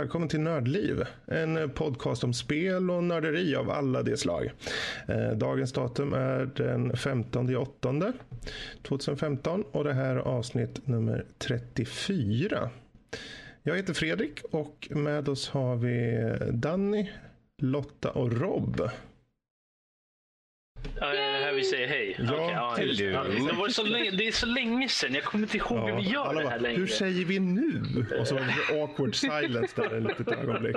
välkommen till Nördliv. En podcast om spel och nörderi av alla de slag. Eh, dagens datum är den 15 8 2015 och det här är avsnitt nummer 34. Jag heter Fredrik och med oss har vi Danny, Lotta och Rob. Ja, det är här vi säger hej. Ja, Okej, ja, till du. Ja, det, var så länge, det är så länge sedan. Jag kommer inte ihåg hur vi gör alla det här bara, längre. Hur säger vi nu? Och så var det awkward silence där ett litet ögonblick.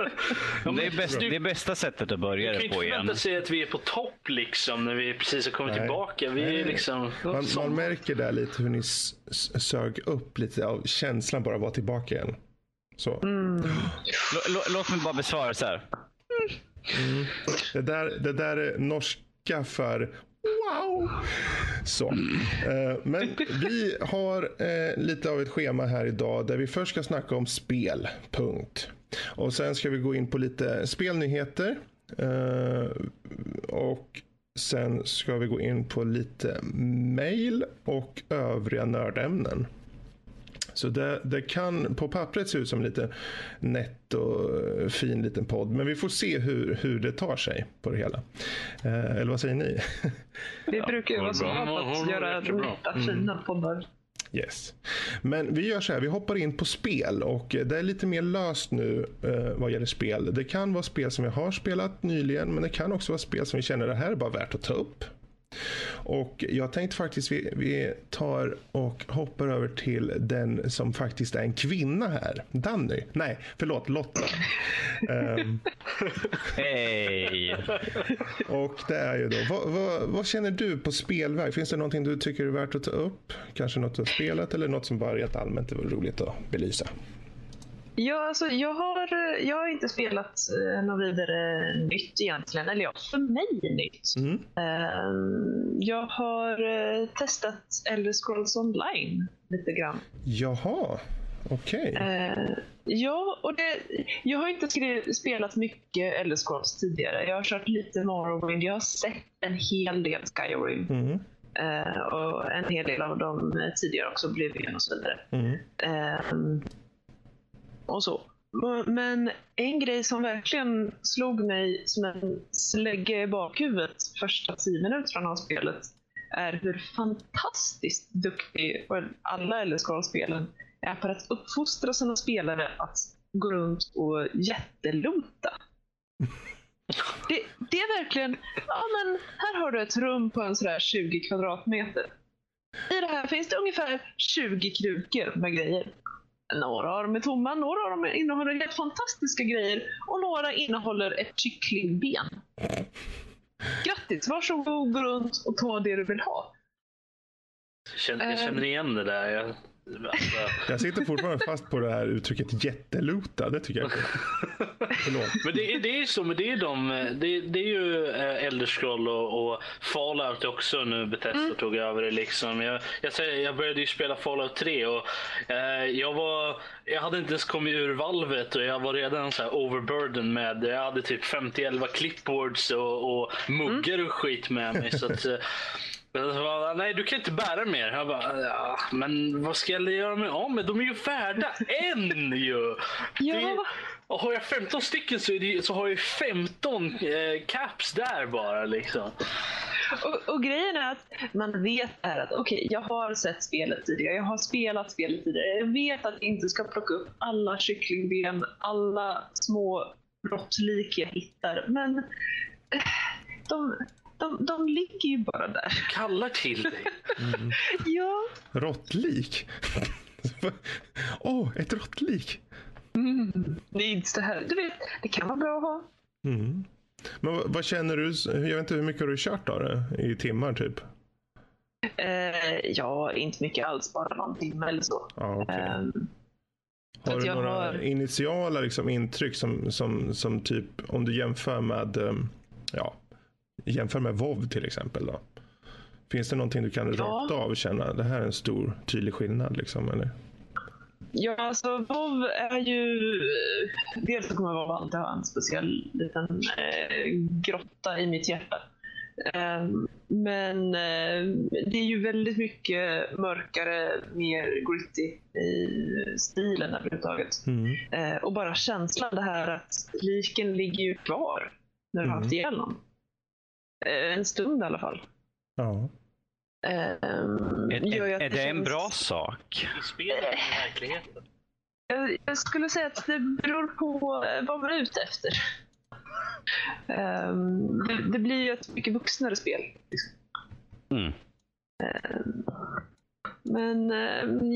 Det är, bäst, det är bästa sättet att börja kan det inte på igen. förvänta sig att vi är på topp liksom när vi precis har kommit Nej. tillbaka. Vi Nej. är liksom... Man, man märker där lite hur ni sög upp lite av känslan bara att vara tillbaka igen. Så. Lå- Låt mig bara besvara så här. Det, där, det där är tacka för wow. Så. Eh, men vi har eh, lite av ett schema här idag där vi först ska snacka om spel. Punkt. Och sen ska vi gå in på lite spelnyheter. Eh, och sen ska vi gå in på lite mail och övriga nördämnen. Så det, det kan på pappret se ut som lite nätt och eh, fin liten podd. Men vi får se hur, hur det tar sig på det hela. Eh, eller vad säger ni? Vi brukar ju vara så bra. på att göra nätta, fina poddar. yes. Men vi gör så här, vi hoppar in på spel och det är lite mer löst nu eh, vad gäller spel. Det kan vara spel som vi har spelat nyligen men det kan också vara spel som vi känner det här är bara värt att ta upp. Och jag tänkte faktiskt vi, vi tar och hoppar över till den som faktiskt är en kvinna här. Danny. Nej, förlåt, Lotta. Ehm, Hej! och det är ju då, vad, vad, vad känner du på spelväg? Finns det någonting du tycker är värt att ta upp? Kanske något du har spelat eller något som bara rent allmänt är roligt att belysa? Ja, alltså, jag, har, jag har inte spelat eh, något vidare nytt egentligen. Eller ja, för mig nytt. Mm. Eh, jag har eh, testat Elder Scrolls Online lite grann. Jaha, okej. Eh, ja, och det, jag har inte skri- spelat mycket Elder Scrolls tidigare. Jag har kört lite Morrowind. Jag har sett en hel del Skyrim. Mm. Eh, och en hel del av dem eh, tidigare också, Oblivion och så vidare. Mm. Och så. Men en grej som verkligen slog mig som en slägga i bakhuvudet första tio minuterna av spelet är hur fantastiskt duktig alla Scrolls-spelen är på att uppfostra sina spelare att gå runt och jättelota. Det, det är verkligen, ja men här har du ett rum på en sådär 20 kvadratmeter. I det här finns det ungefär 20 krukor med grejer. Några av dem är tomma, några av dem innehåller helt fantastiska grejer och några innehåller ett kycklingben. Grattis, varsågod gå runt och ta det du vill ha. Jag känner, jag känner igen det där. Jag, jag sitter fortfarande fast på det här uttrycket jättelota. Det tycker jag men det, är- det är ju så, men det är, de, det, det är ju eh, Elder Scroll och, och Fallout också nu. Bethesda tog över det. Liksom. Jag, jag, säger, jag började ju spela Fallout 3 och eh, jag, var, jag hade inte ens kommit ur valvet och jag var redan så här overburden med, jag hade typ 50-11 clipboards och, och muggar och skit med mig. Så att, eh, bara, Nej, du kan inte bära mer. Jag bara, ja, men vad ska jag göra med av med? De är ju värda en ju! Ja. Och har jag 15 stycken så, är det, så har jag 15 eh, caps där bara. Liksom. Och, och grejen är att man vet är att okej, jag har sett spelet tidigare, jag har spelat spelet tidigare. Jag vet att jag inte ska plocka upp alla kycklingben, alla små råttlik jag hittar. Men eh, de, de, de ligger ju bara där. Kallar till dig. Ja, Råttlik? Åh, oh, ett råttlik. det är inte så här. Du vet, det kan vara bra att ha. Mm. Men vad, vad känner du? Jag vet inte hur mycket har du kört av det? I timmar typ? Eh, ja, inte mycket alls, bara någon timme eller så. Ja, okej. Ehm, Har du några har- initiala liksom, intryck som, som, som typ om du jämför med um, ja, jämför med WoW till exempel då? Finns det någonting du kan Ja. rakt av känna det här är en stor tydlig skillnad liksom eller? Ja, alltså WoW är ju... Dels så kommer WoW alltid ha en speciell liten eh, grotta i mitt hjärta. Ehm, men eh, det är ju väldigt mycket mörkare, mer gritty i stilen överhuvudtaget. Mm. Eh, och bara känslan det här att liken ligger ju kvar när du har haft Mm. ihjäl någon. Eh, en stund i alla fall. Ja. Ehm, Är, är, är det en känns- bra sak? I spelet eller i verkligheten? Jag, jag skulle säga att det beror på eh, vad man är ute efter. Ehm, det, det blir ju ett mycket vuxnare spel. Liksom. Mm. Ehm, men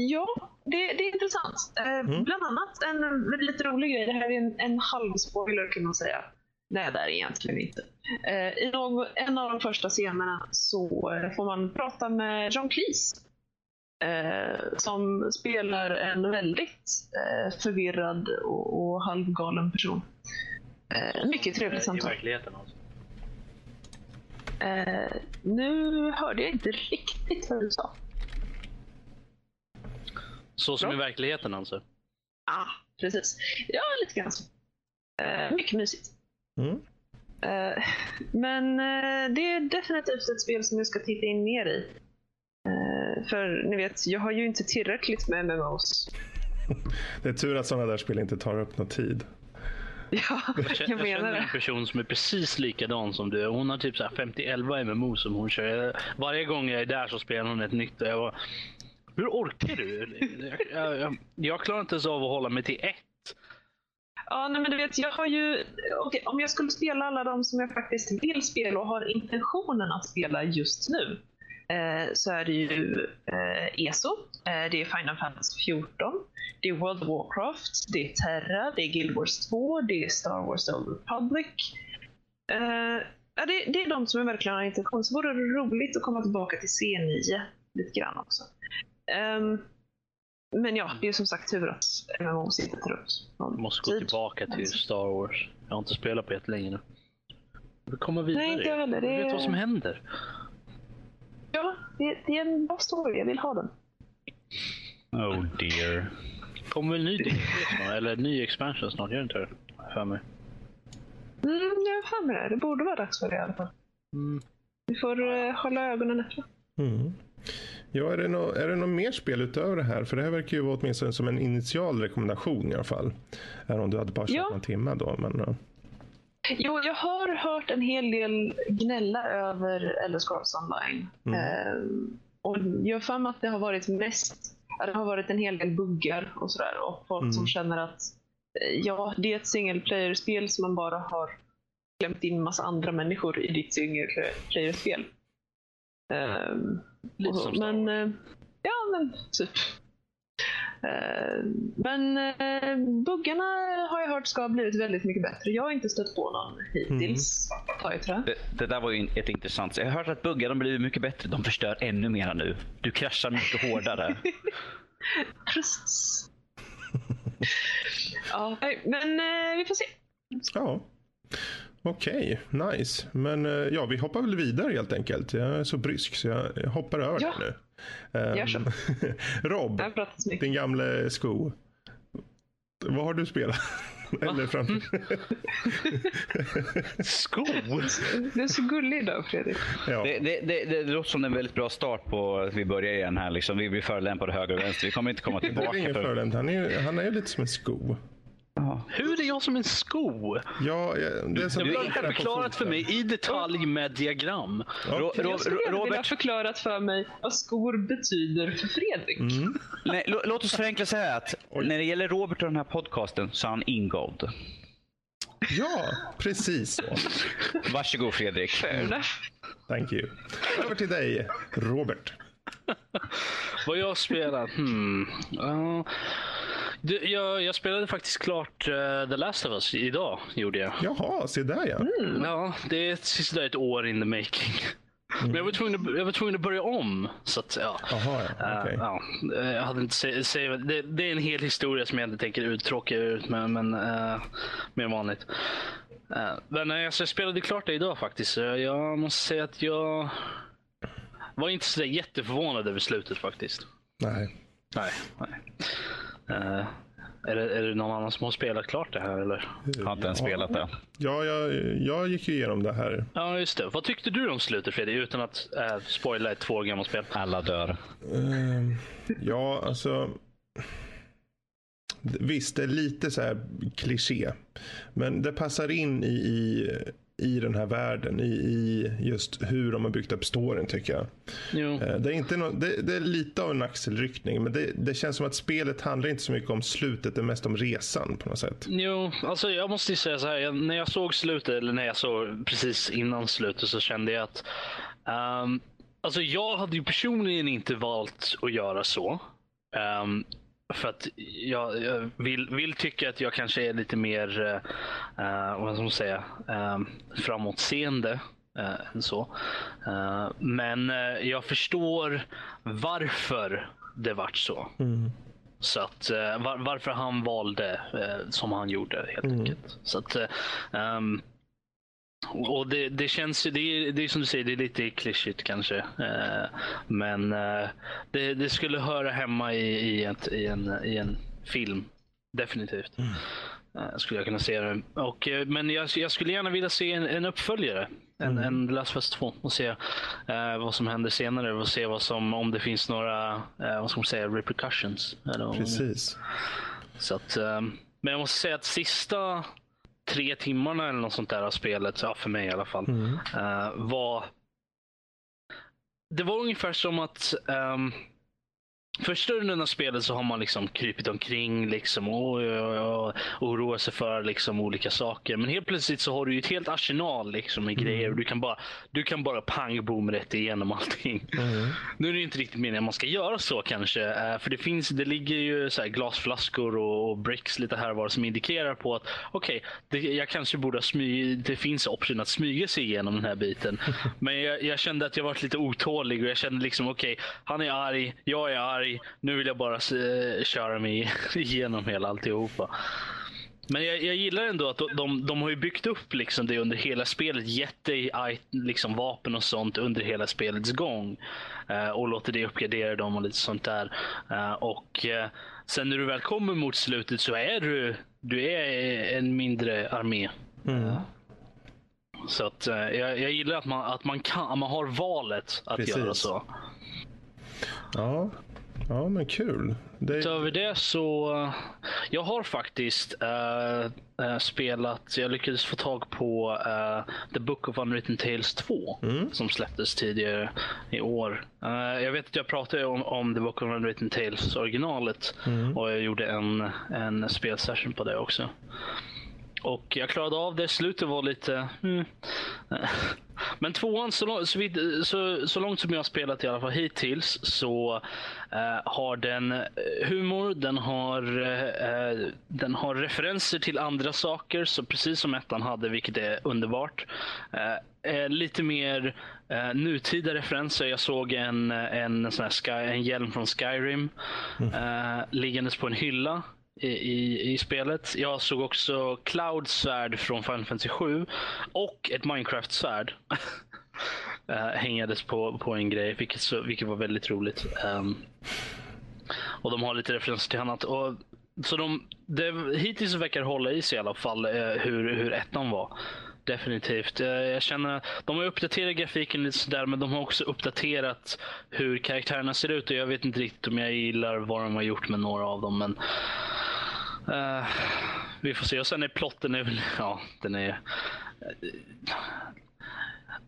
ja, det, det är intressant. Mm. Bland annat en väldigt rolig grej. Det här är en, en halv spoiler kan man säga. Nej, det är egentligen inte. Eh, I någon, en av de första scenerna så eh, får man prata med John Cleese. Eh, som spelar en väldigt förvirrad och, halvgalen person. Mycket trevligt I samtal. verkligheten alltså. Nu hörde jag inte riktigt vad du sa. Så som Bra. i verkligheten alltså. Ah, precis. Ja, lite grann så. Mycket mysigt. Mm. Eh, men eh, det är definitivt ett spel som jag ska titta in mer i. Eh, för ni vet, jag har ju inte tillräckligt med MMOs. Det är tur att sådana där spel inte tar upp någon tid. Ja, Jag, jag känner, jag menar känner en person som är precis likadan som du. Hon har typ så här 50-11 MMO som hon kör. Varje gång jag är där så spelar hon ett nytt. Och jag bara, Hur orkar du? Jag, jag, jag, jag klarar inte ens av att hålla mig till ett. Ja, nej, men du vet, jag har ju... okay, om jag skulle spela alla de som jag faktiskt vill spela och har intentionen att spela just nu. Eh, så är det ju eh, ESO, eh, det är Final Fantasy 14, det är World of Warcraft, det är Terra, det är Guild Wars 2, det är Star Wars The Old Republic. Eh, ja, det, det är de som jag verkligen har intention. Så vore det roligt att komma tillbaka till C9 lite grann också. Ehm, men ja, det är som sagt tur att upp någon Jag måste gå tid. tillbaka till Alltså. Star Wars. Jag har inte spelat på ett länge nu. Vi kommer vidare. Nej, inte heller. Det Jag vet vad som händer. Ja, det, det är en bra story. Jag vill ha den. Oh dear. Kommer väl ny snart? Eller ny expansion snart? Gör det inte det? För mig. Mm, jag har för mig det. Det borde vara dags för det i alla fall. Mm. Vi får eh, hålla ögonen öppna. Mm. Ja, är det, nå är det något mer spel utöver det här? För det här verkar ju vara åtminstone som en initial rekommendation i alla fall. Även om du hade bara kört Ja. någon timme då. Men, ja. Jo, jag har hört en hel del gnälla över Elder Scrolls Online. Mm. Ehm, och jag har för mig att det har varit mest det har varit en hel del buggar och sådär. Och folk Mm. som känner att eh, ja, det är ett single player-spel som man bara har klämt in massa andra människor i ditt single player-spel. Ehm, Lite som Star men, Wars. eh, ja, men typ. Eh, Men eh, buggarna har jag hört ska ha blivit väldigt mycket bättre. Jag har inte stött på någon hittills. Tar jag trä. Det, det där var ju ett intressant. Jag har hört att buggar de blivit mycket bättre. De förstör ännu mer nu. Du kraschar mycket hårdare. Precis. ja, men vi får se. Ja. Okej, nice. Men eh, ja, vi hoppar väl vidare helt enkelt. Jag är så brysk så jag hoppar över Ja. nu. Ehm, Gör så. Rob, pratat så mycket. din gamle sko. Vad har du spelat? Eller framför... Skor? Du är så gullig idag Fredrik. ja. Det, det, det, det låter som en väldigt bra start på att vi börjar igen här. Liksom. Vi blir förolämpade höger och vänster. Vi kommer inte komma Det är tillbaka. ingen För... förolämpning. Han är han är lite som en sko. Ja. Hur är jag som en sko? Ja, jag- det är som Du har inte förklarat för mig i detalj med diagram. Ro, ro, Jag skulle vilja Robert, förklarat för mig vad skor betyder för Fredrik. Mm. nej, lå- låt oss förenkla så här att när det gäller Robert och den här podcasten så är han ingådd. Ja, precis så. Varsågod Fredrik. Fair. Thank you. Över till dig, Robert. Vad jag spelar? Hmm. Ja. Du, jag, jag spelade faktiskt klart eh, The Last of Us idag. Gjorde jag. Jaha, se där ja. Ja, det är sista ett år in the making. Men jag var, tvungen att, jag var tvungen att börja om. Så att, ja. Ja. Eh, okej. ja, eh, jag hade inte se, se, det, det är en hel historia som jag inte tänker uttråka ut med, men uh, mer än vanligt. Uh, men uh, så jag spelade klart det idag faktiskt. Jag måste säga att jag var inte så jätteförvånad över slutet faktiskt. Nej. Nej. nej. Eh, är, det, är det någon annan som har spelat klart det här eller? Har inte ens spelat det. Ja, jag, jag gick ju igenom det här. Ja, just det. Vad tyckte du om slutet Fredrik? Utan att äh, spoila ett två år gammalt spel. Alla dör. Ehm, ja, alltså. Visst, det är lite så här kliché. Men det passar in i, i, i den här världen. I, I just hur de har byggt upp storyn tycker jag. Jo. Eh, Det är, inte nå- det, det är lite av en axelryckning. Men det, det känns som att spelet handlar inte så mycket om slutet. Det är mest om resan på något sätt. Jo, alltså jag måste ju säga så här. Jag, när jag såg slutet, eller när jag såg precis innan slutet så kände jag att ehm, Alltså jag hade ju personligen inte valt att göra så. Ehm, för att jag, jag vill, vill tycka att jag kanske är lite mer, eh, vad ska man säga, um, framåtseende än så. Eh, men jag förstår varför det vart så. Så att, var, varför han valde som han gjorde helt enkelt. Så att, ehm, och det, det känns ju, det är, det är som du säger, det är lite klyschigt kanske. Eh, men eh, det, det skulle höra hemma i, i, ett, i, en, i en film. Definitivt. Eh, skulle jag kunna se det. Och, men jag, jag skulle gärna vilja se en, en uppföljare. En, en The Last of Us 2 och se vad som händer senare och se vad som, om det finns några, vad ska man säga, repercussions. Eller Precis. så att, men jag måste säga att sista tre timmarna eller något sånt där av spelet, ja, för mig i alla fall, eh, var... Det var ungefär som att um, Första rundan av spelet så har man liksom krypit omkring liksom, och, och, och oroar sig för liksom, olika saker. Men helt plötsligt så har du ju ett helt arsenal liksom, med grejer. Och du, kan bara, du kan bara pang boom rätt igenom allting. Nu är det inte riktigt meningen att man ska göra så kanske. eh, För det finns, det ligger ju så glasflaskor och, och bricks lite här och var som indikerar på att okej, det jag kanske borde smyga, det finns option att smyga sig igenom den här biten. Men jag, jag kände att jag var lite otålig och jag kände liksom okej, han är arg, jag är arg, nu vill jag bara köra mig igenom hela alltihopa. Men jag, jag gillar ändå att de, de, de har ju byggt upp liksom det under hela spelet. Gett dig liksom vapen och sånt under hela spelets gång. Eh, och låter dig uppgradera dem och lite sånt där. Eh, och eh, sen när du väl kommer mot slutet så är du, du är en mindre armé. Eh, Så att eh, jag, jag gillar att man, att man kan, att man har valet att Precis. göra så. Ja, ja men kul. Det, Utöver det så, jag har faktiskt eh, spelat, jag lyckades få tag på eh, The Book of Unwritten Tales 2 som släpptes tidigare i år. Eh, jag vet att jag pratade om, om The Book of Unwritten Tales originalet och jag gjorde en, en spelsession på det också. Och jag klarade av det. Slutet var lite... Mm. Men tvåan, så, lång, så, vid, så, så långt som jag har spelat i alla fall hittills, så eh, har den eh, humor, den har, eh, den har referenser till andra saker, så precis som ettan hade, vilket är underbart. Eh, eh, lite mer eh, nutida referenser. Jag såg en, en, sån sky, en hjälm från Skyrim eh, liggandes på en hylla i, i, i spelet. Jag såg också Clouds svärd från Final Fantasy 7 och ett Minecraft-svärd eh, hängades på, på en grej, vilket, så, vilket var väldigt roligt. Um, och de har lite referenser till annat. Och, så de, det, hittills verkar hålla i sig i alla fall uh, hur, hur ettan var. Definitivt. Eh, jag känner de har uppdaterat grafiken lite sådär, men de har också uppdaterat hur karaktärerna ser ut. Och jag vet inte riktigt om jag gillar vad de har gjort med några av dem. Men eh, vi får se. Och sen är plotten är väl, ja, den är...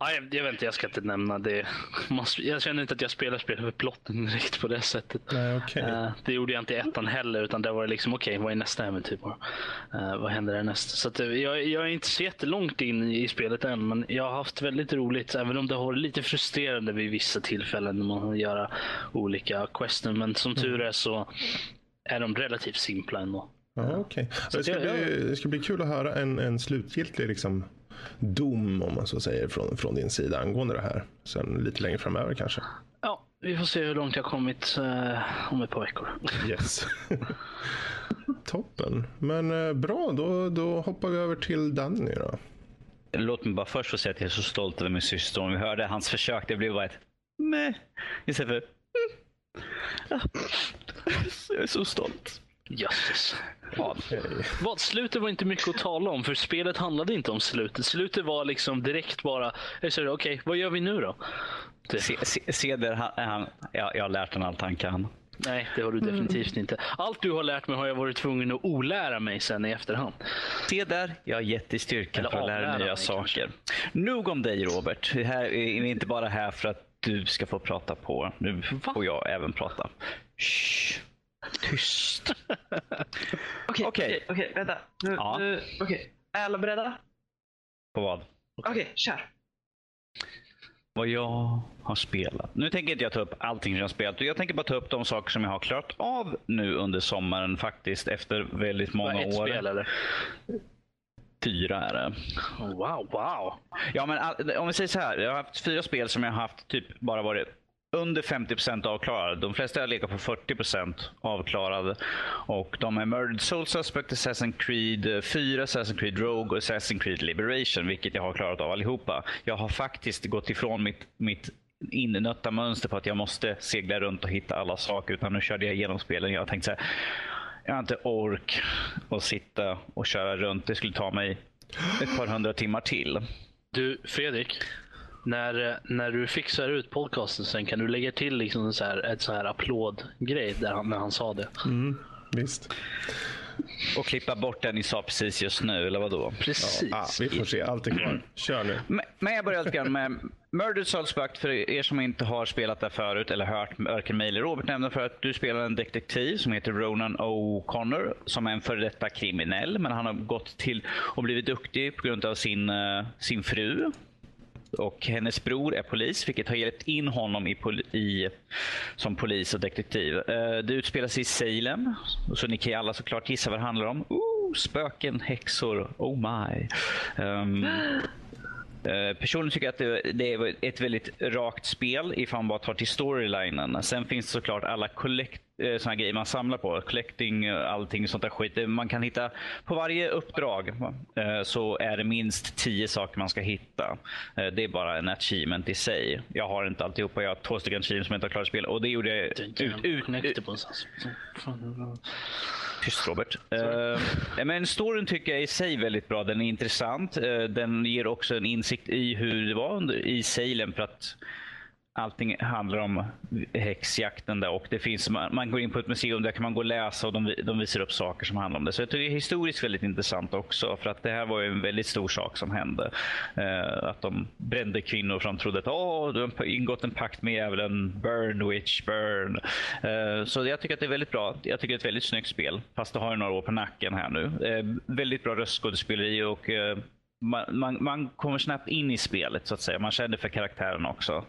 Ja, jag, jag vet inte, jag ska inte nämna det. Jag känner inte att jag spelar spel för plotten direkt på det sättet. Nej, okej. Eh, det gjorde jag inte i ettan heller, utan där var det liksom okej, vad är nästa äventyr? Eh, vad händer härnäst? Så att, eh, jag, jag är inte så jättelångt in i spelet än, men jag har haft väldigt roligt, även om det har varit lite frustrerande vid vissa tillfällen när man gör olika questen. Men som tur är så är de relativt simpla ändå. Ja, okej. Det, ska bli, det ska bli kul att höra en, en slutgiltig liksom, dom, om man så säger, från, från din sida angående det här. Sen lite längre framöver kanske. Ja, vi får se hur långt jag kommit eh, om ett par veckor. Yes. Toppen. Men eh, bra, då, då hoppar vi över till Danny då. Låt mig bara först få säga att jag är så stolt över min syster. Om vi hörde hans försök, det blev bara ett meh. Istället för mm. ja. Jag är så stolt. Jösses. Vad? Vad? Slutet var inte mycket att tala om, för spelet handlade inte om slutet. Slutet var liksom direkt bara, jag okej, vad gör vi nu då? Det, Se- se- Ceder, han, han, ja, jag har lärt honom allt han kan. nej, det har du definitivt inte. Allt du har lärt mig har jag varit tvungen att olära mig sen i efterhand. Se där, jag har gett dig styrka för att lära dig nya mig, saker. Nog om dig Robert. Det här är inte bara här för att du ska få prata på. Nu Va? får jag även prata. Shh. Tyst. Okej, Okej. okej, vänta. Nu, Ja. nu, okej. Är alla beredda? På vad? Okej, kör. Vad jag har spelat. Nu tänker inte jag ta upp allting som jag har spelat. Jag tänker bara ta upp de saker som jag har klarat av nu under sommaren faktiskt efter väldigt många ett år. spel eller? Fyra är det. Wow, wow. Ja, men all- om vi säger så här. Jag har haft fyra spel som jag har haft typ bara varit under 50% avklarade. De flesta har legat på 40% avklarade. Och de är Murdered Soul Suspect, Assassin's Creed 4, Assassin's Creed Rogue och Assassin's Creed Liberation, vilket jag har klarat av allihopa. Jag har faktiskt gått ifrån mitt, mitt innötta mönster på att jag måste segla runt och hitta alla saker. Utan nu körde jag igenom spelen. Jag tänkte så här. Jag har inte ork att sitta och köra runt. Det skulle ta mig ett par hundra timmar till. Du, Fredrik. När, när du fixar ut podcasten sen kan du lägga till liksom så här, ett så här applådgrej där han, när han sa det. Visst. Och klippa bort den ni sa precis just nu, eller vadå? Precis. Ah, vi får se. Allt är kvar. Kör nu. Men- Men jag börjar lite grann med Murdered Soulsbuck för er som inte har spelat det förut eller hört varken mig eller Robert nämna för att du spelar en detektiv som heter Ronan O'Connor som är en före detta kriminell men han har gått till och blivit duktig på grund av sin, eh, sin fru. Och hennes bror är polis, vilket har hjälpt in honom i, pol- i, som polis och detektiv. Eh, Det utspelar sig i Salem, så ni kan ju alla såklart gissa vad det handlar om. Ooh, spöken, häxor, oh my. Um, Eh, Personligen tycker jag att det, det är ett väldigt rakt spel ifall man bara tar till storylinen. Sen finns det såklart alla collect, eh, såna grejer man samlar på. Collecting, eh, allting sånt där skit. Det- Man kan hitta, på varje uppdrag eh, så är det minst tio saker man ska hitta. Eh, Det är bara en achievement i sig. Jag har inte alltihopa. Jag har två stycken achievements som jag inte har klarat spel. Och det gjorde jag ut, ut, ut, någonstans. Tyst Robert. Uh, men storyn tycker jag i sig väldigt bra. Den är intressant. Eh, den ger också en insikt i hur det var under, i Salem för att allting handlar om häxjakten där och det finns, man, man går in på ett museum där kan man gå och läsa och de, de visar upp saker som handlar om det. Så jag tycker det är historiskt väldigt intressant också för att det här var ju en väldigt stor sak som hände. Eh, att de brände kvinnor för de trodde att Åh, du har ingått en pakt med djävulen, burn witch, burn. Eh, så jag tycker att det är väldigt bra. Jag tycker det är ett väldigt snyggt spel fast det har ju några år på nacken här nu. Eh, väldigt bra röstskådespeleri och eh, man, man, man kommer snabbt in i spelet så att säga. Man känner för karaktären också.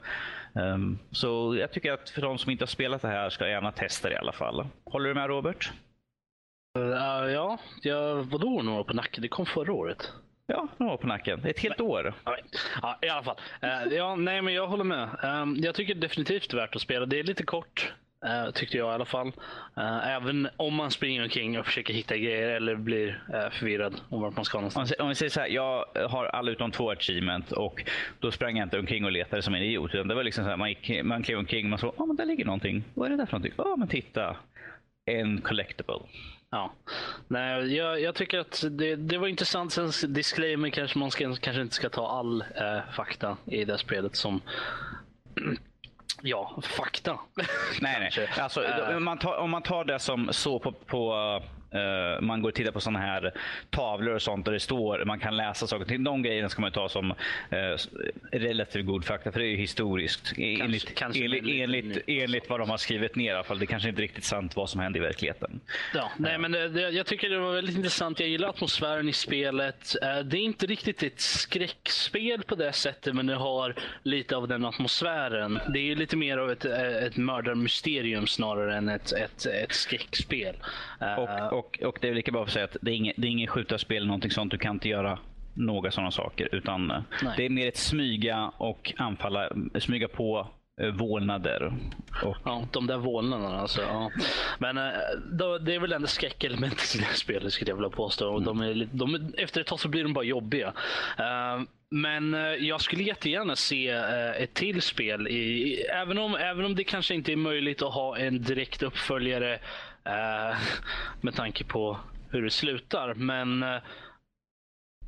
Ehm, så jag tycker att för de som inte har spelat det här ska gärna testa det i alla fall. Håller du med Robert? Uh, ja, jag, vadå några på nacken? Det kom förra året. Ja, några på nacken. Ett helt år. Ja, Ja, i alla fall. Eh, ja, nej, men jag håller med. Ehm, jag tycker definitivt värt att spela. Det är lite kort, eh, tyckte jag i alla fall. Eh, även om man springer omkring och försöker hitta grejer eller blir eh, förvirrad om vart man ska någonstans. om vi säger så här, jag har alla utom två achievement och då sprang jag inte omkring och letade som en idiot. Det var liksom så här, man, gick, man klev omkring och man såg, ja men där ligger någonting. Vad är det där för någonting? Ja men titta. En collectible. Ja. Nej, jag, jag tycker att det, det var intressant. Sen disclaimer kanske man ska, kanske inte ska ta all fakta i det spelet som Ja, fakta. Nej, nej. Alltså, Eh. om, man tar, om man tar det som så på, på eh, man går och tittar på sådana här tavlor och sånt där det står, man kan läsa saker. Till de grejerna ska man ta som eh, relativt god fakta, för det är ju historiskt. enligt, kanske enligt, väldigt enligt, nytt. enligt vad de har skrivit ner i alla fall. Det kanske inte är riktigt sant vad som hände i verkligheten. Ja, nej, men det, det, jag tycker det var väldigt intressant. Jag gillar atmosfären i spelet. Eh, Det är inte riktigt ett skräckspel på det sättet, men det har lite av den atmosfären. Det är ju lite mer av ett, eh, ett mördarmysterium snarare än ett, ett, ett skräckspel. Eh, Och, och, och det är lika bra att säga att det är inget, det är inget skjutarspel, någonting sånt. Du kan inte göra några sådana saker. Utan eh, Nej. det är mer ett smyga och anfalla, smyga på eh, vålnader. Och Ja, de där vålnaderna alltså. Ja. Men eh, då, det är väl ändå skräckelementet i det här spelet skulle jag vilja påstå. Och de är, de, är- efter ett tag så blir de bara jobbiga. Eh, men jag skulle jättegärna se ett till spel. I, även, om, även om det kanske inte är möjligt att ha en direkt uppföljare Uh, med tanke på hur det slutar. Men uh,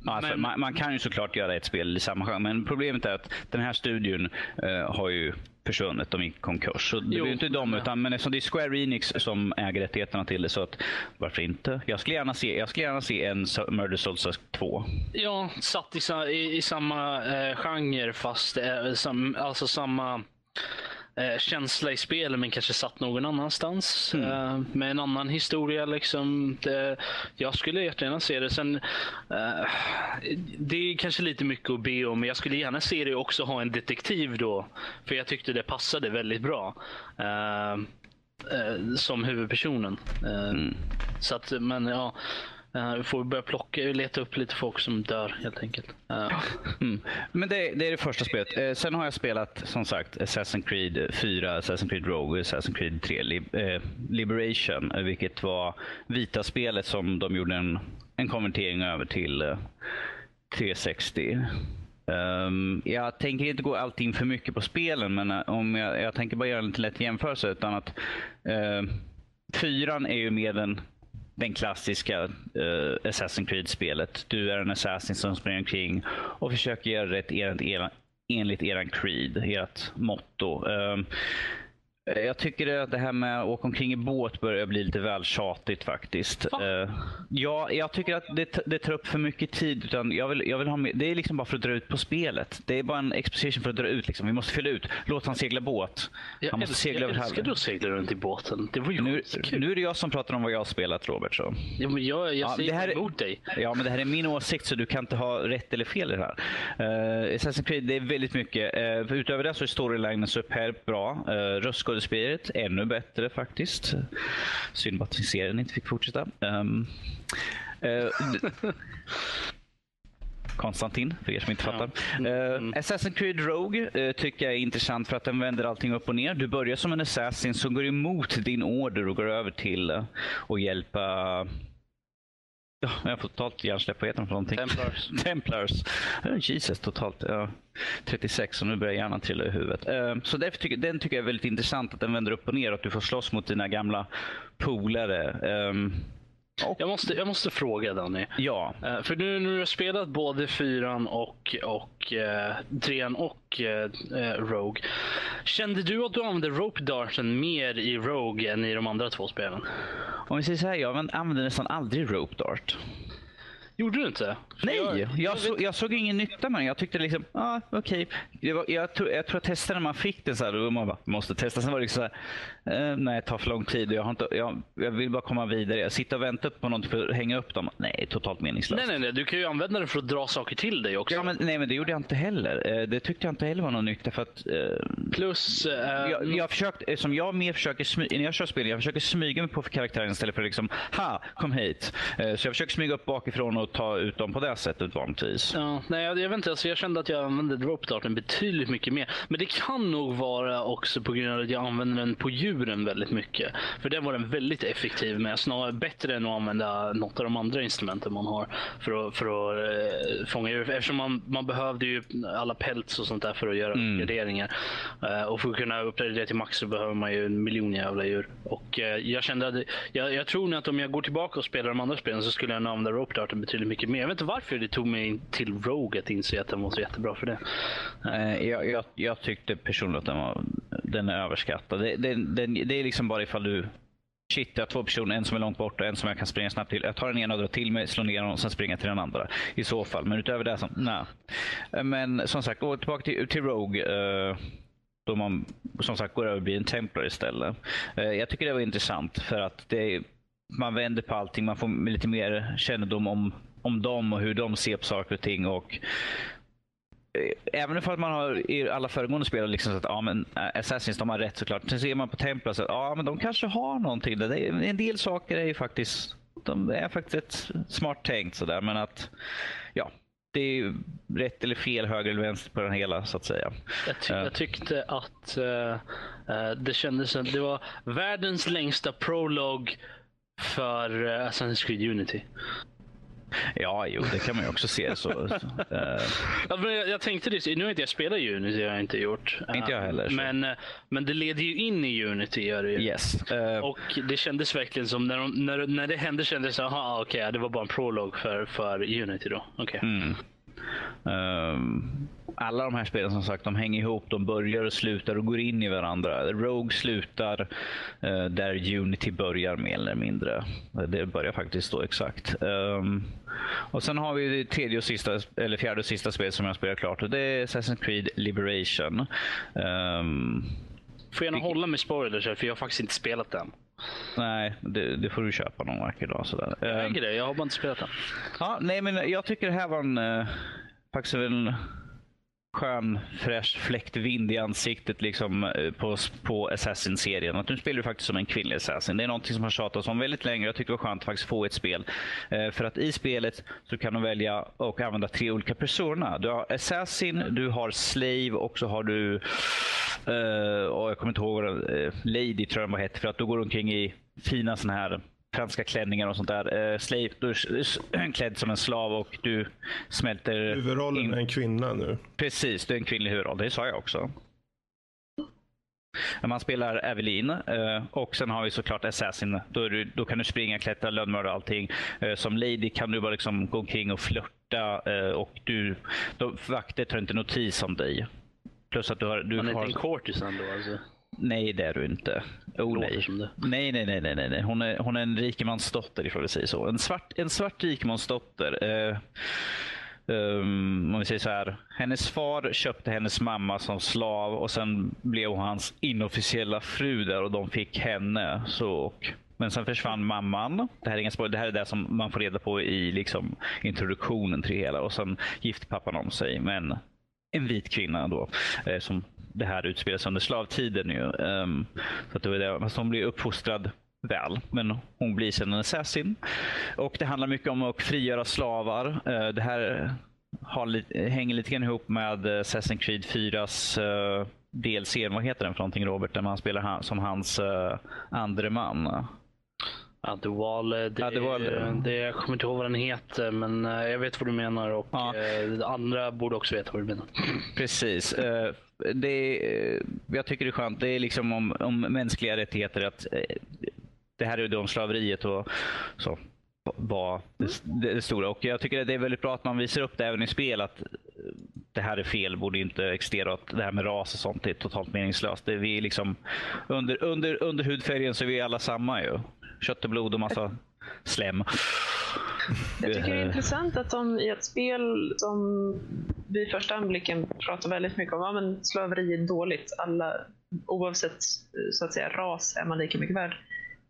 Alltså, men... man, man, kan ju såklart göra ett spel i samma genre, men problemet är att den här studion uh, har ju försvunnit. De gick i konkurs. Så det jo, är inte de, utan, men eftersom det är Square Enix som äger rättigheterna till det, så att, varför inte? Jag skulle gärna se, jag skulle gärna se en Murder Souls 2. Ja, satt i, i, i samma eh, genre, fast eh, sam, alltså samma eh, känsla i spelet men kanske satt någon annanstans. Mm. Eh, med en annan historia. Liksom. Det, jag skulle jättegärna se det. Sen, eh, det är kanske lite mycket att be om, men jag skulle gärna se det också ha en detektiv då. För jag tyckte det passade väldigt bra. Eh, eh, som huvudpersonen. Eh, mm. Så att, men ja. Uh, vi får börja plocka, leta upp lite folk som dör helt enkelt. Uh. Mm. Men det, det, är det första spelet. Uh, sen har jag spelat som sagt Assassin's Creed 4, Assassin's Creed Rogue, Assassin's Creed 3, Lib Liberation. vilket var vita spelet som de gjorde en, en konvertering över till 360. Um, ehm, jag tänker inte gå allting för mycket på spelen, men om jag, jag tänker bara göra en lite lätt jämförelse. Utan att, fyran är ju mer den den klassiska uh, Assassin's Creed-spelet. Du är en assassin som springer omkring och försöker göra rätt enligt, enligt eran creed, ert motto. Um, jag tycker att det här med att åka omkring i båt börjar bli lite väl tjatigt faktiskt. Uh, ja, jag tycker att det, det tar upp för mycket tid. Utan jag vill, jag vill ha med, det är liksom bara för att dra ut på spelet. Det är bara en exposition för att dra ut. Liksom. Vi måste fylla ut. Låt han segla båt. Jag han måste segla jag över älskar du att segla runt i båten. Det var ju nu, nu är det jag som pratar om vad jag har spelat Robert. Så. Ja, men jag, jag ja, säger det här emot dig. Ja, men det här är min åsikt så du kan inte ha rätt eller fel i det här. Uh, Assassin's Creed, det är väldigt mycket. Uh, utöver det så är storylinen superb, bra. Uh, Röstskådespeleriet ännu bättre faktiskt. Synd att serien inte fick fortsätta. Um, uh, Konstantin, för er som inte fattar. Ja. Uh, mm. Assassin's Creed Rogue uh, tycker jag är intressant för att den vänder allting upp och ner. Du börjar som en assassin som går emot din order och går över till uh, att hjälpa Ja, jag har totalt hjärnsläpp. Vad heter de för någonting? Templars. Templars. Jesus, totalt. Ja, 36 och nu börjar hjärnan trilla i huvudet. Uh, så därför tycker, den tycker jag är väldigt intressant att den vänder upp och ner att du får slåss mot dina gamla polare. Och... Jag, måste, jag måste fråga Danny. Ja. Uh, för nu när du har spelat både fyran och, och uh, trean och uh, Rogue. Kände du att du använde Rope Darten mer i Rogue än i de andra två spelen? Om vi säger så här, jag använder nästan aldrig Rope Dart. Gjorde du inte? Nej, jag, jag, så, jag, såg ingen nytta med den. Jag tyckte liksom, ah, okej. Okay. Jag, jag, tror, jag testade när man fick den så här, och man bara, måste testa. Sen var det liksom så här, eh, nej, det tar för lång tid. Jag, har inte, jag, jag vill bara komma vidare. Jag sitter och väntar på något för att hänga upp dem. Nej, totalt meningslöst. Nej, nej, nej. Du kan ju använda den för att dra saker till dig också. Ja, men, nej, men det gjorde jag inte heller. Eh, det tyckte jag inte heller var någon nytta. För att, eh, Plus... Eh, jag, jag försökt, som jag mer försöker smyga, när jag kör spel, jag försöker smyga mig på karaktären istället för att liksom, ha, kom hit. Eh, så jag försöker smyga upp bakifrån och ta ut dem på det sättet vanligtvis. Ja, nej, jag, jag vet inte. Alltså, jag kände att jag använde drop-darten betydligt mycket mer. Men det kan nog vara också på grund av att jag använder den på djuren väldigt mycket. För den var den väldigt effektiv med. Snarare bättre än att använda något av de andra instrumenten man har för att, för att eh, fånga djur. Eftersom man, man behövde ju alla pelts och sånt där för att göra mm. uppgraderingar. Eh, och för att kunna uppgradera till max så behöver man ju en miljon jävla djur. Och eh, jag kände att jag, jag tror nog att om jag går tillbaka och spelar de andra spelen så skulle jag nog använda rope-darten betydligt mycket mer. Jag vet inte varför det tog mig till Rogue att inse att den var så jättebra för det. Eh, jag, jag, jag tyckte personligen att den, var, den är överskattad. Det, det, det, det är liksom bara ifall du Shit, jag har två personer, en som är långt bort och en som jag kan springa snabbt till. Jag tar den ena och drar till mig, slår ner honom och sen springer till den andra. I så fall. Men utöver det, så, nej. Eh, men som sagt, gå tillbaka till, till Rogue. Eh, då man som sagt går över och blir en Templar istället. Eh, jag tycker det var intressant för att det, man vänder på allting. Man får lite mer kännedom om om dem och hur de ser på saker och ting. Och eh, Även om man har i alla föregående spel liksom sagt att ja, men eh, Assassins de har rätt såklart. Sen ser man på Templar att ja, men de kanske har någonting. Där. En del saker är ju faktiskt de är faktiskt ett smart tänkt sådär. Men att ja, det är rätt eller fel, höger eller vänster på den hela så att säga. Jag, ty jag tyckte att uh, det kändes som det var världens längsta prolog för uh, Assassin's Creed Unity. Ja, jo, det kan man ju också se. Så, så, eh, Ja, men jag, jag tänkte det, nu har inte jag spelat Unity, det har jag inte gjort. Inte jag heller, så. Men, eh, men det leder ju in i Unity. Gör det ju. yes. Eh, Och det kändes verkligen som, när, de, när, när det hände kändes det som, okej, det var bara en prolog för, för Unity då. Okej. Mm. Ehm, alla de här spelen som sagt, de hänger ihop. De börjar och slutar och går in i varandra. Rogue slutar eh, där Unity börjar mer eller mindre. Det börjar faktiskt då exakt. Ehm, och sen har vi det tredje och sista, eller fjärde och sista spelet som jag spelar klart och det är Assassin's Creed Liberation. Ehm, Får gärna hålla med spoilers här, för jag har faktiskt inte spelat den. nej, det, det får du köpa någon vacker dag. Sådär. Jag Ehm, äger det, jag har bara inte spelat den. Ja, nej, men jag tycker det här var en, eh, faktiskt en skön, fräsch fläktvind i ansiktet liksom, eh, på, på Assassin-serien. Att nu spelar du faktiskt som en kvinnlig Assassin. Det är någonting som har tjatats om väldigt länge. Jag tycker det var skönt att faktiskt få ett spel. Eh, för att i spelet så kan du välja och använda tre olika personer. Du har Assassin, du har Slave och så har du Eh, och jag kommer inte ihåg vad eh, Lady tror jag den hette. För att då går du omkring i fina sådana här franska klänningar och sånt där. Uh, slave, du är klädd som en slav och du smälter Huvudrollen in. är en kvinna nu. Precis, du är en kvinnlig huvudroll. Det sa jag också. Man spelar Evelyn eh, och sen har vi såklart Assassin. Då, du, då kan du springa, klättra, lönnmörda och allting. Eh, Som Lady kan du bara liksom gå omkring och flörta eh, och du, då, vakter tar inte notis om dig. Plus att du har... Du Man är har inte en courtis ändå alltså. Nej, det är du inte. Oh, nej. nej. Nej, nej, nej, nej. Hon är, hon är en rikemansdotter ifrån vi säger så. En svart, en svart rikemansdotter. Eh, ehm, om vi säger så här. Hennes far köpte hennes mamma som slav och sen blev hon hans inofficiella fru där och de fick henne. Så, men sen försvann mamman. Det här är ingen det här är det som man får reda på i liksom, introduktionen till det hela. Och sen gifte pappan om sig. Men en vit kvinna då. Eh, som det här utspelar sig under slavtiden. Ju. Um, så att det var det. Fast hon blir uppfostrad väl. Men hon blir sen en assassin. Och det handlar mycket om att frigöra slavar. Uh, det här har lite, hänger lite grann ihop med Assassin's Creed 4s uh, eh, DLC. Vad heter den för någonting Robert? Där man spelar han, som hans uh, andre man. Wall, eh, det, Wall, det, ja. det, jag kommer inte ihåg vad den heter, men eh, jag vet vad du menar och Ja. eh, andra borde också veta vad du menar. Precis. Det är, jag tycker det är skönt. Det är liksom om, om mänskliga rättigheter. att Det här är då om slaveriet och så var det, det stora. Och jag tycker att det är väldigt bra att man visar upp det även i spel. att det här är fel, borde inte existera. och att Det här med ras och sånt är totalt meningslöst. Det är vi liksom, under, under, under hudfärgen så är vi alla samma ju. Kött och blod och massa slem. Jag tycker det är intressant att de i ett spel som vid första anblicken pratar väldigt mycket om ja, men slaveri är dåligt. Alla, oavsett så att säga, ras är man lika mycket värd.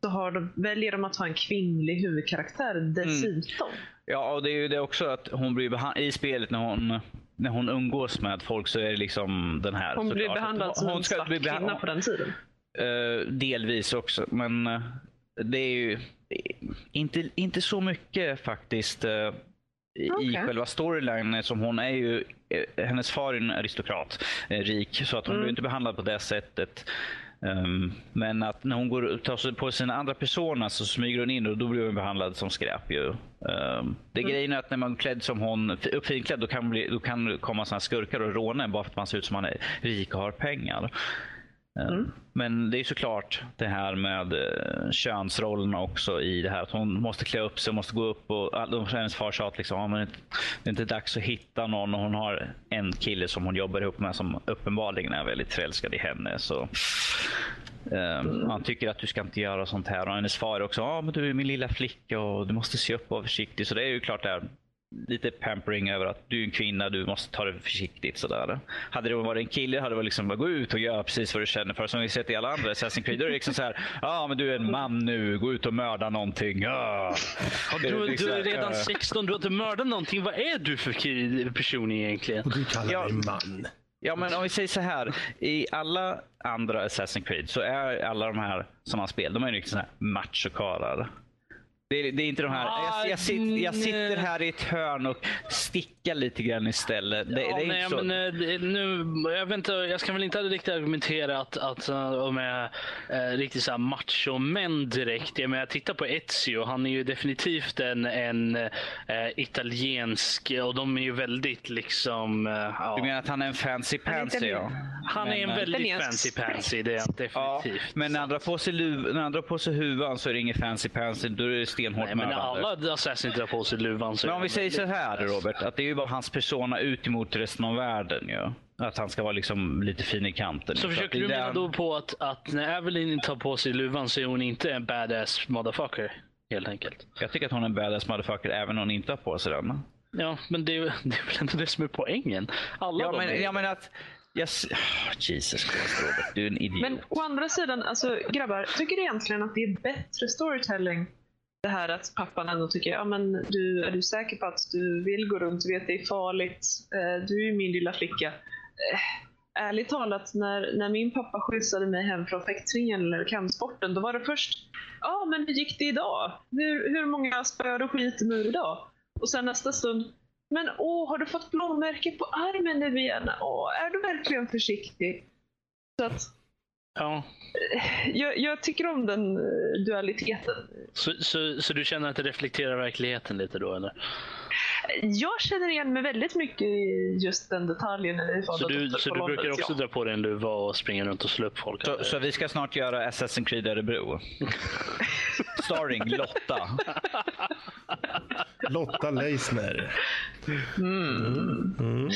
Så har de, väljer de att ha en kvinnlig huvudkaraktär dessutom. Ja, och det är ju det också att hon blir i spelet när hon, när hon umgås med folk så är det liksom den här. Hon blir behandlad som Hon en svart kvinna på den tiden. Eh, delvis också, men eh, det är ju inte, inte så mycket faktiskt. eh, i- Okej. själva storylinen som hon är ju, eh, hennes far är en aristokrat, eh, rik, så att hon Mm. blir inte behandlad på det sättet. Ehm, men att när hon går tar sig på sina andra personer så smyger hon in och då blir hon behandlad som skräp. Ju. Um, det Mm. grejen är att när man är klädd som hon, uppfinklädd, då kan, bli, då kan det komma såna skurkar och råna bara för att man ser ut som man är rik och har pengar. Ehm, Mm. Men det är såklart det här med uh, könsrollerna också i det här. Att hon måste klä upp sig, måste gå upp och hennes far sa att liksom, ja, men det är inte dags att hitta någon och hon har en kille som hon jobbar ihop med som uppenbarligen är väldigt förälskad i henne. Så Ehm, han tycker att du ska inte göra sånt här. Och hennes far är också, ja men du är min lilla flicka och du måste se upp och vara försiktig. Så det är ju klart det är lite pampering över att du är en kvinna, du måste ta det försiktigt. Sådär. Hade det varit en kille hade det varit liksom, gå ut och gör precis vad du känner för. Som vi sett i alla andra Assassin's Creed, då är det liksom så här, ja men du är en man nu, gå ut och mörda någonting. Är Du, liksom, du är redan eh, 16, du har inte mördat någonting. Vad är du för person egentligen? Och du kallar Ja. mig man. Ja, men om vi säger så här. I alla andra Assassin's Creed så är alla de här som man spelar, de är ju liksom machokarlar. Det är, det är inte de här. Jag, jag, sitter, jag sitter här i ett hörn och stickar lite grann istället. Det, Ja, det är nej, inte så. men, eh, nu, jag, vet inte, jag ska väl inte riktigt argumentera att, att eh, de är eh, riktigt så här macho-män direkt. Jag, menar, titta på Ezio. Han är ju definitivt en, en eh, italiensk och de är ju väldigt liksom... eh, ja. Du menar att han är en fancy Han är pansy? Ja. Han är en Men, eh, väldigt Italiensk. fancy pansy, det är han Ja, definitivt. men när han drar på sig, luv, när han drar på sig huvan så är det ingen fancy pansy. Då är det stenhårt Nej, men alla Assassin drar på sig luvan så Men om vi säger så här. Robert, att det är ju bara hans persona ut emot resten av världen. Ja. Att han ska vara liksom lite fin i kanten. Så att försöker du mena där- då på att, att när Evelyn tar på sig luvan så är hon inte en badass motherfucker? Helt enkelt. Jag tycker att hon är en badass motherfucker även om hon inte har på sig den. Ja, men det är, det är väl ändå det som är poängen. Alla Ja men, är- jag menar att... Jag, s- Ah, Jesus Christ Robert, du är en idiot. Men å andra sidan, alltså grabbar, tycker du egentligen att det är bättre storytelling? Det här att pappan ändå tycker, ja men du, är du säker på att du vill gå runt, du vet det är farligt, eh, du är ju min lilla flicka. Eh, ärligt talat, när, när min pappa skjutsade mig hem från fäktringen eller kampsporten, då var det först, ja men hur gick det idag? Hur, hur många spöar och skit nu idag? Och sen nästa stund, men åh, har du fått blåmärke på armen nu igen? Åh, är du verkligen försiktig? Så att, ja. jag, jag tycker om den eh, dualiteten. så, så, så du känner att det reflekterar verkligheten lite då eller? Jag känner igen mig väldigt mycket i just den detaljen i Så du, så du brukar också ja. dra på dig en luva och springa runt och slå upp folk? Så, så vi ska snart göra Assassin's Creed Örebro. Starring Lotta. Lotta Leisner. Mm. Mm.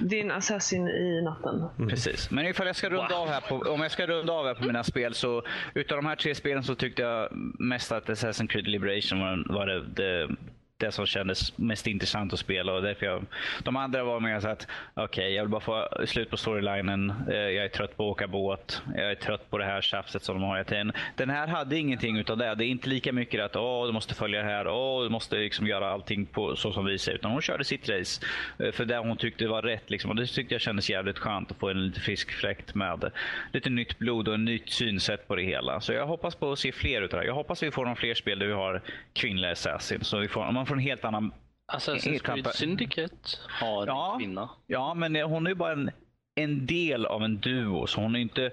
Din assassin i natten. Precis. Men ifall jag ska runda av här på, om jag ska runda av här på mina spel så utav de här tre spelen så tyckte jag mest att Assassin's Creed Liberation var, var det, det, det som kändes mest intressant att spela. Och därför jag, de andra var mer så att okej, jag vill bara få slut på storylinen. Eh, jag är trött på att åka båt. Jag är trött på det här tjafset som de har hela tiden. Den här hade ingenting utav det. Det är inte lika mycket att åh, du måste följa det här. Åh, du måste liksom göra allting på, så som vi säger. Utan hon körde sitt race eh, för det hon tyckte var rätt. Liksom. Och det tyckte jag kändes jävligt skönt att få en lite frisk fläkt med lite nytt blod och ett nytt synsätt på det hela. Så jag hoppas på att se fler utav det. Jag hoppas vi får några fler spel där vi har kvinnliga assassin. Så vi får, man får en helt annan Assassin's Creed Syndicate har Ja. en kvinna. Ja, men hon är ju bara en, en del av en duo. Så hon är inte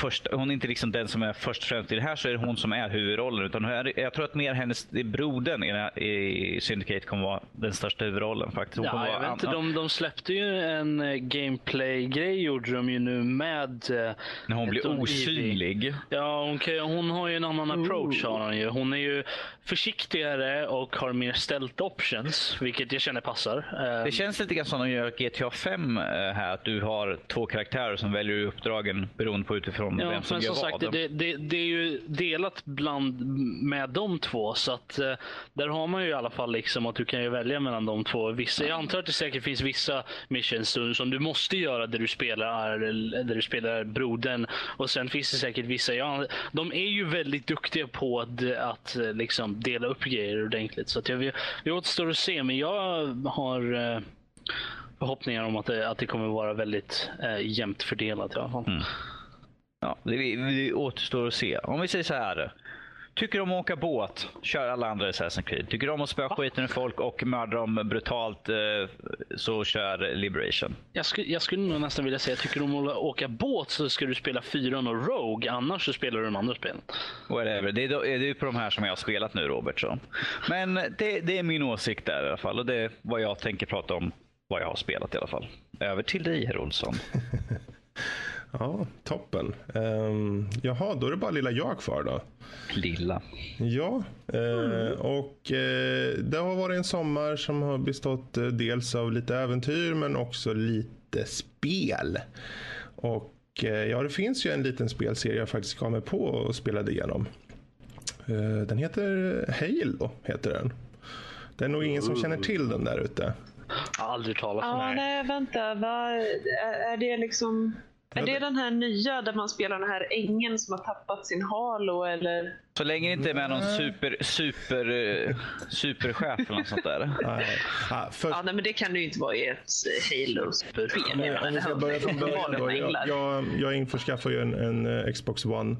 först, hon är inte liksom den som är först och främst i det här så är det hon som är huvudrollen. Utan jag tror att mer hennes, brodern i, här- i Syndicate kommer vara den största huvudrollen faktiskt. Hon Ja, jag vet inte, de, de släppte ju en eh, gameplay-grej gjorde de ju nu med... eh, när hon blir osynlig. Ja, hon, kan, hon har ju en annan approach. Har hon, ju. hon är ju försiktigare och har mer stealth options, vilket jag känner passar. Det känns lite grann som de gör GTA 5 eh, här. Att du har två karaktärer som väljer uppdragen beroende på utifrån Ja, vem som men gör som vad. sagt, det, det, det är ju delat bland med de två. Så att eh, där har man ju i alla fall liksom att du kan ju välja mellan de två. Vissa, jag antar att det säkert finns vissa missions som, du måste göra där du spelar där du spelar brodern. Och sen finns det säkert vissa. Ja, de är ju väldigt duktiga på att, att eh, liksom dela upp grejer ordentligt. Så att jag, det återstår att se. Men jag har eh, förhoppningar om att det, att det kommer vara väldigt eh, jämnt fördelat i alla fall. Mm. Ja, det, det återstår att se. Om vi säger så här. Tycker du om att åka båt, kör alla andra Assassin's Creed. Tycker du om att spöa skiten ur folk och mörda dem brutalt, eh, så kör Liberation. Jag, skulle, jag skulle nog nästan vilja säga, tycker du om att åka båt så ska du spela fyran och Rogue, annars så spelar du de andra spelen. Whatever. Det är, det är ju på de här som jag har spelat nu Robert. Så. Men det, det är min åsikt där i alla fall. Och det är vad jag tänker prata om, vad jag har spelat i alla fall. Över till dig herr Olsson. Ja, toppen. Um, jaha, då är det bara lilla jag kvar då. Lilla. Ja, eh, och eh, det har varit en sommar som har bestått eh, dels av lite äventyr men också lite spel. Och ja, det finns ju en liten spelserie jag faktiskt gav mig på och spelade igenom. Den heter Halo, heter den. Det är nog ingen som känner till den där ute. Aldrig talat om Ja, det. nej, vänta. Va, är det liksom Är det den här nya där man spelar den här ängeln som har tappat sin halo eller? Så länge det inte är med någon super, super, eh, superchef eller något sånt där. Nej. Ja, först, Ja, nej, men det kan det ju inte vara i ett Halo-spel. Nej, om vi ska börja från början då. Jag, jag, jag införskaffade ju en, en eh, Xbox One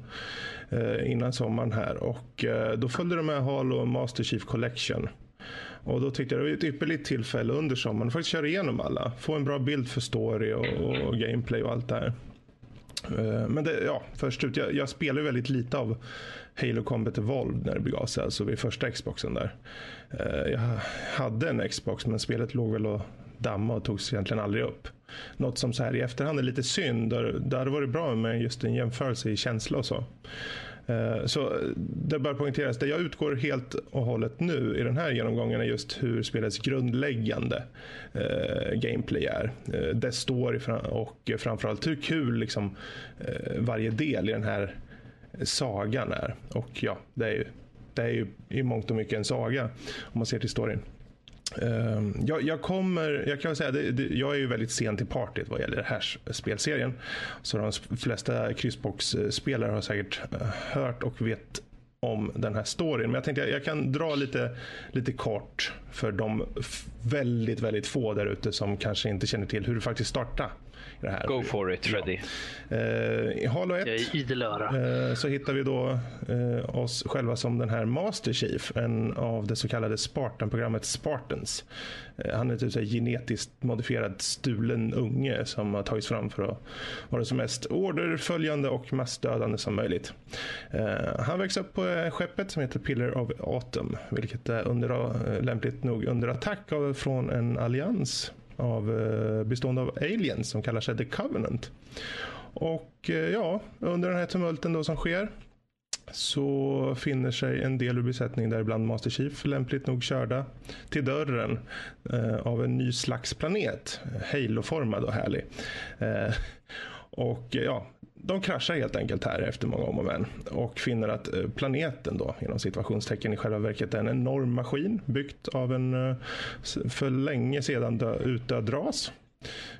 eh, innan sommaren här och eh, då följde de med Halo Master Chief Collection. Och då tyckte jag det var ett ypperligt tillfälle under sommaren att faktiskt köra igenom alla. Få en bra bild för story och, och gameplay och allt det här. Eh, men det, ja, först ut, jag, jag spelade väldigt lite av Halo Combat Evolved när det begav sig, alltså vid första Xboxen där. Eh, jag hade en Xbox men spelet låg väl och damma och togs egentligen aldrig upp. Något som så här i efterhand är lite synd. Där, där hade varit bra med just en jämförelse i känsla och så. Eh, så det bör poängteras, det jag utgår helt och hållet nu i den här genomgången är just hur spelets grundläggande eh, gameplay är. Eh, det dess story och framförallt hur kul liksom, varje del i den här sagan är. Och ja, det är ju, det är ju i mångt och mycket en saga om man ser till storyn. Ehm, jag, jag kommer, jag kan säga, det, det, jag är ju väldigt sen till partyt vad gäller den här spelserien. Så de flesta Xbox-spelare har säkert eh, hört och vet om den här storyn. Men jag tänkte jag, jag kan dra lite, lite kort för de väldigt, väldigt få där ute som kanske inte känner till hur det faktiskt startade. Det här. Go for it, Freddy. Eh, I Halo 1 Jag är idel öra. Eh, så hittar vi då eh, oss själva som den här Master Chief, en av det så kallade Spartan-programmet Spartans. Han är typ så genetiskt modifierad stulen unge som har tagits fram för att vara så mest orderföljande och massdödande som möjligt. Han växer upp på skeppet som heter Pillar of Autumn, vilket är under, lämpligt nog under attack av, från en allians av, eh, bestående av aliens som kallar sig The Covenant. Och eh, ja, under den här tumulten då som sker så finner sig en del ur besättningen, däribland Master Chief, lämpligt nog körda till dörren eh, av en ny slags planet. Haloformad och härlig. Eh, och eh, ja, de kraschar helt enkelt här efter många om och men och finner att eh, planeten då inom situationstecken i själva verket är en enorm maskin byggt av en eh, för länge sedan dö, utdöd ras.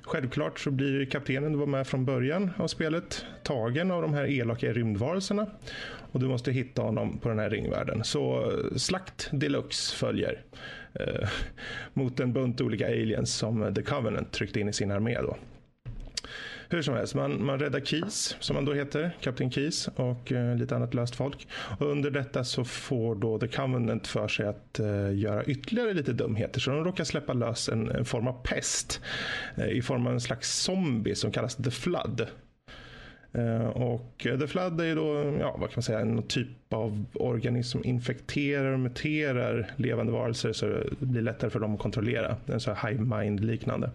Självklart så blir kaptenen du var med från början av spelet tagen av de här elaka rymdvarelserna och du måste hitta honom på den här ringvärlden. Så eh, slakt deluxe följer eh, mot en bunt olika aliens som The Covenant tryckte in i sin armé då. Hur som helst, man, man räddar Keys, som han då heter, Kapten Keys och eh, lite annat löst folk. Och under detta så får då The Covenant för sig att eh, göra ytterligare lite dumheter. Så de råkar släppa lös en, en form av pest eh, i form av en slags zombie som kallas The Flood. Eh, och The Flood är ju då, ja vad kan man säga, en typ av organism som infekterar och muterar levande varelser så det blir lättare för dem att kontrollera. En sån här hive mind liknande.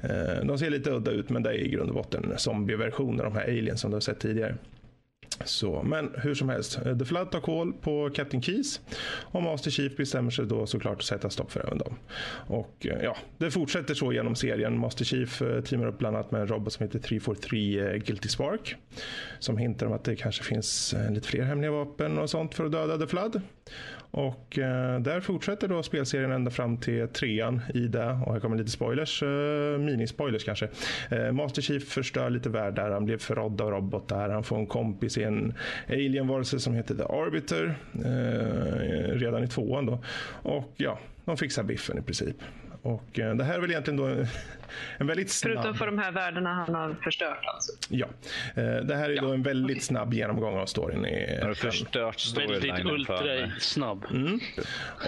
Eh, de ser lite udda ut men det är i grund och botten zombieversioner av de här aliens som du har sett tidigare. Så, men hur som helst, eh, The Flood tar koll på Captain Keys och Master Chief bestämmer sig då såklart att sätta stopp för även dem. Och eh, ja, det fortsätter så genom serien. Master Chief eh, teamar upp bland annat med en robot som heter 343 Guilty Spark. Som hintar om att det kanske finns lite fler hemliga vapen och sånt för att döda The Flood. Och eh, där fortsätter då spelserien ända fram till trean i det. Och här kommer lite spoilers, eh, minispoilers kanske. Eh, Master Chief förstör lite världar, han blev förrådd av robotar. Han får en kompis i en alien-varelse som heter The Arbiter. Eh, redan i tvåan då. Och ja, de fixar biffen i princip. Och eh, det här är väl egentligen då en, väldigt snabb... Förutom för de här värdena han har förstört alltså. Ja, eh, det här är då en väldigt snabb genomgång av storyn. I, Har förstört Väldigt storylinen för ultra mig? snabb. Mm.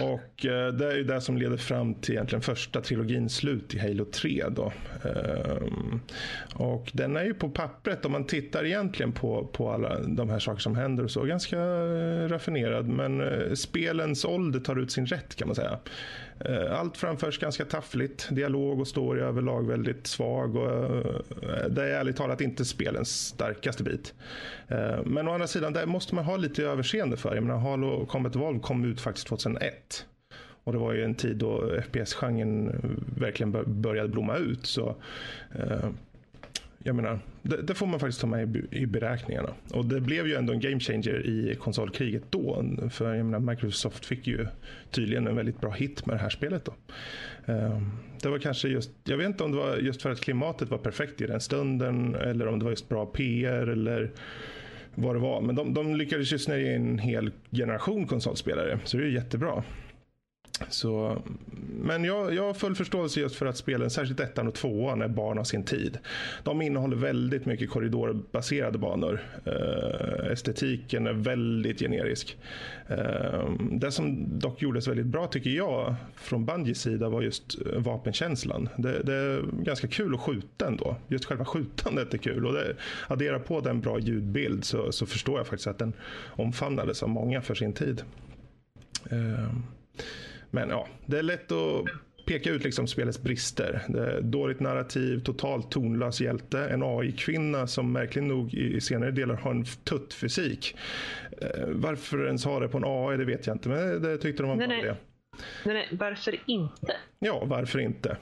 Och eh, det är ju det som leder fram till egentligen första trilogins slut i Halo 3. Då. Ehm, och den är ju på pappret, om man tittar egentligen på, på alla de här saker som händer och så, ganska eh, raffinerad. Men eh, spelens ålder tar ut sin rätt kan man säga. Eh, Allt framförs ganska taffligt. Dialog och story överlag väldigt svag. Och, eh, det är ärligt talat inte spelens starkaste bit. Eh, men å andra sidan, det måste man ha lite överseende för. Jag menar, Halo Combat Evolved kom ut faktiskt 2001. Och det var ju en tid då FPS-genren verkligen började blomma ut. Så, eh, jag menar, det, det, får man faktiskt ta med i, i, beräkningarna. Och det blev ju ändå en game changer i konsolkriget då. För jag menar, Microsoft fick ju tydligen en väldigt bra hit med det här spelet. Då. Ehm, det var kanske just, jag vet inte om det var just för att klimatet var perfekt i den stunden eller om det var just bra PR eller vad det var. Men de, de lyckades ju snöa in en hel generation konsolspelare. Så det är jättebra. Så, men jag, jag har full förståelse just för att spelen, särskilt ettan och tvåan, är barn av sin tid. De innehåller väldigt mycket korridorbaserade banor. Uh, estetiken är väldigt generisk. Uh, det som dock gjordes väldigt bra tycker jag från Bungies sida var just eh, vapenkänslan. Det, det, är ganska kul att skjuta ändå. Just själva skjutandet är kul. Och det, addera på den bra ljudbild så, så förstår jag faktiskt att den omfamnades av många för sin tid. Uh, men ja, det är lätt att peka ut liksom spelets brister. dåligt narrativ, totalt tonlös hjälte, en AI-kvinna som märkligt nog i senare delar har en tutt fysik. Eh, varför ens ha det på en AI, det vet jag inte, men det tyckte de var nej, bra nej. Nej, nej, varför inte? Ja, varför inte?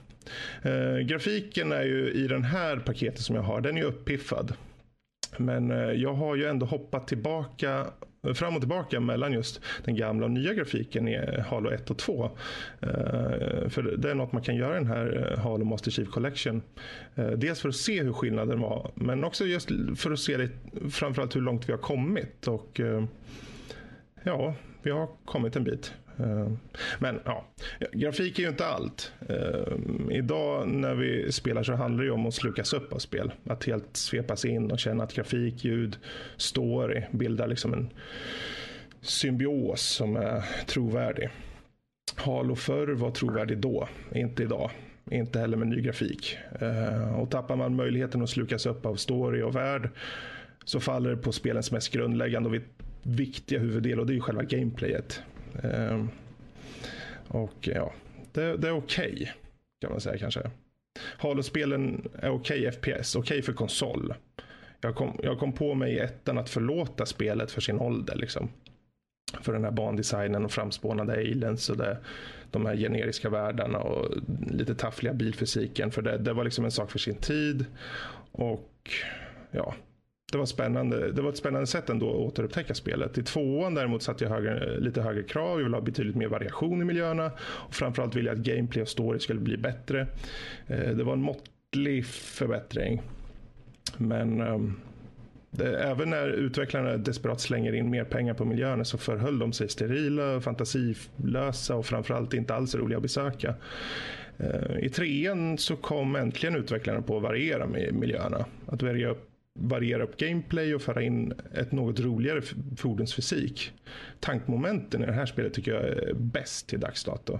Eh, grafiken är ju i den här paketet som jag har, den är ju uppiffad. Men eh, jag har ju ändå hoppat tillbaka fram och tillbaka mellan just den gamla och nya grafiken i eh, Halo 1 och 2. Eh, för det är något man kan göra i den här eh, Halo Master Chief Collection. Dels för att se hur skillnaden var, men också just för att se det, framförallt hur långt vi har kommit. Och ja, vi har kommit en bit. Eh, men ja, grafik är ju inte allt. Eh, idag när vi spelar så handlar det om att slukas upp av spel. Att helt svepas in och känna att grafik, ljud, story bildar liksom en symbios som är trovärdig. Halo förr var trovärdig då, inte idag. Inte heller med ny grafik. Eh, och tappar man möjligheten att slukas upp av story och värld så faller det på spelens mest grundläggande och viktiga huvuddel och det är ju själva gameplayet. Ehm, och ja, det, det är okej okay, kan man säga kanske. Halo-spelen är okej okay FPS, okej okay för konsol. Jag kom, jag kom på mig i ettan att förlåta spelet för sin ålder. Liksom. För den här bandesignen och framspånade aliens och det, de här generiska världarna och lite taffliga bilfysiken. För det, det var liksom en sak för sin tid. Och ja, det var spännande. Det var ett spännande sätt ändå att återupptäcka spelet. I tvåan däremot satte jag högre, lite högre krav. Jag ville ha betydligt mer variation i miljöerna. Och framförallt ville jag att gameplay och story skulle bli bättre. Eh, det var en måttlig förbättring. Men ehm, det, även när utvecklarna desperat slänger in mer pengar på miljöerna så förhöll de sig sterila, fantasilösa och framförallt inte alls roliga att besöka. Eh, I trean så kom äntligen utvecklarna på att variera med miljöerna. Att välja upp variera upp gameplay och föra in ett något roligare fordonsfysik. Tankmomenten i det här spelet tycker jag är bäst till dags dato.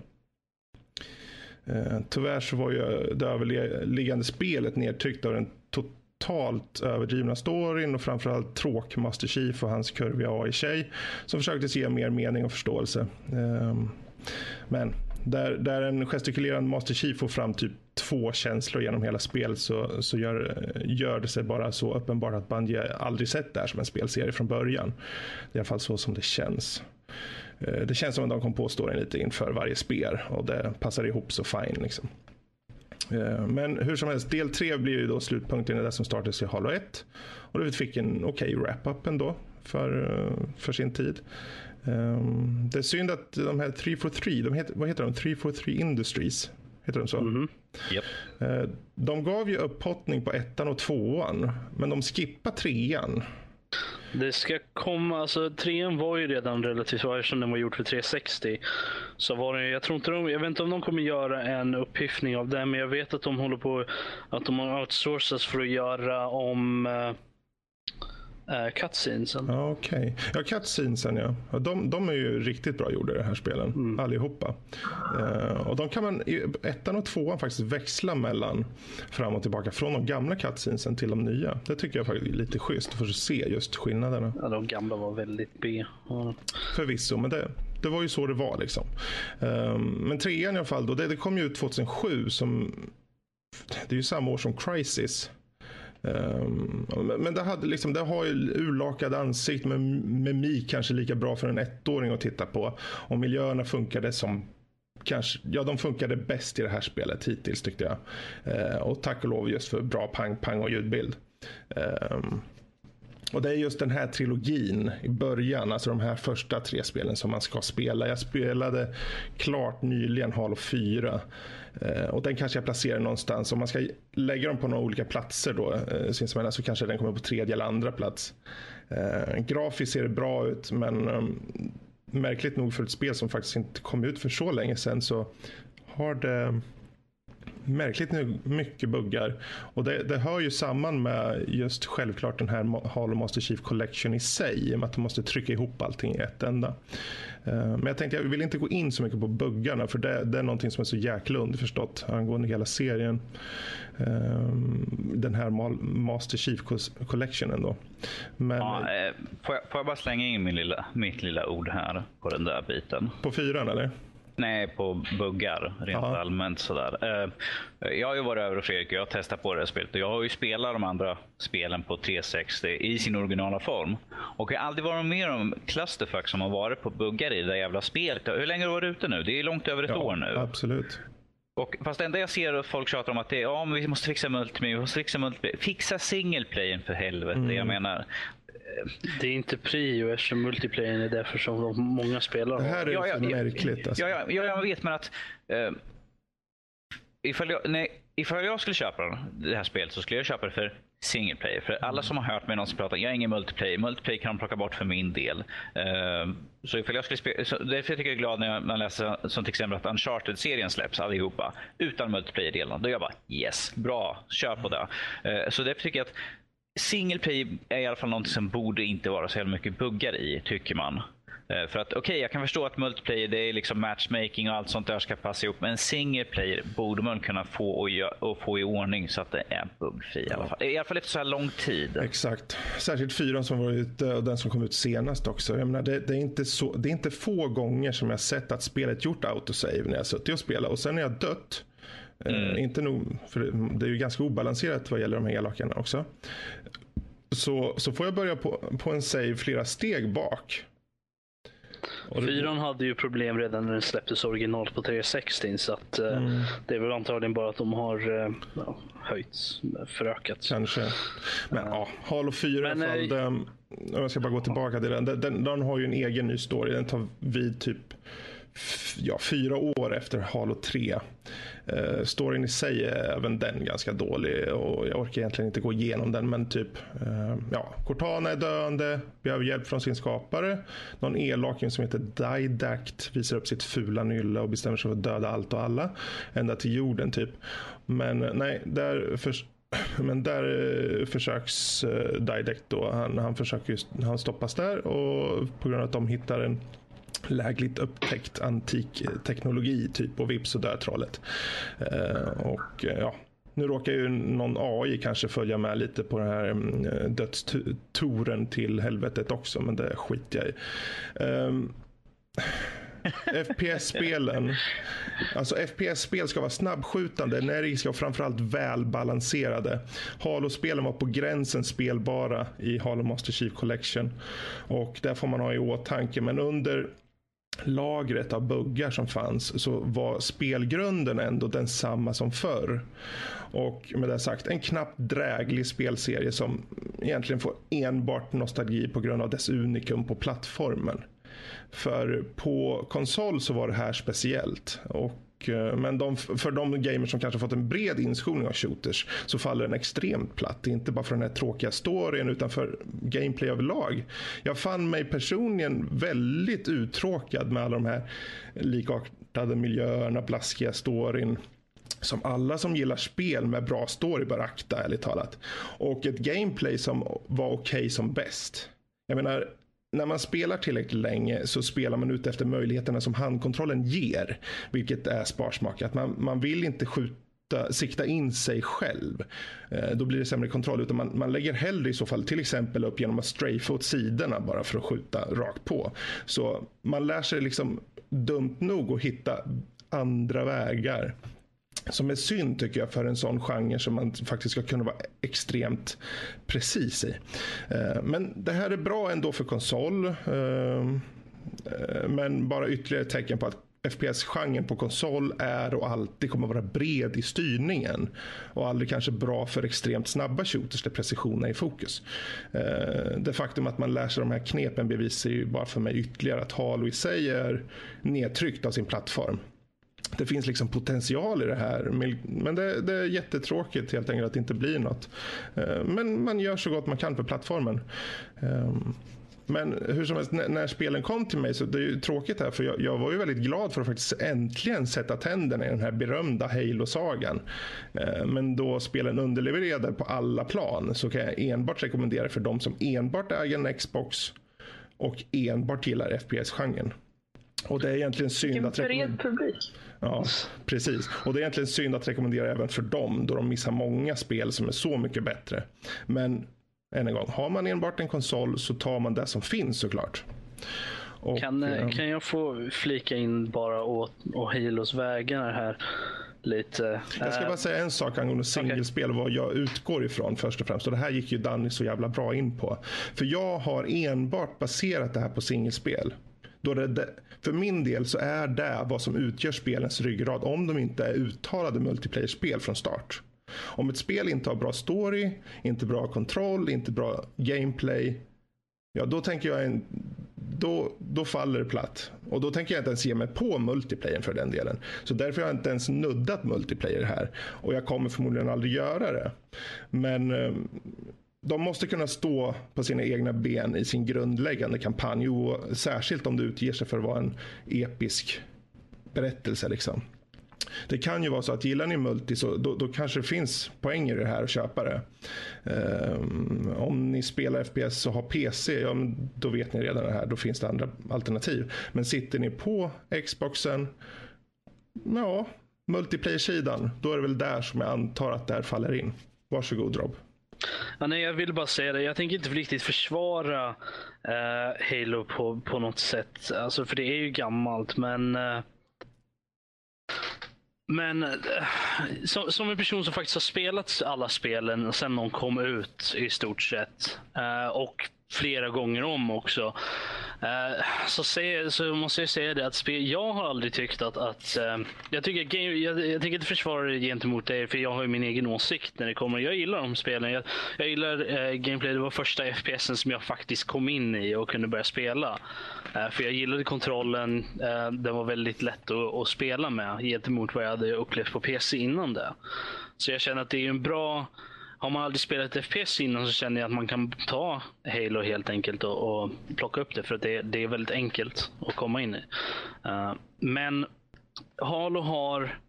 Eh, tyvärr så var ju det överliggande spelet nedtryckt av den totalt överdrivna storyn och framförallt tråk Master Chief och hans kurviga AI-tjej som försökte ge mer mening och förståelse. Eh, men där, där en gestikulerande Master Chief får fram typ två känslor genom hela spelet så, så gör, gör det sig bara så uppenbart att Bungie aldrig sett det här som en spelserie från början. Det är i alla fall så som det känns. Eh, det känns som att de kom på storyn lite inför varje spel och det passar ihop så fine. Liksom. Eh, men hur som helst, del 3 blir ju då slutpunkten i det som startades i Halo 1. Och det fick en okej okay wrap-up ändå för, eh, för sin tid. Um, det är synd att de här 343, de heter, vad heter de? 343 Industries. Heter de så? Mm -hmm. yep. uh, de gav ju upphottning på ettan och tvåan, men de skippade trean. Det ska komma, alltså trean var ju redan relativt, eftersom den var gjord för 360. Så var det, jag tror inte de, jag vet inte om de kommer göra en upphiffning av det, men jag vet att de håller på, att de har outsourcats för att göra om uh, uh, cutscenesen. Ja, Okej. Okay. Ja, cutscenesen ja. De, de är ju riktigt bra gjorda i de här spelen. Mm. Allihopa. Uh, och de kan man i ettan och tvåan faktiskt växla mellan fram och tillbaka. Från de gamla cutscenesen till de nya. Det tycker jag faktiskt är lite schysst. För att se just skillnaderna. Ja, de gamla var väldigt B. Ja. Förvisso, men det, det var ju så det var liksom. Um, men trean i alla fall, då, det, det kom ju ut 2007 som det är ju samma år som Crisis. Um, men det, hade liksom, det har ju urlakade ansikt med mimik kanske lika bra för en ettåring att titta på. Och miljöerna funkade som kanske, ja, de funkade bäst i det här spelet hittills tyckte jag. Eh, och tack och lov just för bra pang, pang och ljudbild. Um, och det är just den här trilogin i början, alltså de här första tre spelen som man ska spela. Jag spelade klart nyligen Halo 4 eh, och den kanske jag placerar någonstans. Om man ska lägga dem på några olika platser då eh, sinsemellan så kanske den kommer på tredje eller andra plats. Eh, grafiskt ser det bra ut men ehm, märkligt nog för ett spel som faktiskt inte kom ut för så länge sedan så har det märkligt nog mycket buggar. Och det, det hör ju samman med just självklart den här Halo Master Chief Collection i sig. I och med att de måste trycka ihop allting i ett enda. Eh, men jag tänkte jag vill inte gå in så mycket på buggarna för det, det är någonting som är så jäkla underförstått angående hela serien. Ehm, den här Master Chief Collection ändå. Men, ja, eh, får, jag, får jag bara slänga in min lilla, mitt lilla ord här på den där biten? På fyran eller? Nej, på buggar rent Aha. allmänt. Sådär. Eh, jag har ju varit över och Fredrik och jag har testat på det här spelet. Jag har ju spelat de andra spelen på 360 i sin originala form. Och jag har aldrig varit med om clusterfuck som har varit på buggar i det där jävla spelet. Hur länge har du varit ute nu? Det är långt över ett ja, år nu. Absolut. Och fast det enda jag ser att folk tjatar om att det är, ja, men vi måste fixa multiplayer, vi måste fixa multiplayer. Fixa single player för helvete. Mm. Jag menar, det är inte prio eftersom multiplayern är därför som många spelar. Det här är ja, ja, märkligt. Alltså. Ja, ja, jag vet men att eh, ifall, jag, nej, ifall jag skulle köpa det här spelet så skulle jag köpa det för single player. För alla som har hört mig någon som pratar, jag är ingen multiplayer. Multiplayer kan de plocka bort för min del. Uh, så ifall jag skulle spela, så därför tycker jag är glad när man läser som till exempel att Uncharted-serien släpps allihopa utan multiplayer-delen. Då är jag bara yes, bra, kör på det. Uh, så därför tycker jag att single play är i alla fall något som borde inte vara så mycket buggar i, tycker man. Eh, för att okej, okay, jag kan förstå att multiplayer, det är liksom matchmaking och allt sånt där ska passa ihop. Men single player borde man kunna få och, och få i ordning så att det är buggfri i alla fall. I alla fall efter så här lång tid. Exakt. Särskilt fyran som var ute och den som kom ut senast också. Jag menar, det, det, är inte så, det är inte få gånger som jag sett att spelet gjort autosave när jag suttit och spelat och sen när jag dött mm. inte nog, för det är ju ganska obalanserat vad gäller de här elakarna också. Så, så får jag börja på, på en save flera steg bak. Fyran hade ju problem redan när den släpptes originalt på 360 så att, eh, mm. det är väl antagligen bara att de har uh, ja, höjts, förökats. Kanske. Men uh, ja, Halo 4 men, i alla fall. Den, jag ska bara gå tillbaka till den. Den, den. den, har ju en egen ny story. Den tar vid typ ja, fyra år efter Halo 3. Uh, eh, storyn i sig är även den ganska dålig och jag orkar egentligen inte gå igenom den men typ uh, ja, Cortana är döende, behöver hjälp från sin skapare. Någon elaking som heter Didact visar upp sitt fula nylle och bestämmer sig för att döda allt och alla. Ända till jorden typ. Men eh, nej, där först men där försöks uh, Didact då. Han, han, försöker just, han stoppas där och på grund av att de hittar en lägligt upptäckt antik teknologi typ och vips så dör trollet. Eh, och eh, ja, nu råkar ju någon AI kanske följa med lite på den här mm, dödstoren till helvetet också, men det skiter jag i. Um, FPS-spelen. Alltså FPS-spel ska vara snabbskjutande, energiska och framförallt välbalanserade. Halo-spelen var på gränsen spelbara i Halo Master Chief Collection. Och det får man ha i åtanke. Men under lagret av buggar som fanns så var spelgrunden ändå densamma som förr. Och med det sagt, en knappt dräglig spelserie som egentligen får enbart nostalgi på grund av dess unikum på plattformen. För på konsol så var det här speciellt. Och och, eh, men de, för de gamers som kanske fått en bred inskolning av shooters så faller den extremt platt. Inte bara för den här tråkiga storyn utan för gameplay överlag. Jag fann mig personligen väldigt uttråkad med alla de här likartade miljöerna, blaskiga storyn som alla som gillar spel med bra story bör akta ärligt talat. Och ett gameplay som var okej okay som bäst. Jag menar, när man spelar tillräckligt länge så spelar man ut efter möjligheterna som handkontrollen ger. Vilket är sparsmakat. Man, man vill inte skjuta sikta in sig själv. Eh, då blir det sämre kontroll. Utan man, man lägger hellre i så fall till exempel upp genom att strafa åt sidorna bara för att skjuta rakt på. Så man lär sig liksom dumt nog att hitta andra vägar som är synd tycker jag för en sån genre som man faktiskt ska kunna vara extremt precis i. Eh, men det här är bra ändå för konsol. Eh, eh, men bara ytterligare tecken på att FPS-genren på konsol är och alltid kommer vara bred i styrningen och aldrig kanske bra för extremt snabba shooters där precision är i fokus. Det faktum att man lär sig de här knepen bevisar ju bara för mig ytterligare att Halo i sig är nedtryckt av sin plattform. Det finns liksom potential i det här. Men det, det, är jättetråkigt helt enkelt att det inte blir något. Eh, men man gör så gott man kan för plattformen. Ehm, men hur som helst, när, spelen kom till mig så det är ju tråkigt här för jag, jag, var ju väldigt glad för att faktiskt äntligen sätta tänderna i den här berömda Halo-sagan. Eh, men då spelen underlevererade på alla plan så kan jag enbart rekommendera för de som enbart äger en Xbox och enbart gillar FPS-genren. Och det är egentligen synd Vilken att bred publik. Ja, precis. Och det är egentligen synd att rekommendera även för dem då de missar många spel som är så mycket bättre. Men än en gång, har man enbart en konsol så tar man det som finns såklart. Och, kan, äh, kan jag få flika in bara åt och Halos vägar här? Lite. Jag ska bara säga en sak angående singelspel och vad jag utgår ifrån först och främst. Och det här gick ju Danny så jävla bra in på. För jag har enbart baserat det här på singelspel. Då det, för min del så är det vad som utgör spelens ryggrad om de inte är uttalade multiplayer-spel från start. Om ett spel inte har bra story, inte bra kontroll, inte bra gameplay. Ja, då tänker jag en, då, då faller det platt. Och då tänker jag inte ens ge mig på multiplayer för den delen. Så därför har jag inte ens nuddat multiplayer här. Och jag kommer förmodligen aldrig göra det. Men ehm, de måste kunna stå på sina egna ben i sin grundläggande kampanj. Och särskilt om det utger sig för att vara en episk berättelse. Liksom. Det kan ju vara så att gillar ni multi så då, då kanske det finns poänger i det här att köpa det. Um, om ni spelar FPS och har PC, ja, då vet ni redan det här. Då finns det andra alternativ. Men sitter ni på Xboxen, ja, multiplayer-sidan, då är det väl där som jag antar att det här faller in. Varsågod Rob. Ja, nej, jag vill bara säga det. Jag tänker inte riktigt försvara uh, Halo på, på något sätt. Alltså, för det är ju gammalt, men uh, men uh, som, som, en person som faktiskt har spelat alla spelen sedan de kom ut i stort sett. och flera gånger om också. Eh, så, se, så måste jag säga det att spel, jag har aldrig tyckt att... att eh, jag, tycker game, jag, jag tänker inte försvara det gentemot dig för jag har ju min egen åsikt när det kommer. Jag gillar de spelen. Jag, jag gillar eh, gameplay. Det var första FPSen som jag faktiskt kom in i och kunde börja spela. Eh, för jag gillade kontrollen. Eh, den var väldigt lätt att, att spela med gentemot vad jag hade upplevt på PC innan det. Så jag känner att det är en bra har man aldrig spelat FPS innan så känner jag att man kan ta Halo helt enkelt och, och plocka upp det för att det, det, är väldigt enkelt att komma in i. Uh, men Halo har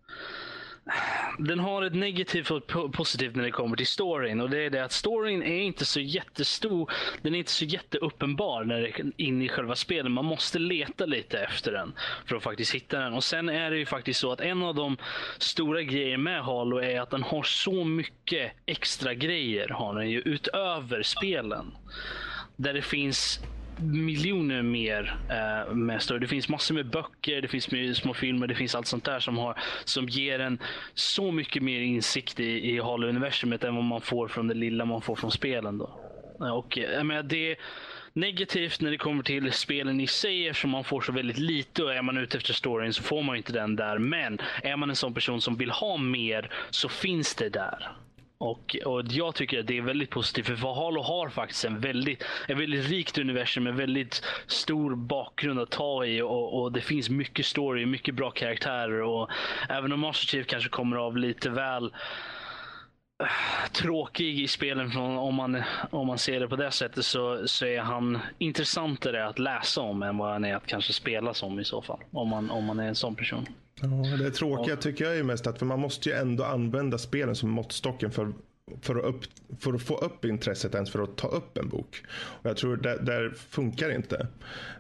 den har ett negativt och ett positivt när det kommer till storyn. Och det är det att storyn är inte så jättestor. Den är inte så jätteuppenbar när det är in i själva spelet. Man måste leta lite efter den för att faktiskt hitta den. Och sen är det ju faktiskt så att en av de stora grejerna med Halo är att den har så mycket extra grejer har den ju utöver spelen. Där det finns miljoner mer eh, med story. Det finns massor med böcker, det finns små filmer, det finns allt sånt där som, har, som ger en så mycket mer insikt i, i Halo-universumet än vad man får från det lilla man får från spelen. Då. Eh, och, eh, jag menar, det är negativt när det kommer till spelen i sig eftersom man får så väldigt lite och är man ute efter storyn så får man inte den där. Men är man en sån person som vill ha mer så finns det där. Och, och Jag tycker att det är väldigt positivt för Halo har faktiskt en väldigt, en väldigt rikt universum med väldigt stor bakgrund att ta i och, och det finns mycket story, mycket bra karaktärer och även om Master Chief kanske kommer av lite väl tråkig i spelen om man, om man ser det på det sättet så, så är han intressantare att läsa om än vad han är att kanske spela som i så fall. Om man, om man är en sån person. Ja, det tråkiga tycker jag är mest att för man måste ju ändå använda spelen som måttstocken för, för, att, upp, för att få upp intresset ens för att ta upp en bok. Och jag tror det där funkar inte.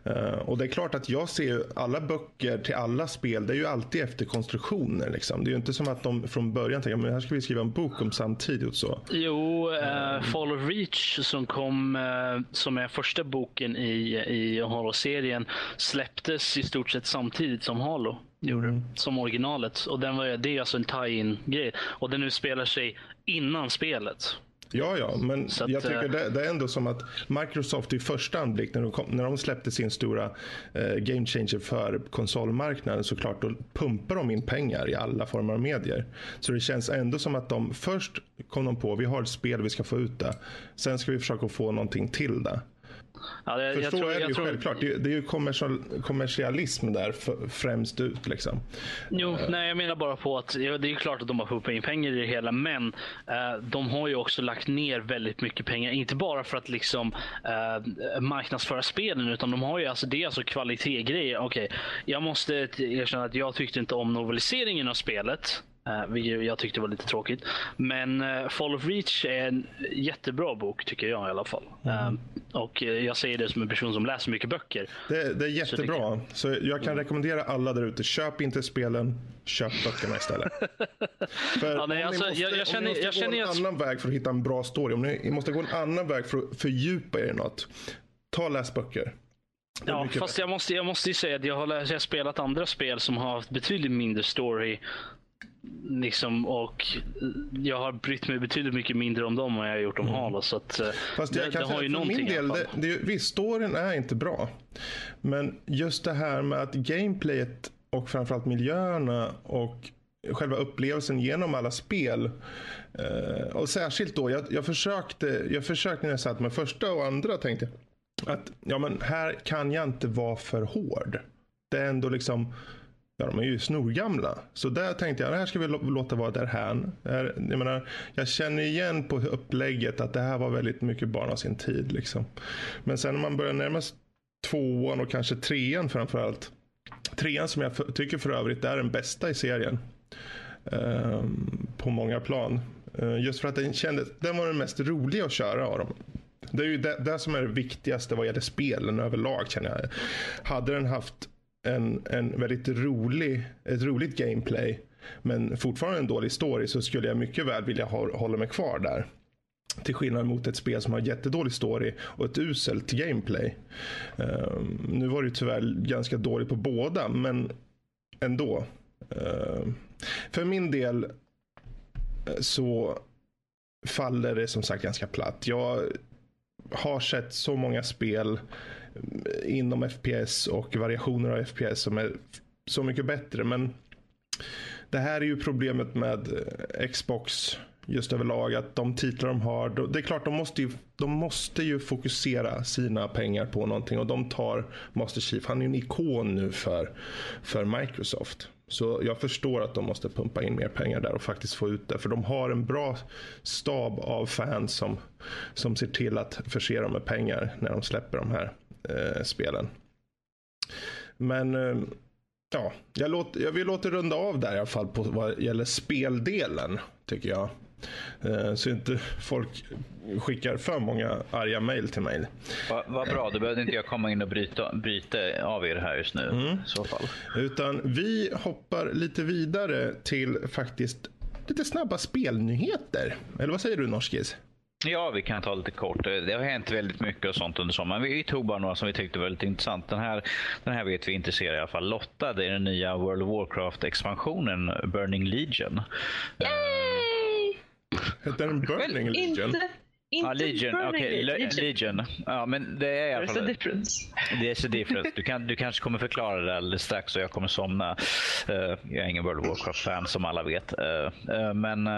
Uh, och det är klart att jag ser alla böcker till alla spel, det är ju alltid efter konstruktioner. Liksom. Det är ju inte som att de från början tänker men här ska vi skriva en bok om samtidigt. Så. Jo, uh, Fall of Reach som kom uh, som är första boken i, i Halo-serien släpptes i stort sett samtidigt som Halo gjorde mm. som originalet. Och den var, det är alltså en tie-in grej. Och den utspelar sig innan spelet. Ja, ja, men att, jag tycker eh, det, det är ändå som att Microsoft i första anblick när de, kom, när de släppte sin stora eh, game changer för konsolmarknaden såklart, då pumpar de in pengar i alla former av medier. Så det känns ändå som att de först kom de på, vi har ett spel, vi ska få ut det. Sen ska vi försöka få någonting till det. Ja, det, För jag så tror, är det jag ju tror, självklart. Det, det är ju kommersial, kommersialism där för, främst ut liksom. Jo, nej, jag menar bara på att ja, det är klart att de har pumpat in pengar i det hela, men eh, de har ju också lagt ner väldigt mycket pengar. Inte bara för att liksom eh, marknadsföra spelen, utan de har ju alltså, det är alltså kvalitetsgrejer. Okej, jag måste erkänna att jag tyckte inte om noveliseringen av spelet. Uh, vilket jag tyckte var lite tråkigt. Men uh, Fall of Reach är en jättebra bok tycker jag i alla fall. Eh, och eh, jag säger det som en person som läser mycket böcker. Det, det är jättebra. Så jag Mm. kan rekommendera alla där ute, köp inte spelen, köp böckerna istället. För Ja, nej, om alltså, måste, jag- jag om känner- ni måste jag gå känner en att- annan väg för att hitta en bra story, om ni måste gå en annan väg för att fördjupa er i något, ta och läs böcker. Det är Ja, fast jag måste, jag måste ju säga att jag har, jag har spelat andra spel som har haft betydligt mindre story. Liksom, och jag har brytt mig betydligt mycket mindre om dem än jag har gjort om Halo. Så att, eh, Mm. Fast det, jag kan det har ju någonting del, det, det, visst, storyn är inte bra. Men just det här med att gameplayet och framförallt miljöerna och själva upplevelsen genom alla spel. Eh, och särskilt då, jag, jag, försökte, jag försökte när jag satt med första och andra tänkte jag att ja, men här kan jag inte vara för hård. Det är ändå liksom Ja, de är ju snorgamla. Så där tänkte jag, det här ska vi låta vara därhän. Jag, menar, jag känner igen på upplägget att det här var väldigt mycket barn av sin tid. Liksom. Men sen när man börjar närma sig tvåan och kanske trean framförallt. Trean som jag för, tycker för övrigt är den bästa i serien. Um, på många plan. Uh, just för att den kändes, den var den mest roliga att köra av dem. Det är ju det, det som är det viktigaste vad gäller spelen överlag känner jag. Hade den haft en, en väldigt rolig, ett roligt gameplay men fortfarande en dålig story så skulle jag mycket väl vilja ha, hålla mig kvar där. Till skillnad mot ett spel som har jättedålig story och ett uselt gameplay. Um, nu var det ju tyvärr ganska dåligt på båda men ändå. Uh, för min del eh, så faller det som sagt ganska platt. Jag har sett så många spel inom FPS och variationer av FPS som är så mycket bättre. Men det här är ju problemet med eh, Xbox just överlag. Att de titlar de har, det är klart de måste ju, de måste ju fokusera sina pengar på någonting och de tar Master Chief. Han är ju en ikon nu för, för Microsoft. Så jag förstår att de måste pumpa in mer pengar där och faktiskt få ut det. För de har en bra stab av fans som, som ser till att förse dem med pengar när de släpper de här eh, spelen. Men eh, ja, jag, låter, jag vill låta runda av där i alla fall på vad gäller speldelen tycker jag. Eh, så inte folk skickar för många arga mejl till mig. Vad vad bra, då behövde inte jag komma in och bryta, bryta av er här just nu. Mm. I så fall. Utan vi hoppar lite vidare till faktiskt lite snabba spelnyheter. Eller vad säger du Norskis? Ja, vi kan ta lite kort. Det har hänt väldigt mycket och sånt under sommaren. Vi tog bara några som vi tyckte var lite intressant. Den här, den här vet vi intresserar i alla fall Lotta. Det är den nya World of Warcraft-expansionen Burning Legion. Yay! Heter den Burning Legion? Inte, inte Ja, Legion. Le- Legion. Legion. Ja, men det är i alla There's a fall... difference. Det är så different. Du, kan, du kanske kommer förklara det alldeles strax och jag kommer somna. Eh, jag är ingen World of Warcraft-fan som alla vet. Eh, eh, men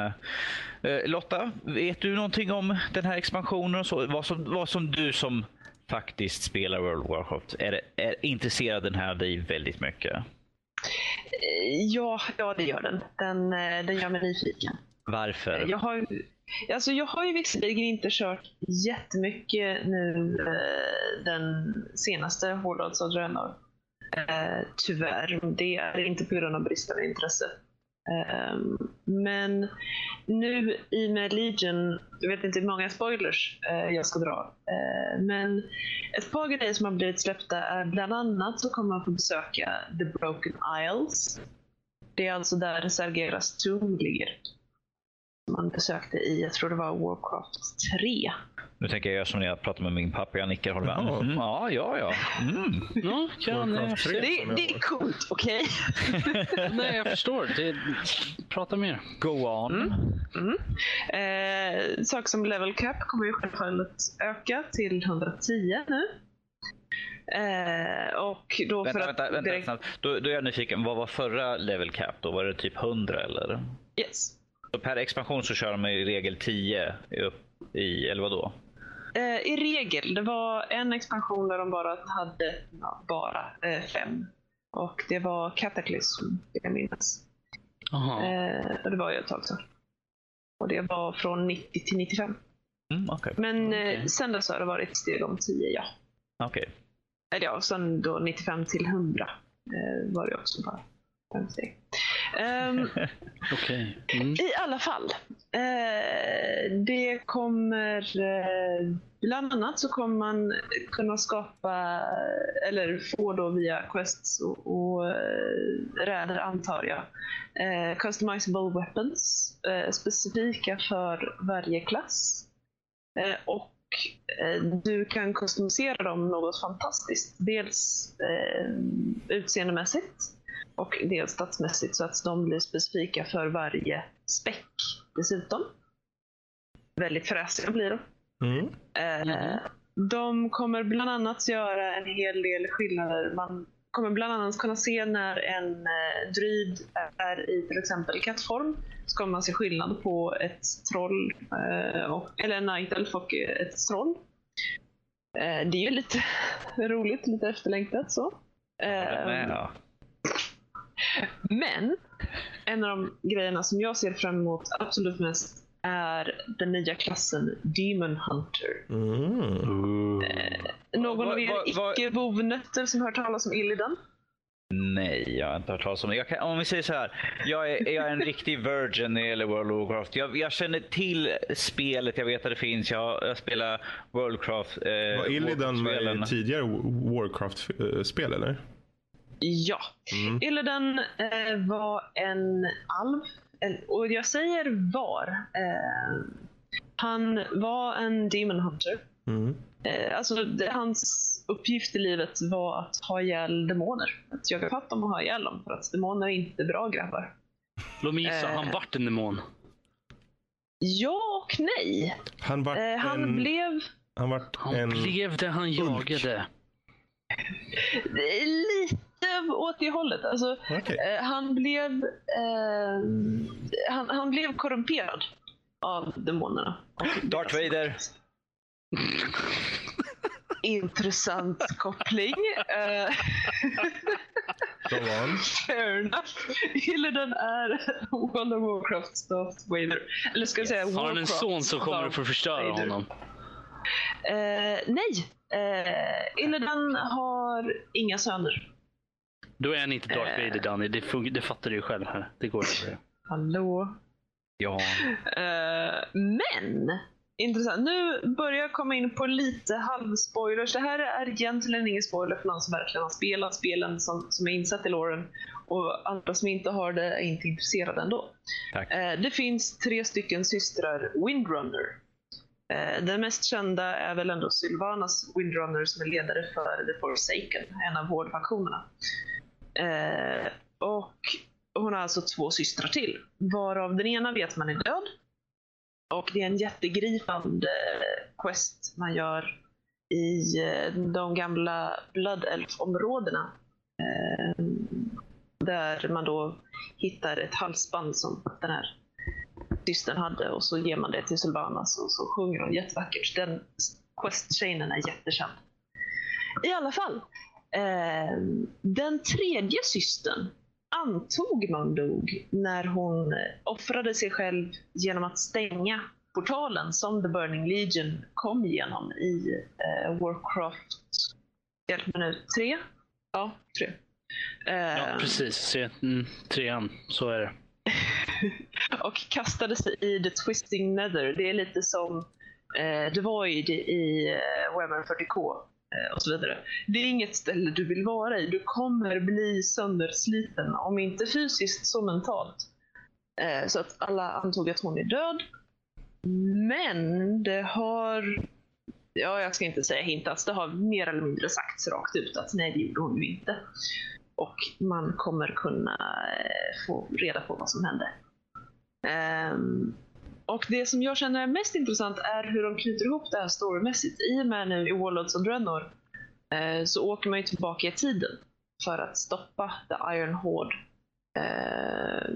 Lotta, vet du någonting om den här expansionen och så? Vad som, vad som du som faktiskt spelar World of Warcraft är, är intresserad den här dig väldigt mycket? Ja, ja, det gör den. Den, den gör mig nyfiken. Varför? Jag har, alltså jag har ju visserligen inte kört jättemycket nu eh, den senaste Hårdals och Draenor. Eh, tyvärr. Det är inte på grund av bristande intresse. Eh, men nu i och med Legion, jag vet inte hur många spoilers eh, jag ska dra. Eh, men ett par grejer som har blivit släppta är bland annat så kommer man få besöka The Broken Isles. Det är alltså där Sergeras Tomb ligger man besökte i, jag tror det var Warcraft 3. Nu tänker jag göra som när jag pratar med min pappa. Jag nickar och håller med. Mm, ja, ja, ja. Mm. Ja, kan 3 Det, det är coolt, okej? Nej, jag förstår. Det, prata mer. Go on. Eh, sak som level cap kommer ju självfallet öka till 110 nu. Eh, och då Vänta, för vänta, att vänta. direkt- snabbt. Då, då är jag nyfiken. Vad var förra level cap då? Var det typ 100 eller? Yes. Per expansion så kör de i regel 10 upp i, eller vad då? Eh, I regel, det var en expansion där de bara hade ja, bara eh, fem. Och det var Cataclysm, vill jag minnas. Eh, och det var ju ett tag sedan. Och det var från 90 till 95. Mm, Okej. Men eh, Okej. sen dess har det varit steg om 10, ja. Okej. Eller ja, sen då 95 till 100 eh, var det också bara fem steg. Ehm, Okej. Mm. I alla fall. Eh, det kommer... Eh, bland annat så kommer man kunna skapa, eller få då via quests och, och eh, räder antar jag, eh, customizable weapons specifika för varje klass. Och du kan customisera dem något fantastiskt. Dels utseendemässigt och dels statsmässigt så att de blir specifika för varje späck dessutom. Väldigt fräsiga blir de. Mm. Eh, De kommer bland annat göra en hel del skillnader. Man kommer bland annat kunna se när en eh, druid är i till exempel kattform. Så kommer man se skillnad på ett troll, eh, och, eller en night elf och ett troll. Eh, det är ju lite roligt, lite efterlängtat så. Ja. Men en av de grejerna som jag ser fram emot absolut mest är den nya klassen Demon Hunter. Mm. Någon Vad- av er icke-bovnötter som hört talas om Illidan? Nej, jag har inte hört talas om det. Jag kan, om vi säger så här. Jag är, jag är en riktig virgin när det gäller World of Warcraft. Jag, jag känner till spelet, jag vet att det finns. Jag, jag spelar Worldcraft. Eh, Var Illidan med i tidigare Warcraft-spel eller? Ja. Mm. Illidan eh, var en alv. En, och jag säger var. Eh, han var en Demon Hunter. Mm. Eh, alltså, det, hans uppgift i livet var att ha ihjäl demoner. Att jaga fatt dem och ha ihjäl dem. För att demoner är inte bra grabbar. Låt mig gissa, Eh. han vart en demon. Ja och nej. Han vart Eh, han en... blev Han vart Han en... blev det han jagade. Det är lite åt det hållet. Alltså, Okej. eh, han, blev, eh, han, han blev korrumperad av demonerna. Darth Vader. Intressant koppling. Eh, fair enough. Illidan är World of Warcrafts Darth Vader. Eller ska jag säga Har han en son som kommer att förstöra Vader. honom? Eh, nej. Eh, Illidan har inga söner. Då är han inte Darth Eh. Vader Danny, det, fun- det fattar du ju själv här. Det går över. Hallå? Ja. Eh, men, intressant. Nu börjar jag komma in på lite halvspoilers. Det här är egentligen ingen spoiler för någon som verkligen har spelat spelen som, som är insatt i loren. Och andra som inte har det är inte intresserade ändå. Tack. Eh, det finns tre stycken systrar Windrunner. Den mest kända är väl ändå Sylvanas Windrunner som är ledare för The Forsaken, en av hårdfaktionerna. Eh, och hon har alltså två systrar till, varav den ena vet man är död. Och det är en jättegripande eh, quest man gör i eh, de gamla Blood Elf-områdena. Eh, där man då hittar ett halsband som den här systern hade och så ger man det till Sylvanas och så sjunger hon jättevackert. Den quest-chainen är jättekänd. I alla fall, eh, den tredje systern antog man dog när hon offrade sig själv genom att stänga portalen som The Burning Legion kom igenom i eh, Warcraft, hjälp mig nu, tre? Ja, tre. Ja, Eh, precis. Mm, trean, så är det. och kastade sig i The Twisting Nether. Det är lite som eh, The Void i eh, Warhammer 40K eh, Eh, och så vidare. Det är inget ställe du vill vara i. Du kommer bli söndersliten, om inte fysiskt så mentalt. Eh, så att alla antog att hon är död. Men det har, ja jag ska inte säga hintats, det har mer eller mindre sagts rakt ut att nej det gjorde hon ju inte. Och man kommer kunna eh, få reda på vad som hände. Ehm, och det som jag känner är mest intressant är hur de knyter ihop det här storymässigt. I och med nu i Warlords of Draenor eh, så åker man ju tillbaka i tiden för att stoppa The Iron Horde. Eh,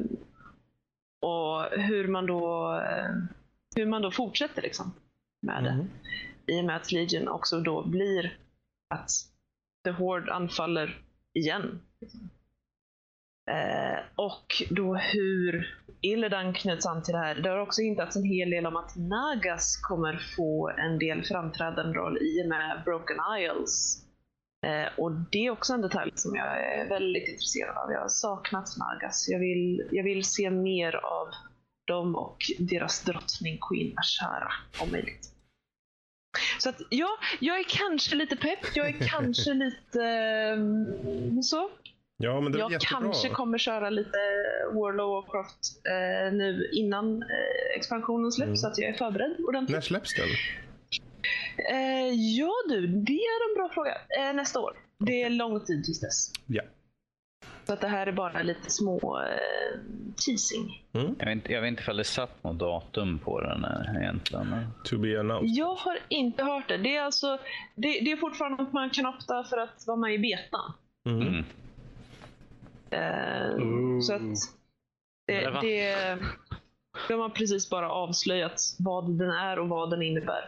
och hur man då eh, hur man då fortsätter liksom med det. Mm. I och med att Legion också då blir att The Horde anfaller igen. Eh, och då hur Illidan knöts an till det här. Det har också hintats en hel del om att Nagas kommer få en del framträdande roll i och med Broken Isles. Eh, och det är också en detalj som jag är väldigt intresserad av. Jag har saknat Nagas. Jag vill, jag vill se mer av dem och deras drottning Queen Ashara om möjligt. Så att ja, jag är kanske lite pepp. Jag är kanske lite eh, så. Ja, men det Jag jättebra. kanske kommer köra lite World of Warcraft eh, nu innan eh, expansionen släpps Mm. så att jag är förberedd ordentligt. När släpps den? Eh, ja du, det är en bra fråga. Eh, nästa år. Det är lång tid tills dess. Ja. Så att det här är bara lite små eh, teasing. Jag vet, inte, jag vet inte ifall det satt något datum på den eh, egentligen. To be announced. Jag har inte hört det. Det är, alltså, det, det är fortfarande att man kan opta för att vara med i betan. Mm. Eh, så att det, det, de har precis bara avslöjat vad den är och vad den innebär.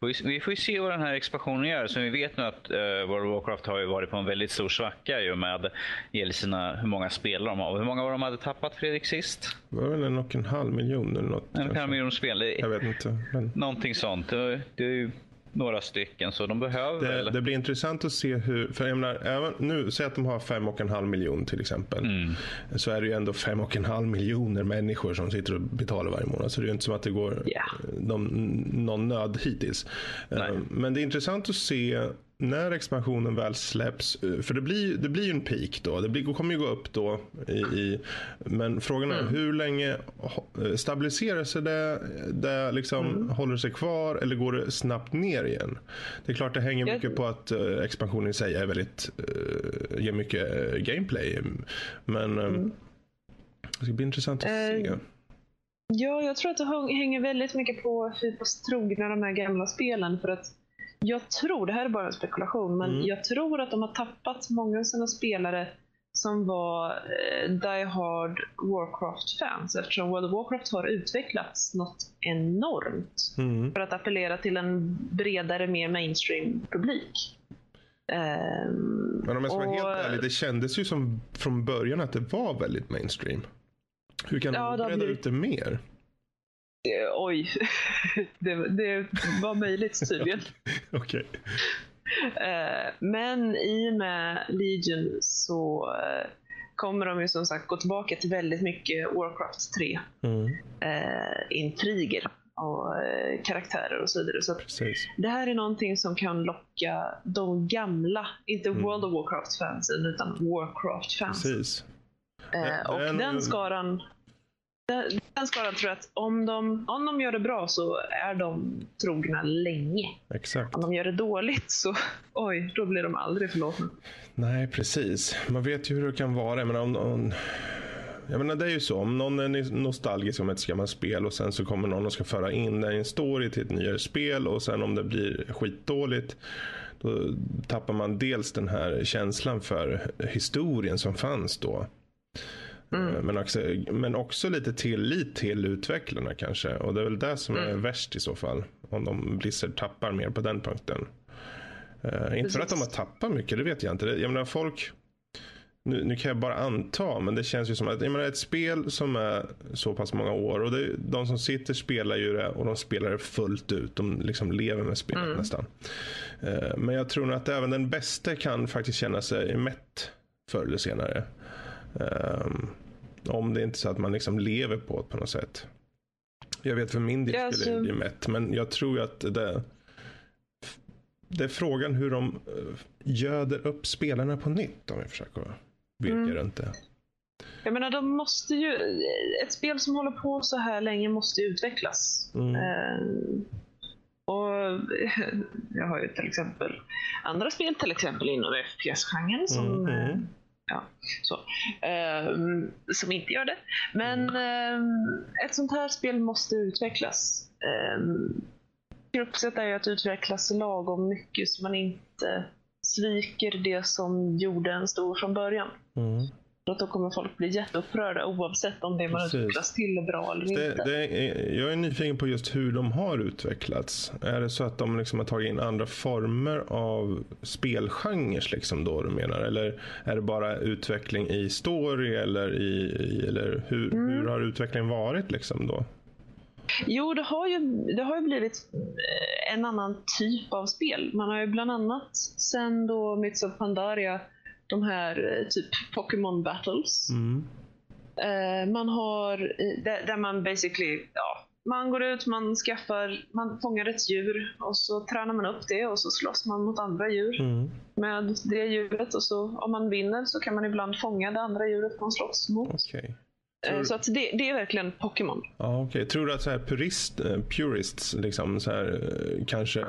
Får vi- får ju se vad den här expansionen gör. Så vi vet nu att uh, World of Warcraft har ju varit på en väldigt stor svacka i och med gäller sina, hur många spelare de har. Och Hur många var de hade tappat Fredrik sist? Det var väl en och en halv miljon eller något. En kanske. halv miljon spel. Jag vet inte. Men Någonting sånt. Det, det är ju några stycken så de behöver det, väl... det blir intressant att se hur, för jag menar, även nu, säg att de har fem och en halv miljon till exempel. Mm. Så är det ju ändå fem och en halv miljoner människor som sitter och betalar varje månad. Så det är ju inte som att det går Ja. någon, någon nöd hittills. Nej. Eh, Men det är intressant att se när expansionen väl släpps. eh, För det blir, det blir ju en peak då. Det blir, kommer ju gå upp då. I, i, men frågan är hur länge eh, stabiliserar sig det? Det liksom håller sig kvar eller går det snabbt ner igen? Det är klart det hänger Jag- mycket på att eh, expansionen i sig är väldigt, uh, ger mycket gameplay. Men eh, det ska bli intressant att se. Ja, jag tror att det häng- hänger väldigt mycket på hur pass trogna de här gamla spelen. För att jag tror, det här är bara en spekulation, men Mm. jag tror att de har tappat många av sina spelare som var eh, Die Hard Warcraft-fans eftersom World of Warcraft har utvecklats något enormt Mm. för att appellera till en bredare, mer mainstream-publik. Ehm, Men om jag ska vara helt ärlig, det kändes ju som från början att det var väldigt mainstream. Hur kan Ja, de breda blivit- ut det mer? Eh, Oj, det, det var möjligt tydligen. Okej. Eh, Men i och med Legion så eh, kommer de ju som sagt gå tillbaka till väldigt mycket Warcraft 3 Mm, intriger och karaktärer och så vidare. Så det här är någonting som kan locka de gamla, inte Mm. World of Warcraft-fansen utan Warcraft-fans. Precis. Eh, och nog- den skaran den, den skaran tror jag att om de, om de gör det bra så är de trogna länge. Exakt. Om de gör det dåligt så, oj, då blir de aldrig förlåtna. Nej, precis. Man vet ju hur det kan vara. Menar, om, om, jag menar, det är ju så. Om någon är nostalgisk om ett gammalt spel och sen så kommer någon och ska föra in det i en story till ett nyare spel och sen om det blir skitdåligt då tappar man dels den här känslan för historien som fanns då. Eh, Men, också, men också lite tillit till utvecklarna kanske. Och det är väl det som är värst i så fall. Om de Blizzard tappar mer på den punkten. Eh, inte för att de har tappat mycket, det vet jag inte. Jag menar folk, nu, nu kan jag bara anta, men det känns ju som att jag menar, ett spel som är så pass många år och det, de som sitter spelar ju det och de spelar det fullt ut. De liksom lever med spelet nästan. Eh, men jag tror nog att även den bästa kan faktiskt känna sig mätt förr eller senare. Ehm, om det inte är så att man liksom lever på det på något sätt. Jag vet för min del skulle det alltså- bli mätt, men jag tror ju att det det är frågan hur de eh, göder upp spelarna på nytt om vi försöker virka Mm. runt det. Jag menar, de måste ju... Ett spel som håller på så här länge måste ju utvecklas. Mm. Eh, och jag har ju till exempel andra spel, till exempel inom FPS-genren som, Mm, mm. eh, ja, så, eh, som inte gör det. Men eh, ett sånt här spel måste utvecklas. Eh, Gruppsätt är ju att utvecklas lagom mycket så man inte sviker det som gjorde en stor från början. Mm. Att då kommer folk bli jätteupprörda oavsett om det man Precis. utvecklas till är bra eller Det, inte. det är, jag är nyfiken på just hur de har utvecklats. Är det så att de liksom har tagit in andra former av spelgenrer liksom då du menar? Eller är det bara utveckling i story eller, i, i, eller hur, Mm. hur har utvecklingen varit liksom då? Jo, det har, ju, det har ju blivit eh, en annan typ av spel. Man har ju bland annat sen då Myths of Pandaria, de här eh, typ Pokémon Battles. Mm. Eh, man har, eh, där, där man basically, ja, man går ut, man skaffar, man fångar ett djur och så tränar man upp det och så slåss man mot andra djur Mm. med det djuret och så om man vinner så kan man ibland fånga det andra djuret man slåss mot. Eh, Tror- Så att det, det är verkligen Pokémon. Ja, okej. Tror du att så här purist, purists, liksom, så här, kanske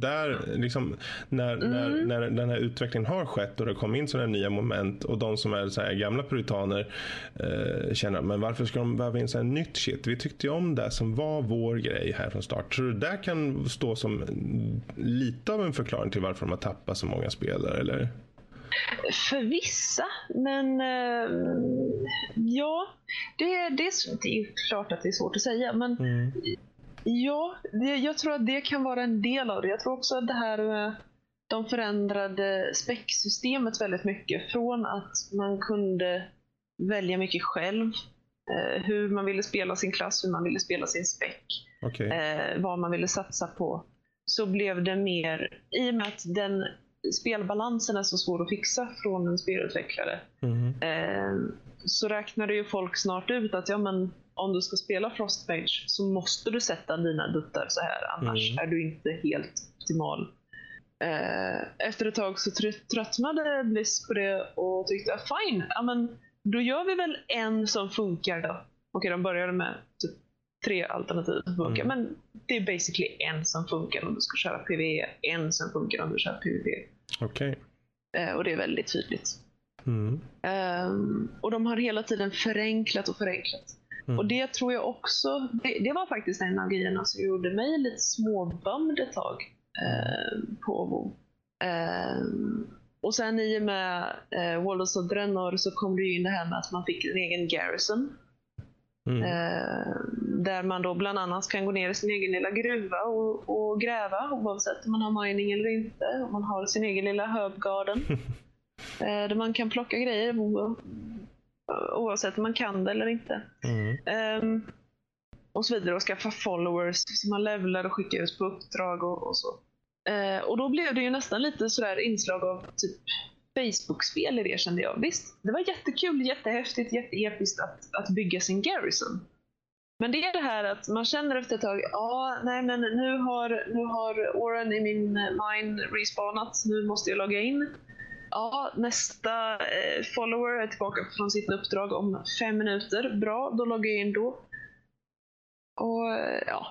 där, liksom, när, när, när den här utvecklingen har skett och det kom in sådana nya moment och de som är så här gamla puritaner eh, känner men varför ska de behöva in så här nytt shit? Vi tyckte ju om det som var vår grej här från start. Tror du det kan stå som lite av en förklaring till varför de har tappat så många spelare? Eller? För vissa, men eh, ja, det, det, är, det är klart att det är svårt att säga. Men Mm. Ja, det, jag tror att det kan vara en del av det. Jag tror också att det här med de förändrade späcksystemet väldigt mycket. Från att man kunde välja mycket själv, eh, hur man ville spela sin klass, hur man ville spela sin späck Okej. eh, vad man ville satsa på så blev det mer, i och med att den spelbalansen är så svår att fixa från en spelutvecklare Mm. eh, så räknade ju folk snart ut att ja, men om du ska spela Frostmage så måste du sätta dina duttar så här annars Mm. är du inte helt optimal. Eh, efter ett tag så tr- tröttnade Bliss på det och tyckte ah, fine, ja, men då gör vi väl en som funkar då. Okej, de började med typ tre alternativ som funkar, Mm. men det är basically en som funkar om du ska köra PvE, en som funkar om du kör PvP. Okej. Eh, och det är väldigt tydligt. Mm. Ehm, och de har hela tiden förenklat och förenklat. Mm. Och det tror jag också, det, det var faktiskt en av grejerna som gjorde mig lite småbummed ett tag ehm, på WoW. Ehm, och sen i och med uh, Walls of Draenor så kom det ju in det här med att man fick en egen garrison. Mm. Ehm, där man då bland annat kan gå ner i sin egen lilla gruva och, och gräva oavsett om man har mining eller inte. Och man har sin egen lilla Herbgarden. Eh, där man kan plocka grejer oavsett om man kan det eller inte. Mm. Ehm, och så vidare och skaffa followers som man levlar och skickar ut på uppdrag och, och så. Eh, och då blev det ju nästan lite sådär inslag av typ Facebook-spel i det kände jag. Visst, det var jättekul, jättehäftigt, jätteepiskt att, att bygga sin garrison. Men det är det här att man känner efter ett tag, ja, nej men nu har, nu har Oren i min eh, mine respawnat, nu måste jag logga in. Ja, nästa eh, follower är tillbaka från sitt uppdrag om fem minuter. Bra, då loggar jag in då. Och eh, ja,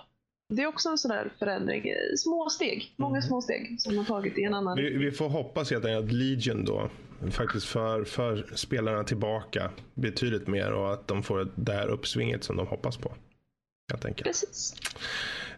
det är också en sån där förändring. Eh, Små steg, många Mm. små steg som har tagit i en annan Vi, vi får hoppas helt enkelt att Legion då faktiskt för, för spelarna tillbaka betydligt mer och att de får det här uppsvinget som de hoppas på. Helt enkelt. Precis.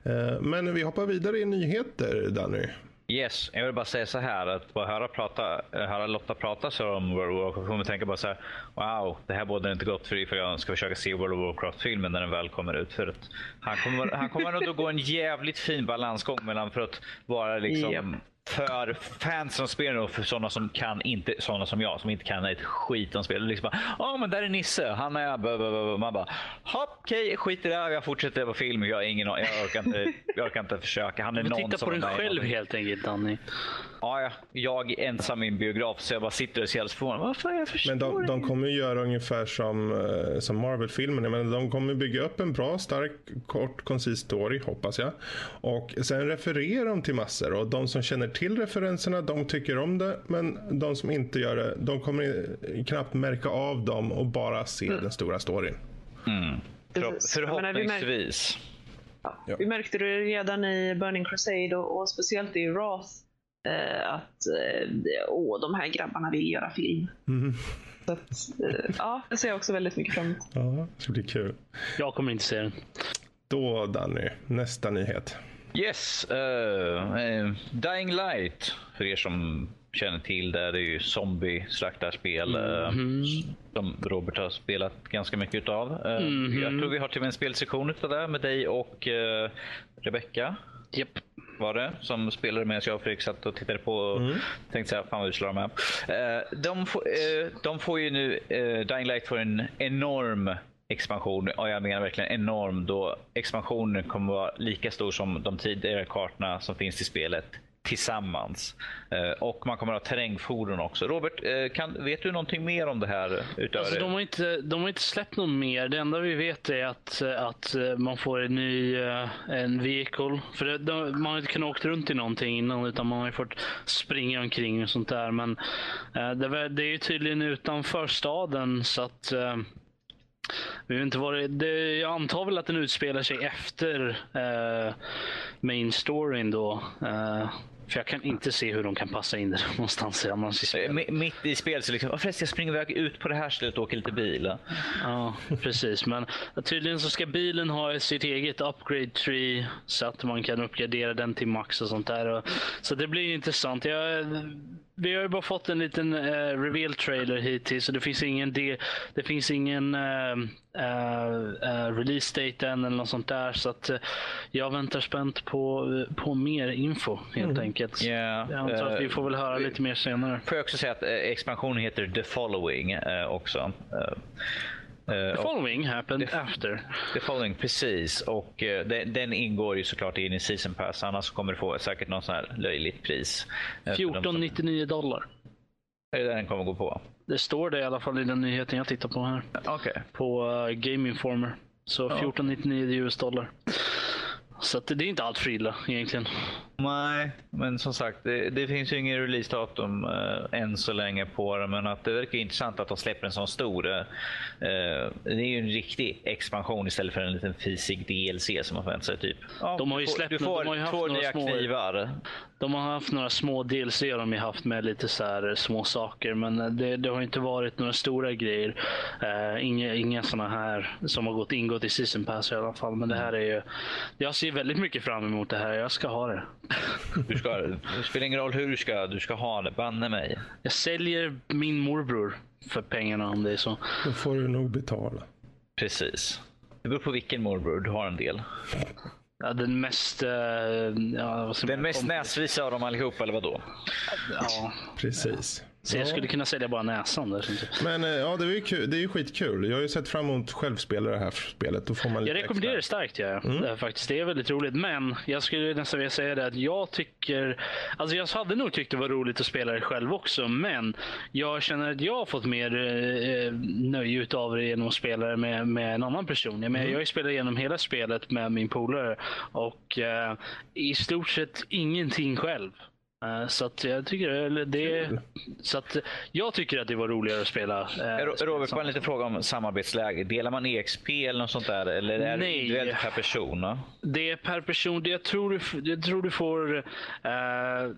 Eh, Men vi hoppar vidare i nyheter, Danny. Yes, jag vill bara säga så här att bara höra, prata, eh, höra Lotta prata så om World of Warcraft kommer tänka bara så här Wow, det här bådar inte gott för för jag ska försöka se World of Warcraft-filmen när den väl kommer ut. För att han kommer, han kommer nog att gå en jävligt fin balansgång mellan för att vara liksom för fans som spelar och för sådana som kan inte, sådana som jag som inte kan ett skit om spel. Liksom bara, ja men där är Nisse, han är, blah, blah, blah. man bara, okej, skit i det här, jag fortsätter på film, jag har ingen jag orkar inte, jag orkar inte försöka. Han är Men någon titta som på i själv helt enkelt Danny. Ja, ja, jag är ensam i en biograf så jag bara sitter och ser helt förvånad. Varför? Jag förstår Men de, de kommer ju göra ungefär som, eh, som Marvel-filmerna. Men de kommer bygga upp en bra, stark, kort, koncis story, hoppas jag. Och sen refererar de till massor. Och de som känner till referenserna, de tycker om det. Men de som inte gör det, de kommer knappt märka av dem och bara se den stora storyn. Märk, Förhoppningsvis. ja, Ja. vi märkte det redan i Burning Crusade och, och speciellt i Wrath eh, att eh, åh, de här grabbarna vill göra film. Mhm. Så att, eh, ja, det ser jag också väldigt mycket fram emot. Ja, det ska bli kul. Jag kommer inte se den. Då Danny, nästa nyhet. Yes, eh, eh, Dying Light. För er som känner till det, det är ju zombie-slaktarspel eh, som Robert har spelat ganska mycket utav. Eh, Jag tror vi har till och med en spelsektion utav det med dig och uh, Rebecca Japp. var det som spelade med jag och Fredrik satt och tittade på och tänkte säga fan vad vi slår dem här. Eh, de, får, de får ju nu, Dying Light får en enorm expansion och jag menar verkligen enorm då expansionen kommer vara lika stor som de tidigare kartorna som finns i spelet tillsammans. Eh, och man kommer att ha terrängfordon också. Robert, eh, kan, vet du någonting mer om det här? Utöver Alltså, de, har inte, de har inte släppt något mer. Det enda vi vet är att, att eh, man får en ny en vehicle. För det, de, man har inte kunnat åka runt i någonting innan utan man har ju fått springa omkring och sånt där. Men det, det är ju tydligen utanför staden så att vi vet inte vad det, det, jag antar väl att den utspelar sig efter eh, main storyn då. Eh, för jag kan inte se hur de kan passa in det någonstans annars i Eh, spelet. mi- Mitt i spelet så liksom, "Åh, förresten jag springer iväg ut på det här stället och åker lite bil. Ja, precis. Men tydligen så ska bilen ha sitt eget upgrade tree så att man kan uppgradera den till max och sånt där. Så det blir intressant. Jag, vi har ju bara fått en liten uh, reveal trailer hittills så det finns ingen, de, det finns ingen eh, eh, release date än eller något sånt där. Så att jag väntar spänt på, på mer info helt enkelt. Ja, Jag antar att vi får väl höra lite mer senare. Får jag också säga att expansionen heter The Following också. Eh, eh, The following happened after. The Following, precis. Och eh, den, den ingår ju såklart in i Season Pass. Annars kommer du få säkert någon sån här löjligt pris. eh, för de som- 14,99 dollar. Är det där den kommer gå på? Det står det i alla fall i den nyheten jag tittar på här. Okej. På uh, Game Informer. Så 14,99 US dollar. Så det är inte allt för illa egentligen. Nej, men som sagt, det, det finns ju ingen releasedatum eh, än så länge på det. Men att det verkar intressant att de släpper en sån stor. Eh, eh, det är ju en riktig expansion istället för en liten fisig DLC som man förväntar sig. Typ. Ja, De har ju du får, släppt du får de har ju haft två några nya små- knivar. De har haft några små DLC har de ju haft med lite så här små saker. Men eh, det, det har inte varit några stora grejer. Uh, inga, inga sådana här som har gått, ingått i Season Pass i alla fall. Men det här är ju... Jag ser väldigt mycket fram emot det här. Jag ska ha det. Du ska, det spelar ingen roll hur du ska, du ska ha det. Banne mig. Jag säljer min morbror för pengarna om det är så. Då får du nog betala. Precis. Det beror på vilken morbror. Du har en del. Ja, den mest... eh, ja, Den mest näsvisa av dem allihop, eller vadå? Ja, Precis. Så jag Ja. skulle kunna sälja bara näsan där. det. Men eh, ja, det är ju kul. Det är ju skitkul. Jag har ju sett fram emot självspelare det här spelet. Då får man Jag rekommenderar det starkt. Ja. Det, är faktiskt, det är väldigt roligt. Men jag skulle nästan vilja säga det att jag tycker... Alltså jag hade nog tyckt det var roligt att spela det själv också. Men jag känner att jag har fått mer eh, nöje utav det genom att spela det med, med en annan person. Jag, menar, jag har ju spelat igenom hela spelet med min polare. Och eh, i stort sett ingenting själv. Eh, Så att jag tycker det, så att jag tycker att det var roligare att spela. eh, spela Robert, bara en liten fråga om samarbetsläge. Delar man EXP eller något sånt där? Eller är det Nej. individuellt per person? va? Det är per person. Jag tror du, jag tror du får... eh,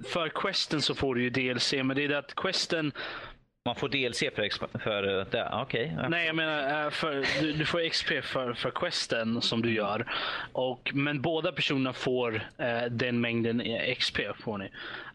för questen så får du ju DLC, men det är det att questen... Man får DLC för, för eh, det? Okej. ja. Nej, jag menar, eh, för, du, du får XP för, för questen som du gör. Och, men båda personerna får eh, den mängden XP. får ni.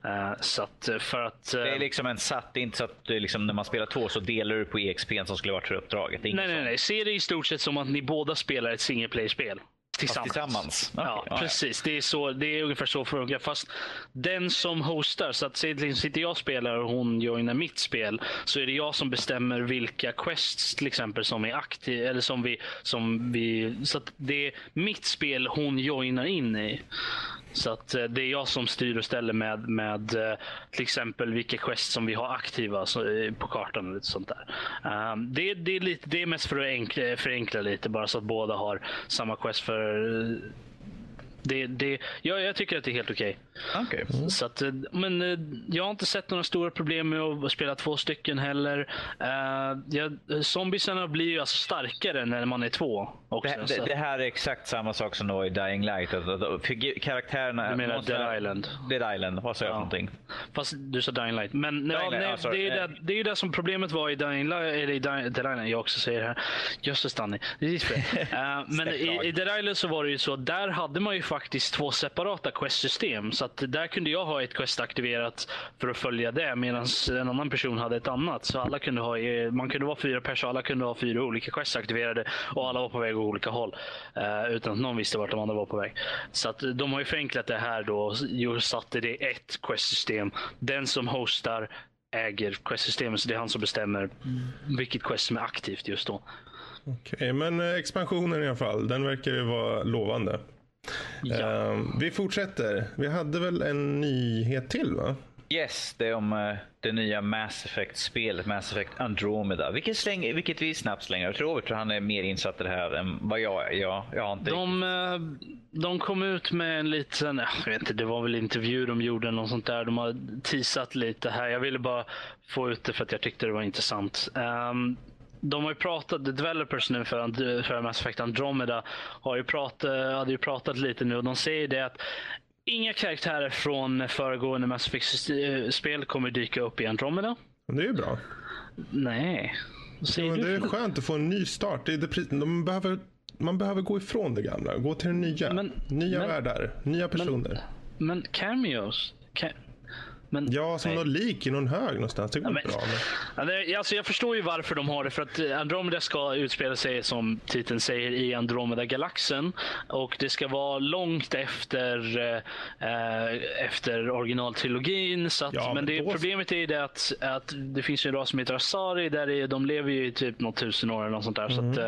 Eh, så att eh, för att... eh, Det är liksom en satt, det är inte så att liksom, när man spelar två så delar du på EXP som skulle varit för uppdraget. Nej, nej, sånt. nej. Se det i stort sett som att ni båda spelar ett single player-spel. Tillsammans. tillsammans? Ja, Okej, ja, ja. precis. Det är, så, det är ungefär så funkar. Fast den som hostar, så att säg sitter jag och spelar och hon joinar mitt spel, så är det jag som bestämmer vilka quests till exempel som är aktiva. Eller som vi, som vi, så att det är mitt spel hon joinar in i. Så att eh, det är jag som styr och ställer med, med eh, till exempel vilka quests som vi har aktiva eh, på kartan och lite sånt där. Ehm, det, det, är lite, det är mest för att enkla, förenkla lite bara så att båda har samma quest för Det, det, ja, jag tycker att det är helt okej. Okej. Så att, eh, men eh, jag har inte sett några stora problem med att spela två stycken heller. Uh, jag, zombiesarna blir ju alltså starkare när man är två. Också, Det, det, det här är exakt samma sak som då i Dying Light. Att, att, att, karaktärerna... Du menar Dead Island? Dead Island, vad sa jag för Ja. någonting? Fast du sa Dying Light. Men Dying Light, nej, ja, sorry. det, är ju det, det är det som problemet var i Dying Light. Eller i Dying, Dead Island, jag också säger det här. Jösses Danny. Det är ditt fel. Eh, men i, i Dead Island så var det ju så. Där hade man ju faktiskt två separata questsystem. Så att där kunde jag ha ett quest aktiverat för att följa det. Medan en annan person hade ett annat. Så alla kunde ha, eh, man kunde vara fyra personer. Alla kunde ha fyra olika quest aktiverade. Och alla var på väg åt olika håll. eh, utan att någon visste vart de andra var på väg. Så att eh, de har ju förenklat det här då. och satte det i ett questsystem. Den som hostar äger questsystemet. Så det är han som bestämmer vilket quest som är aktivt just då. Okej, men eh, expansionen i alla fall, den verkar ju vara lovande. Ja. Eh, vi fortsätter. Vi hade väl en nyhet till va? Yes, det är om eh, det nya Mass Effect-spelet, Mass Effect Andromeda. Vilket, släng, vilket vi snabbt slänger. Jag tror Robert han är mer insatt i det här än vad jag är. Jag, jag har inte De, eh, de kom ut med en liten, jag vet inte, det var väl intervju de gjorde eller något sånt där. De har teasat lite här. Jag ville bara få ut det för att jag tyckte det var intressant. Ehm, de har ju pratat, the developers nu för, för Mass Effect Andromeda har ju pratat, hade ju pratat lite nu och de säger det att inga karaktärer från föregående Mass Effect-spel kommer dyka upp i Andromeda. Det är ju bra. Nej. Men du det är skönt att få en ny start. Det är det, de behöver, man behöver gå ifrån det gamla. Gå till det nya. Men- nya men- världar, nya personer. Men cameos? Ca- men, ja, som nej. något lik i någon hög någonstans. Det går men- bra. Men... Ja, alltså jag förstår ju varför de har det. För att eh, Andromeda ska utspela sig, som titeln säger, i Andromeda-galaxen. Och det ska vara långt efter, eh, eh, efter originaltrilogin. Så att, Ja, men men det, då- problemet är ju det att, att det finns ju en ras som heter Asari. Där det, de lever ju i typ något tusen år eller något sånt där. Så, att,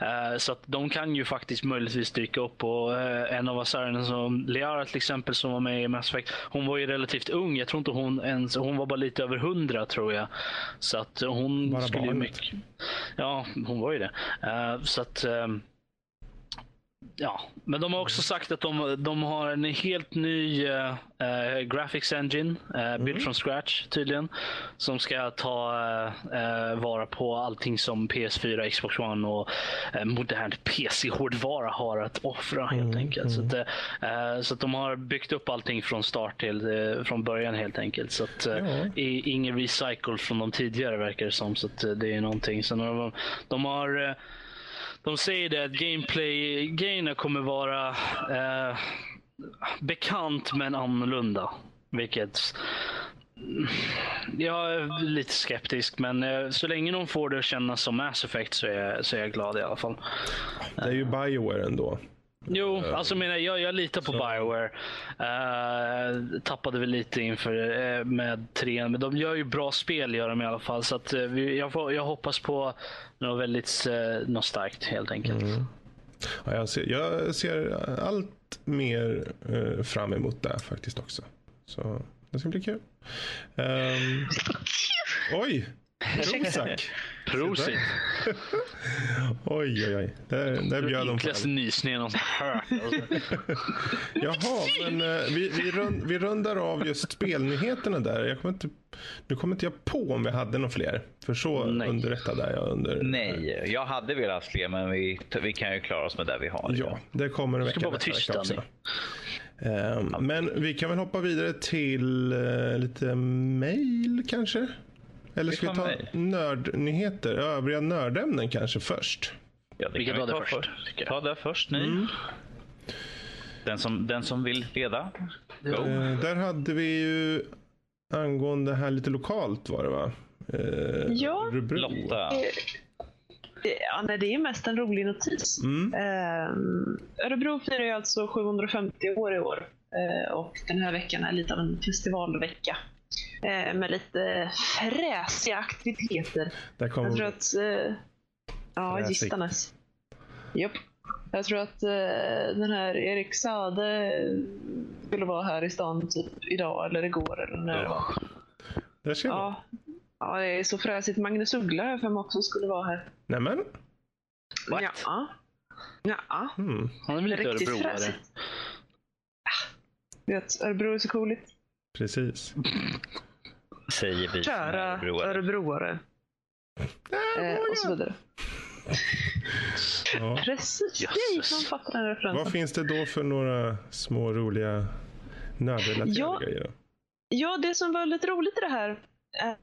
eh, så att de kan ju faktiskt möjligtvis dyka upp. Och, eh, en av Asarierna, som Liara till exempel, som var med i Mass Effect. Hon var ju relativt ung. Jag tror inte hon ens, hon var bara lite över hundra tror jag. Så att hon Bara skulle barnet. mycket... Ja, hon var ju det. Eh, så att... Ja, men de har också sagt att de, de har en helt ny eh, graphics engine, uh, built from scratch tydligen. Som ska ta eh, vara på allting som PS4, Xbox One och uh, modern PC-hårdvara har att offra helt enkelt. Så, att, eh, så att de har byggt upp allting från start till från början helt enkelt. Så att, i, ingen recycle från de tidigare verkar det som. Så att, det är någonting. Sen har de, de har de säger det att gameplay-grejerna kommer vara eh, bekant men annorlunda. Vilket jag är lite skeptisk, men eh, så länge de får det att kännas som Mass Effect så är, jag- så är jag glad i alla fall. Det är ju Bioware ändå. Jo, alltså menar jag, jag litar på Bioware. Uh, tappade väl lite inför eh, med trean, men de gör ju bra spel gör de i alla fall. Så att, eh, vi, jag, får, jag hoppas på något väldigt uh, något starkt helt enkelt. Ja, jag, ser, jag ser allt mer eh, fram emot det faktiskt också. Så det ska bli kul. Um, oj! Prozac! Prosit! Oj, oj, oj. Där, där bjöd de jag någonsin hört. Alltså. Jaha, men eh, vi, vi, rund, vi rundar av just spelnyheterna där. Jag kommer inte, nu kommer inte jag på om vi hade några fler. För så Nej. underrättad är jag under. Nej, jag hade velat fler men vi, vi kan ju klara oss med det vi har. Ja, det kommer en ska vecka bara vara nästa tyst, vecka också. Ehm, men vi kan väl hoppa vidare till eh, lite mail kanske? Eller ska vi ta nördnyheter, övriga nördämnen kanske först? Ja, det Vi kan vi ta det först, jag. Ta det först ni. Den, som, den som vill leda. Go. Eh, där hade vi ju angående här lite lokalt var det va? Eh, Ja. Örebro. Lotta. Ja, nej, det är mest en rolig notis. Mm. Ehm, Örebro firar ju alltså 750 år i år. Eh, och den här veckan är lite av en festivalvecka. Eh, med lite fräsiga aktiviteter. Där kom Jag tror att... Eh, ja. Gistanes. Japp. Jag tror att eh, den här Erik Sade skulle vara här i stan typ idag eller igår eller när det var. Där ser man. Ja. ja, det är så fräsigt. Magnus Uggla jag för mig också skulle vara här. Nämen. What? Ja. Ja. Mm. Han är väl lite Riktigt örebroare. fräsigt. Vet, Örebro är så cooligt. Precis. Säger vi Kära örebroare. örebroare. Eh, och så vidare. Ja. Precis. Jösses. Yay, man fattar den referensen. Vad finns det då för några små roliga nördrelaterade Ja. grejer? Ja, det som var lite roligt i det här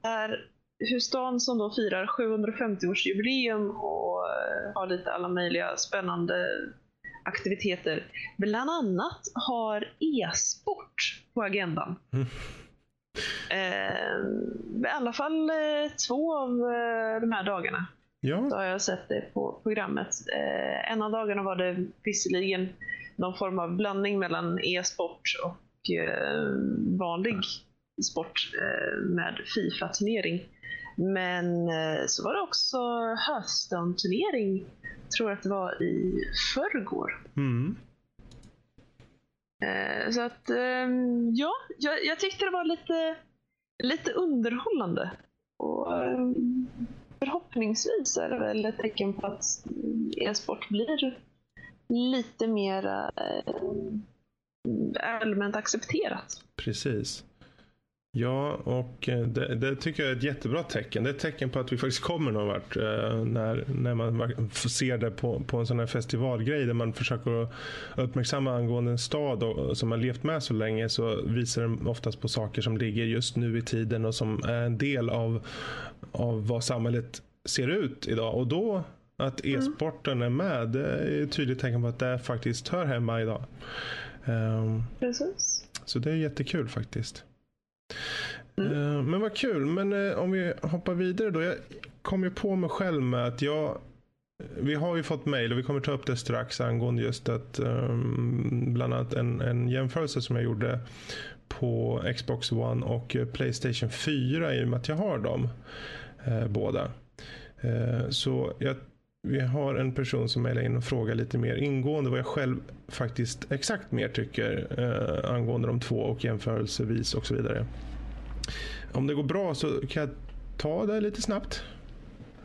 är hur stan som då firar 750-årsjubileum och eh, har lite alla möjliga spännande aktiviteter. Bland annat har e-sport på agendan. Mm. Eh, I alla fall eh, två av eh, de här dagarna så Ja, har jag sett det på programmet. Eh, en av dagarna var det visserligen någon form av blandning mellan e-sport och eh, vanlig sport eh, med Fifa-turnering. Men eh, så var det också Hearthstone-turnering, tror att det var i förrgår. mm. Eh, så att, ehm, ja, jag, jag tyckte det var lite, lite underhållande. Och, ehm, förhoppningsvis är det väl ett tecken på att e-sport blir lite mer eh, allmänt accepterat. precis. Ja, och eh, det, det tycker jag är ett jättebra tecken. Det är ett tecken på att vi faktiskt kommer någon vart. eh, När, när man verk- får se det på, på en sån här festivalgrej där man försöker uppmärksamma angående en stad och, som har levt med så länge så visar den oftast på saker som ligger just nu i tiden och som är en del av, av vad samhället ser ut idag. Och då att e-sporten är med, det är ett tydligt tecken på att det faktiskt hör hemma idag. Ehm, Precis. så det är jättekul faktiskt. Mm. Eh, men vad kul. Men eh, om vi hoppar vidare då. Jag kom ju på mig själv med att jag eh, vi har ju fått mejl och vi kommer ta upp det strax angående just att um, bland annat en, en jämförelse som jag gjorde på Xbox One och Playstation 4 i och med att jag har dem eh, båda. Eh, så jag, vi har en person som mejlar in och frågar lite mer ingående vad jag själv faktiskt exakt mer tycker eh, angående de två och jämförelsevis och så vidare. Om det går bra så kan jag ta det lite snabbt.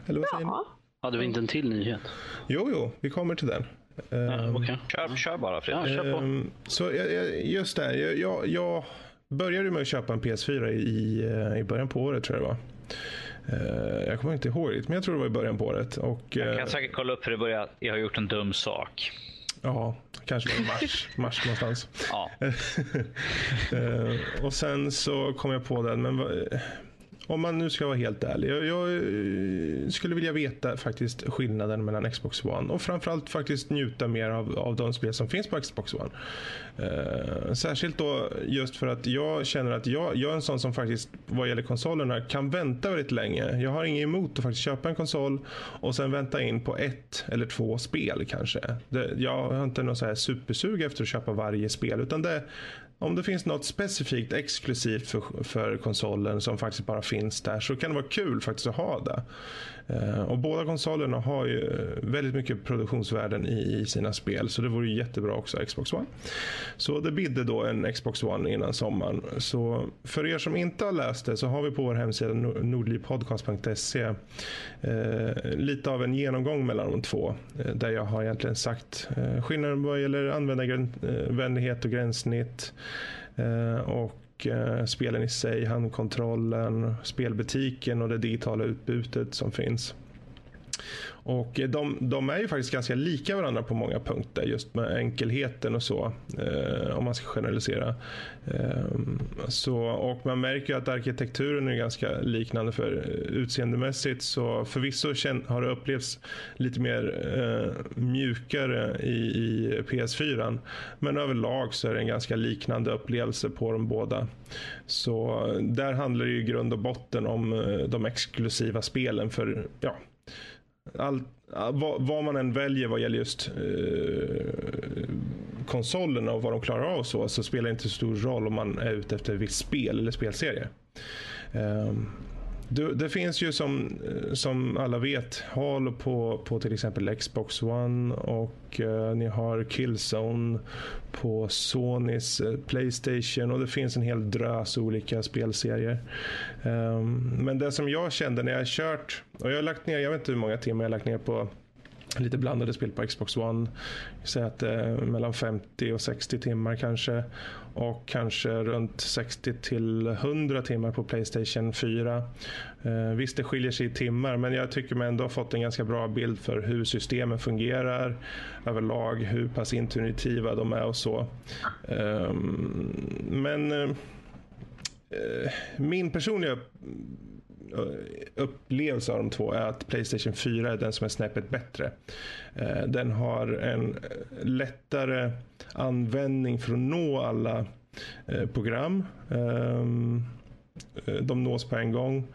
Eller vad säger ni? Ja, Hade vi inte en till nyhet? Jo, jo, vi kommer till den. Ja, Ehm, Okej. Kör, kör bara Fredrik. Ja, kör på. ehm, så jag, jag, just det, här, jag, jag, jag började med att köpa en PS4 i, eh, i början på året tror jag det var. Eh, jag kommer inte ihåg det, men jag tror det var i början på året. Och, Jag eh, kan säkert kolla upp för det börjar, jag har gjort en dum sak. Ja, kanske var i mars, mars någonstans. Ja, Eh, och sen så kom jag på den, men om man nu ska vara helt ärlig. Jag, jag eh, skulle vilja veta faktiskt skillnaden mellan Xbox One och framförallt faktiskt njuta mer av, av de spel som finns på Xbox One. Uh, särskilt då just för att jag känner att jag, jag är en sån som faktiskt vad gäller konsolerna kan vänta väldigt länge. Jag har inget emot att faktiskt köpa en konsol och sen vänta in på ett eller två spel kanske. Det, jag har inte någon så här supersug efter att köpa varje spel utan det om det finns något specifikt exklusivt för, för konsolen som faktiskt bara finns där så kan det vara kul faktiskt att ha det. Eh, och båda konsolerna har ju eh, väldigt mycket produktionsvärden i, sina spel så det vore ju jättebra också Xbox One. Så det bidde då en Xbox One innan sommaren. Så för er som inte har läst det så har vi på vår hemsida nor- nordlivpodcast.se eh, lite av en genomgång mellan de två. Eh, där jag har egentligen sagt eh, skillnaden vad gäller användarvänlighet eh, och gränssnitt. Eh, och eh, spelen i sig, handkontrollen, spelbutiken och det digitala utbudet som finns. Och de, de är ju faktiskt ganska lika varandra på många punkter just med enkelheten och så. Eh, om man ska generalisera. Eh, så, och man märker ju att arkitekturen är ganska liknande för utseendemässigt så förvisso känn, har det upplevts lite mer eh, mjukare i, i PS4. Men överlag så är det en ganska liknande upplevelse på de båda. Så där handlar det ju i grund och botten om eh, de exklusiva spelen för ja, All, vad, vad man än väljer vad gäller just eh, konsolerna och vad de klarar av så, så spelar det inte så stor roll om man är ute efter ett visst spel eller spelserie. Ehm, det, det finns ju som, eh, som alla vet HAL på, på till exempel Xbox One och eh, ni har Killzone på Sonys eh, Playstation och det finns en hel drös olika spelserier. Um, men det som jag kände när jag har kört och jag har lagt ner, jag vet inte hur många timmar jag har lagt ner på lite blandade spel på Xbox One. Säg att eh, mellan 50 och 60 timmar kanske. Och kanske runt 60 till 100 timmar på Playstation 4. Eh, visst, det skiljer sig i timmar, men jag tycker man ändå har fått en ganska bra bild för hur systemen fungerar överlag, hur pass intuitiva de är och så. Ehm, eh, men eh, min personliga Eh, upplevelse av de två är att Playstation 4 är den som är snäppet bättre. Eh, den har en eh, lättare användning för att nå alla program. Ehm, de nås på en gång.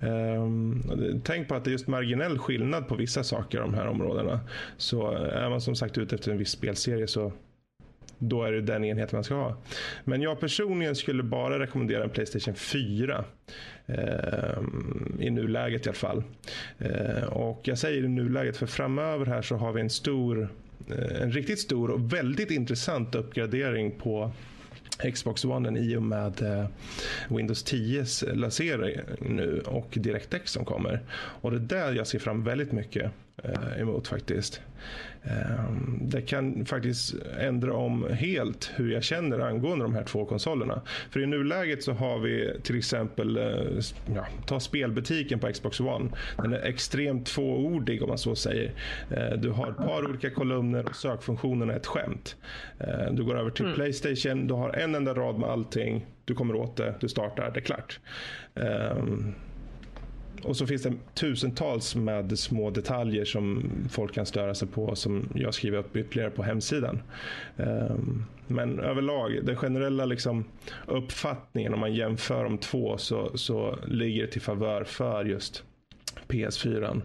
Ehm, tänk på att det är just marginell skillnad på vissa saker i de här områdena. Så är man som sagt ute efter en viss spelserie så då är det den enheten man ska ha. Men jag personligen skulle bara rekommendera en Playstation 4. Eh, I nuläget i alla fall. Eh, och jag säger i nuläget för framöver här så har vi en stor eh, en riktigt stor och väldigt intressant uppgradering på Xbox One i och med eh, Windows 10s lansering nu och DirectX som kommer. Och det är där jag ser fram väldigt mycket eh, emot faktiskt. Ehm, det kan faktiskt ändra om helt hur jag känner angående de här två konsolerna. För i nuläget så har vi till exempel, eh, ja, ta spelbutiken på Xbox One. Den är extremt tvåordig om man så säger. Eh, du har ett par olika kolumner och sökfunktionen är ett skämt. Du går över till mm. Playstation, du har en enda rad med allting. Du kommer åt det, du startar, det är klart. Ehm, och så finns det tusentals med små detaljer som folk kan störa sig på som jag skriver upp ytterligare på hemsidan. Ehm, men överlag, den generella liksom uppfattningen om man jämför de två så, så ligger det till favör för just PS4.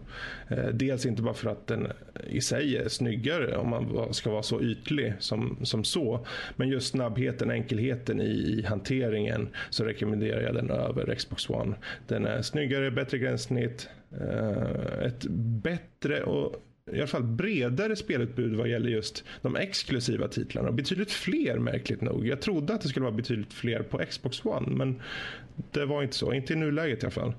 Eh, dels inte bara för att den i sig är snyggare om man ska vara så ytlig som, som så. Men just snabbheten, enkelheten i, i hanteringen så rekommenderar jag den över Xbox One. Den är snyggare, bättre gränssnitt, eh, ett bättre och i alla fall bredare spelutbud vad gäller just de exklusiva titlarna. Betydligt fler märkligt nog. Jag trodde att det skulle vara betydligt fler på Xbox One men det var inte så. Inte i nuläget i alla fall.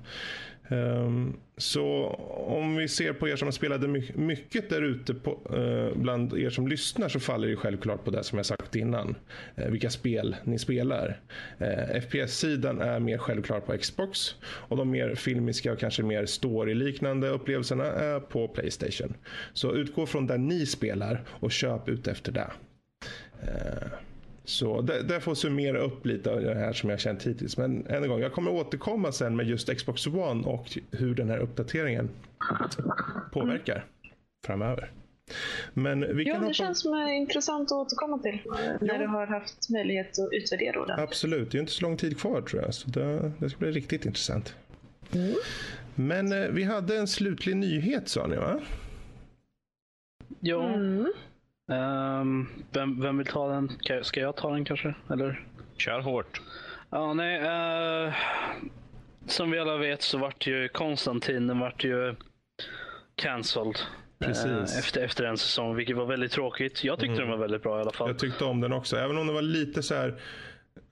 Um, så om vi ser på er som har spelat mycket där ute uh, bland er som lyssnar så faller det självklart på det som jag sagt innan. Uh, vilka spel ni spelar. Eh, uh, FPS-sidan är mer självklar på Xbox och de mer filmiska och kanske mer story-liknande upplevelserna är på Playstation. Så utgå från där ni spelar och köp ut efter det. Så det, det får summera upp lite av det här som jag känt hittills. Men än en gång, jag kommer återkomma sen med just Xbox One och hur den här uppdateringen påverkar framöver. Men vi ja, kan det hoppa... känns som intressant att återkomma till när ja. du har haft möjlighet att utvärdera ordentligt. Absolut, det är inte så lång tid kvar tror jag. Så det, det ska bli riktigt intressant. Mm. Men eh, vi hade en slutlig nyhet sa ni va? Ja. Mm. Um, vem, vem vill ta den? Ska jag ta den kanske? Eller? Kör hårt. Ja, nej. Uh, som vi alla vet så vart ju Konstantin den vart ju cancelled. Precis. Uh, efter, efter en säsong, vilket var väldigt tråkigt. Jag tyckte mm. den var väldigt bra i alla fall. Jag tyckte om den också, även om den var lite så här,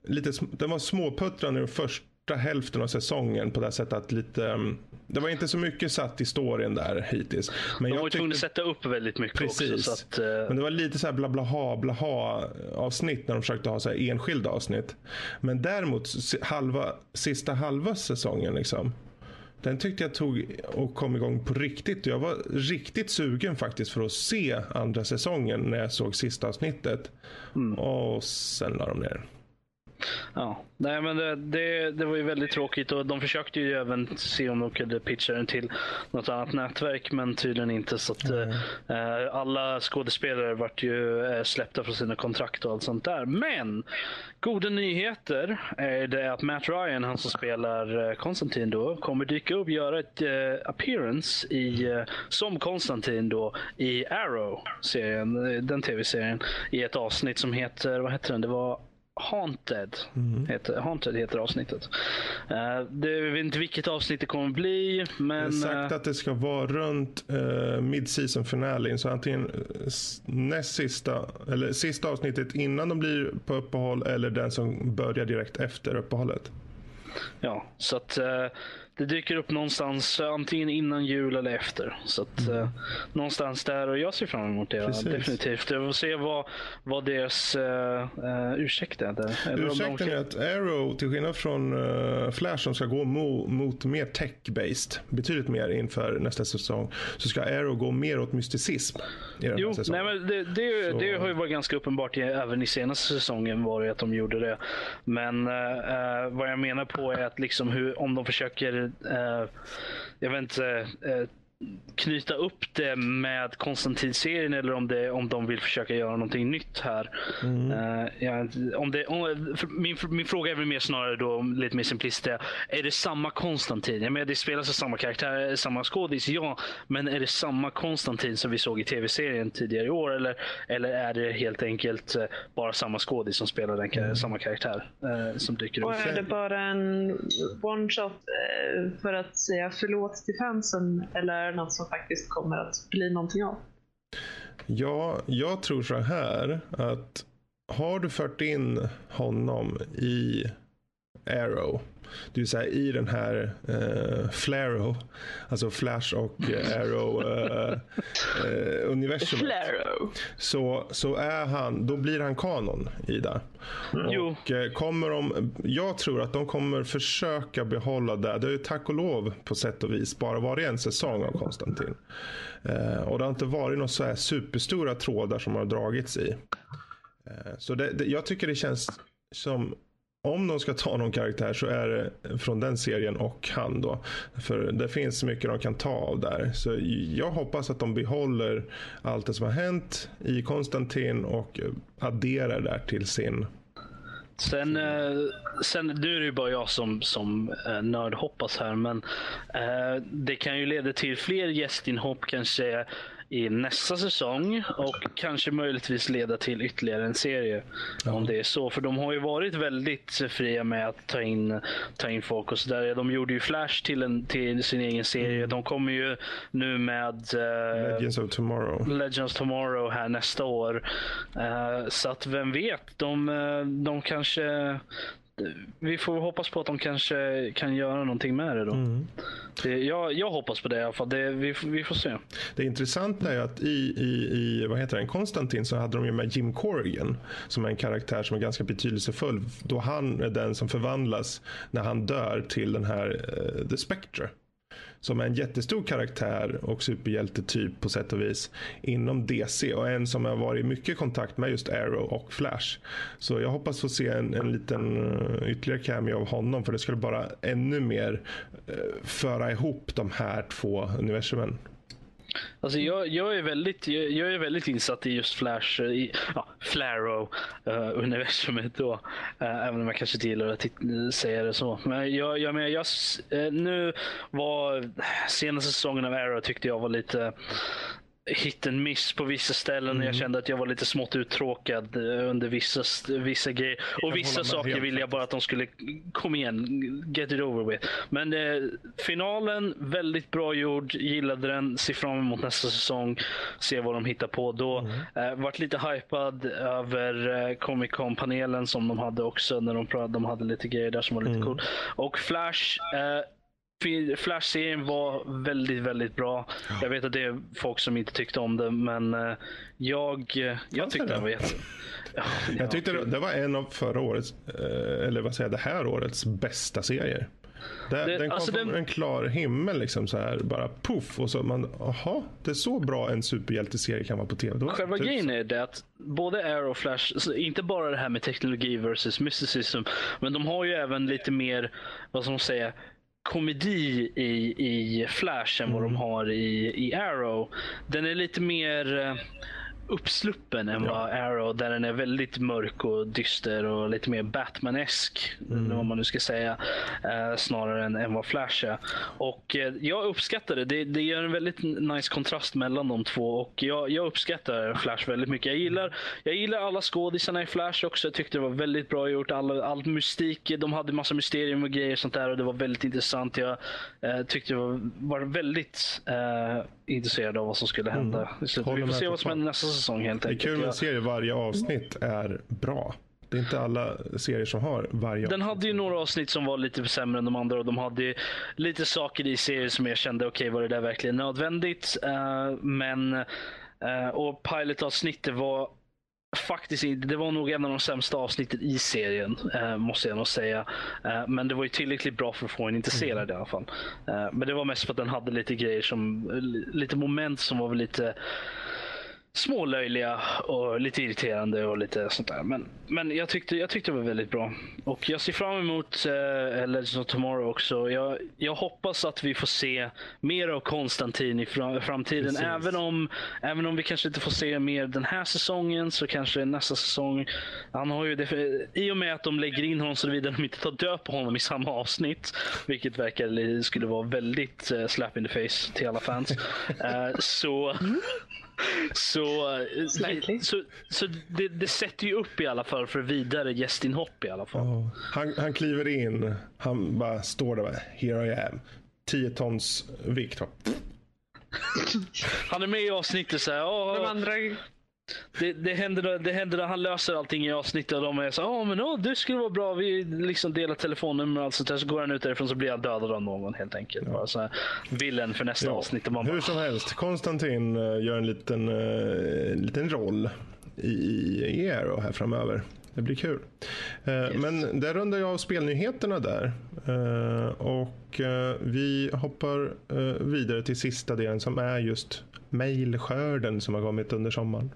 lite, den var småputtrande först första hälften av säsongen på det sättet att lite... Um, det var inte så mycket satt i storyn där hittills. Men De var tvungna att sätta upp väldigt mycket Precis. också. Så att, uh... Men det var lite så här bla bla ha, bla ha avsnitt när de försökte ha så enskilda avsnitt. Men däremot halva, sista halva säsongen liksom. Den tyckte jag tog och kom igång på riktigt. Jag var riktigt sugen faktiskt för att se andra säsongen när jag såg sista avsnittet. Mm. Och sen la de ner. Ja, nej men det, det, det, var ju väldigt tråkigt och de försökte ju även se om de kunde pitcha den till något annat nätverk men tydligen inte. Så att, mm. eh, alla skådespelare vart ju eh, släppta från sina kontrakt och allt sånt där. Men goda nyheter är det att Matt Ryan, han som spelar eh, Konstantin då, kommer dyka upp och göra ett eh, appearance i, eh, som Konstantin då i Arrow-serien, den tv-serien, i ett avsnitt som heter, vad heter den? Det var Haunted, mm. heter, Haunted heter avsnittet. Uh, det, vet inte vilket avsnitt det kommer bli. Men, det är sagt uh, att det ska vara runt uh, mid-season finale. Så antingen näst sista, eller sista avsnittet innan de blir på uppehåll eller den som börjar direkt efter uppehållet. Ja, så att uh, det dyker upp någonstans eh, antingen innan jul eller efter. Så att, eh, någonstans där och jag ser fram emot det. Precis. Definitivt. Jag får se vad, vad deras uh, uh, ursäkt är. Där. Eller de Ursäkten kan- är att Arrow, till skillnad från eh, Flash som ska gå mo- mot mer tech-based, betydligt mer inför nästa säsong, så ska Arrow gå mer åt mysticism Jo, nej, men det, det, det har ju varit ganska uppenbart i, även i senaste säsongen var det att de gjorde det. Men eh, eh, vad jag menar på är att liksom hur, om de försöker, eh, jag vet inte, eh, knyta upp det med Konstantin-serien eller om, det, om de vill försöka göra någonting nytt här. Eh, ja, om det, om, min, min fråga är väl mer snarare då, lite mer simplistiskt, är det samma Konstantin? Jag menar, det spelas av samma karaktär, samma skådis, ja. Men är det samma Konstantin som vi såg i tv-serien tidigare i år? Eller, eller är det helt enkelt eh, bara samma skådis som spelar den, kar- samma karaktär eh, som dyker Och upp? är det bara en one shot eh, för att säga förlåt till fansen eller är det något som faktiskt kommer att bli någonting av? Ja, jag tror så här att har du fört in honom i Arrow, det vill säga i den här eh, Flaro, alltså Flash och eh, Arrow eh, eh, universumet. Flaro. Så, så är han, då blir han kanon i det. Jo. Och eh, kommer de, jag tror att de kommer försöka behålla det. Det är ju tack och lov på sätt och vis bara varit en säsong av Konstantin. Eh, och det har inte varit några så här superstora trådar som har dragits i. Eh, så det, det, jag tycker det känns som om de ska ta någon karaktär så är det från den serien och han då. För det finns mycket de kan ta av där. Så jag hoppas att de behåller allt det som har hänt i Konstantin och adderar där till sin. Sen, eh, sen, nu är det ju bara jag som, som eh, nörd hoppas här, men eh, det kan ju leda till fler gästinhopp kanske i nästa säsong och kanske möjligtvis leda till ytterligare en serie. Om det är så. För de har ju varit väldigt fria med att ta in, ta in folk och sådär. De gjorde ju Flash till, en, till sin egen serie. De kommer ju nu med eh, Legends of Tomorrow. Legends Tomorrow här nästa år. Eh, så att vem vet, de, eh, de kanske... Vi får hoppas på att de kanske kan göra någonting med det då. Det, jag, jag hoppas på det i alla fall. Det, vi, vi får se. Det intressanta är att i, i, i vad heter den, Konstantin så hade de ju med Jim Corrigan som är en karaktär som är ganska betydelsefull då han är den som förvandlas när han dör till den här eh, The Spectre. Som är en jättestor karaktär och superhjältetyp på sätt och vis inom DC och en som har varit i mycket kontakt med just Arrow och Flash. Så jag hoppas få se en, en liten eh, ytterligare cameo av honom för det skulle bara ännu mer eh, föra ihop de här två universumen. Alltså jag, jag, är väldigt, jag, jag är väldigt insatt i just Flash, eh, i ja, Flaro-universumet eh, då. uh, även om jag kanske inte gillar att säga det så. Men jag, jag, men jag, nu var senaste säsongen av Arrow tyckte jag var lite hit and miss på vissa ställen. Jag kände att jag var lite smått uttråkad eh, under vissa, vissa grejer. Och vissa saker ville jag bara att de skulle kom igen, get it over with. Men eh, finalen, väldigt bra gjord. Gillade den. Ser fram emot nästa säsong. Se vad de hittar på då. Eh, vart lite hypad över eh, Comic Con-panelen som de hade också. När de, de hade lite grejer där som var lite cool. Och Flash. Eh, Flash-serien var väldigt, väldigt bra. Jag vet att det är folk som inte tyckte om det, men eh, jag, eh, jag tyckte det? den var jätte... Ja, Jag tyckte det, det var en av förra årets, eh, eller vad säger jag, det här årets bästa serier. Det, Det- den kom alltså från den- en klar himmel liksom så här, bara puff och så man, jaha, det är så bra en superhjälteserie kan vara på tv. Själva typ- grejen är det att både Arrow och Flash, så inte bara det här med teknologi versus mysticism, men de har ju även lite mer, vad ska man säga, komedi i, i Flash än vad de har i, i Arrow. Den är lite mer eh, uppsluppen än vad Arrow, där den är väldigt mörk och dyster och lite mer Batman-esk, vad man nu ska säga, eh, snarare än, än vad Flash är. Och eh, jag uppskattar det. det. Det gör en väldigt nice kontrast mellan de två och jag, jag uppskattar Flash väldigt mycket. Jag gillar, jag gillar alla skådisarna i Flash också. Jag tyckte det var väldigt bra gjort. All, all mystik, de hade massa mysterium och grejer och sånt där och det var väldigt intressant. Jag eh, tyckte jag var, var väldigt eh, intresserad av vad som skulle hända. Så Håller vi får se vad som händer nästa säsong helt Det är enkelt. kul med en serie, varje avsnitt är bra. Det är inte alla serier som har varje Den avsnitt. hade ju några avsnitt som var lite sämre än de andra och de hade lite saker i serien som jag kände, okej var det där verkligen nödvändigt? Eh, men, eh, och pilotavsnittet var faktiskt inte, det var nog en av de sämsta avsnitten i serien, eh, måste jag nog säga. Eh, men det var ju tillräckligt bra för att få en intresserad i alla fall. Eh, men det var mest för att den hade lite grejer som, lite moment som var väl lite smålöjliga och lite irriterande och lite sånt där. Men, men jag, tyckte, jag tyckte det var väldigt bra. Och jag ser fram emot eh, Legends of Tomorrow också. Jag, jag hoppas att vi får se mer av Konstantin i fra, framtiden. Precis. Även om, även om vi kanske inte får se mer den här säsongen så kanske nästa säsong. Han har ju det, I och med att de lägger in honom så vidare de inte tar död på honom i samma avsnitt. Vilket verkar skulle vara väldigt eh, slap in the face till alla fans. eh, så så, eh, Slightly. så, så det, det sätter ju upp i alla fall för vidare gästinhopp i alla fall. Ja. Han, han kliver in, han bara står där. Bara, Here I am. 10 tons vikt. Han är med i avsnittet så här, "Ja, De andra... det, det, händer, det händer, han löser allting i avsnittet och de är så ja men ja, det skulle vara bra, vi liksom delar telefonnummer och allt sånt där. Så går han ut därifrån så blir han dödad av någon helt enkelt. Bara så här, villen för nästa Ja. avsnitt. Och man bara, Hur som helst, Konstantin eh, gör en liten, eh, liten roll i, i Aero här framöver. Det blir kul. Eh, Men där rundar jag av spelnyheterna där. Eh, och vi hoppar vidare till sista delen som är just mejlskörden som har kommit under sommaren.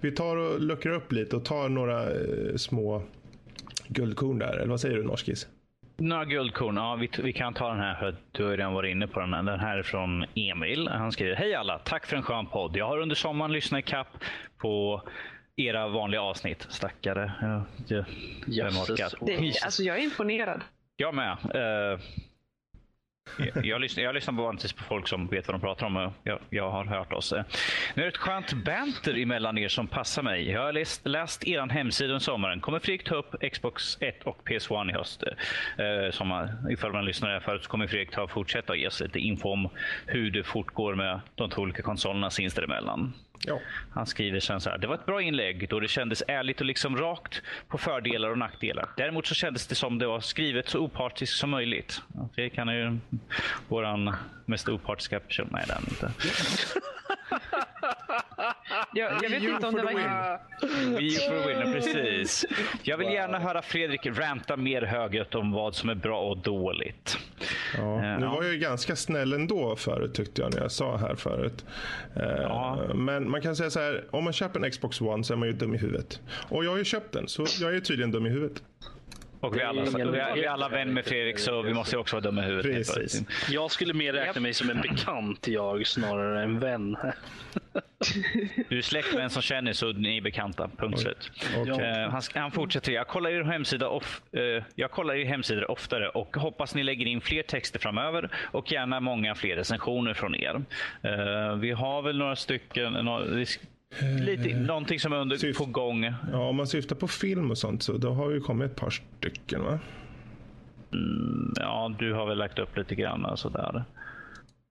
Vi tar och luckrar upp lite och tar några eh, små guldkorn där. Eller vad säger du Norskis? Några guldkorn. Ja, vi, vi kan ta den här för att du har redan varit inne på den. här. Den här är från Emil. Han skriver Hej alla! Tack för en skön podd. Jag har under sommaren lyssnat i kapp på era vanliga avsnitt. Stackare. Ja, Jösses. orkar? Det, alltså jag är imponerad. Jag med. Eh, jag, jag, lyssnar, jag lyssnar på vanligtvis på folk som vet vad de pratar om. och Jag, jag har hört oss. Eh, nu är det ett skönt banter emellan er som passar mig. Jag har läst, läst er hemsida under sommaren. Kommer Fredrik ta upp Xbox 1 och PS1 i höst? Eh, som, ifall man lyssnar här förut så kommer Fredrik ta och fortsätta ge oss lite info om hur det fortgår med de två olika konsolerna sinsemellan. Ja. Han skriver sen så här. Det var ett bra inlägg då det kändes ärligt och liksom rakt på fördelar och nackdelar. Däremot så kändes det som det var skrivet så opartiskt som möjligt. Han är ju våran mest opartiska person. Nej, det är inte. Jag, jag vet You inte om det var... We for winner, precis. Jag vill gärna höra Fredrik ranta mer högljutt om vad som är bra och dåligt. Ja, Eh, nu var jag ju ganska snäll ändå förut tyckte jag när jag sa här förut. Eh, Ja. Men man kan säga så här, om man köper en Xbox One så är man ju dum i huvudet. Och jag har ju köpt den, så jag är tydligen dum i huvudet. Och vi är alla, vi är, vi är alla vän med Fredrik så vi måste också vara dumma i huvudet. Precis. Jag skulle mer räkna mig som en bekant jag snarare än vän. Du är släkt med en som känner så ni är bekanta. Punkt slut. Okej. Eh, han, han fortsätter. Jag kollar er hemsida, off, eh, jag kollar er hemsidor oftare och hoppas ni lägger in fler texter framöver och gärna många fler recensioner från er. Eh, vi har väl några stycken, nå- vi sk- lite, någonting som är under, Syft- på gång. Ja, om man syftar på film och sånt så då har ju kommit ett par stycken va? Ja, du har väl lagt upp lite grann och sådär.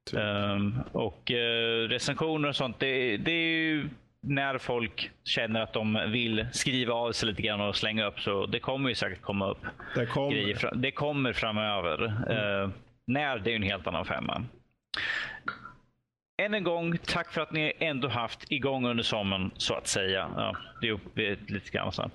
Typ. Ehm, och eh, recensioner och sånt, det, det är ju när folk känner att de vill skriva av sig lite grann och slänga upp så det kommer ju säkert komma upp Där kom, grejer. Det kommer framöver. Eh, när, det är ju en helt annan femma. Än en gång, tack för att ni ändå haft igång under sommaren, så att säga. Ja, det är lite grann så.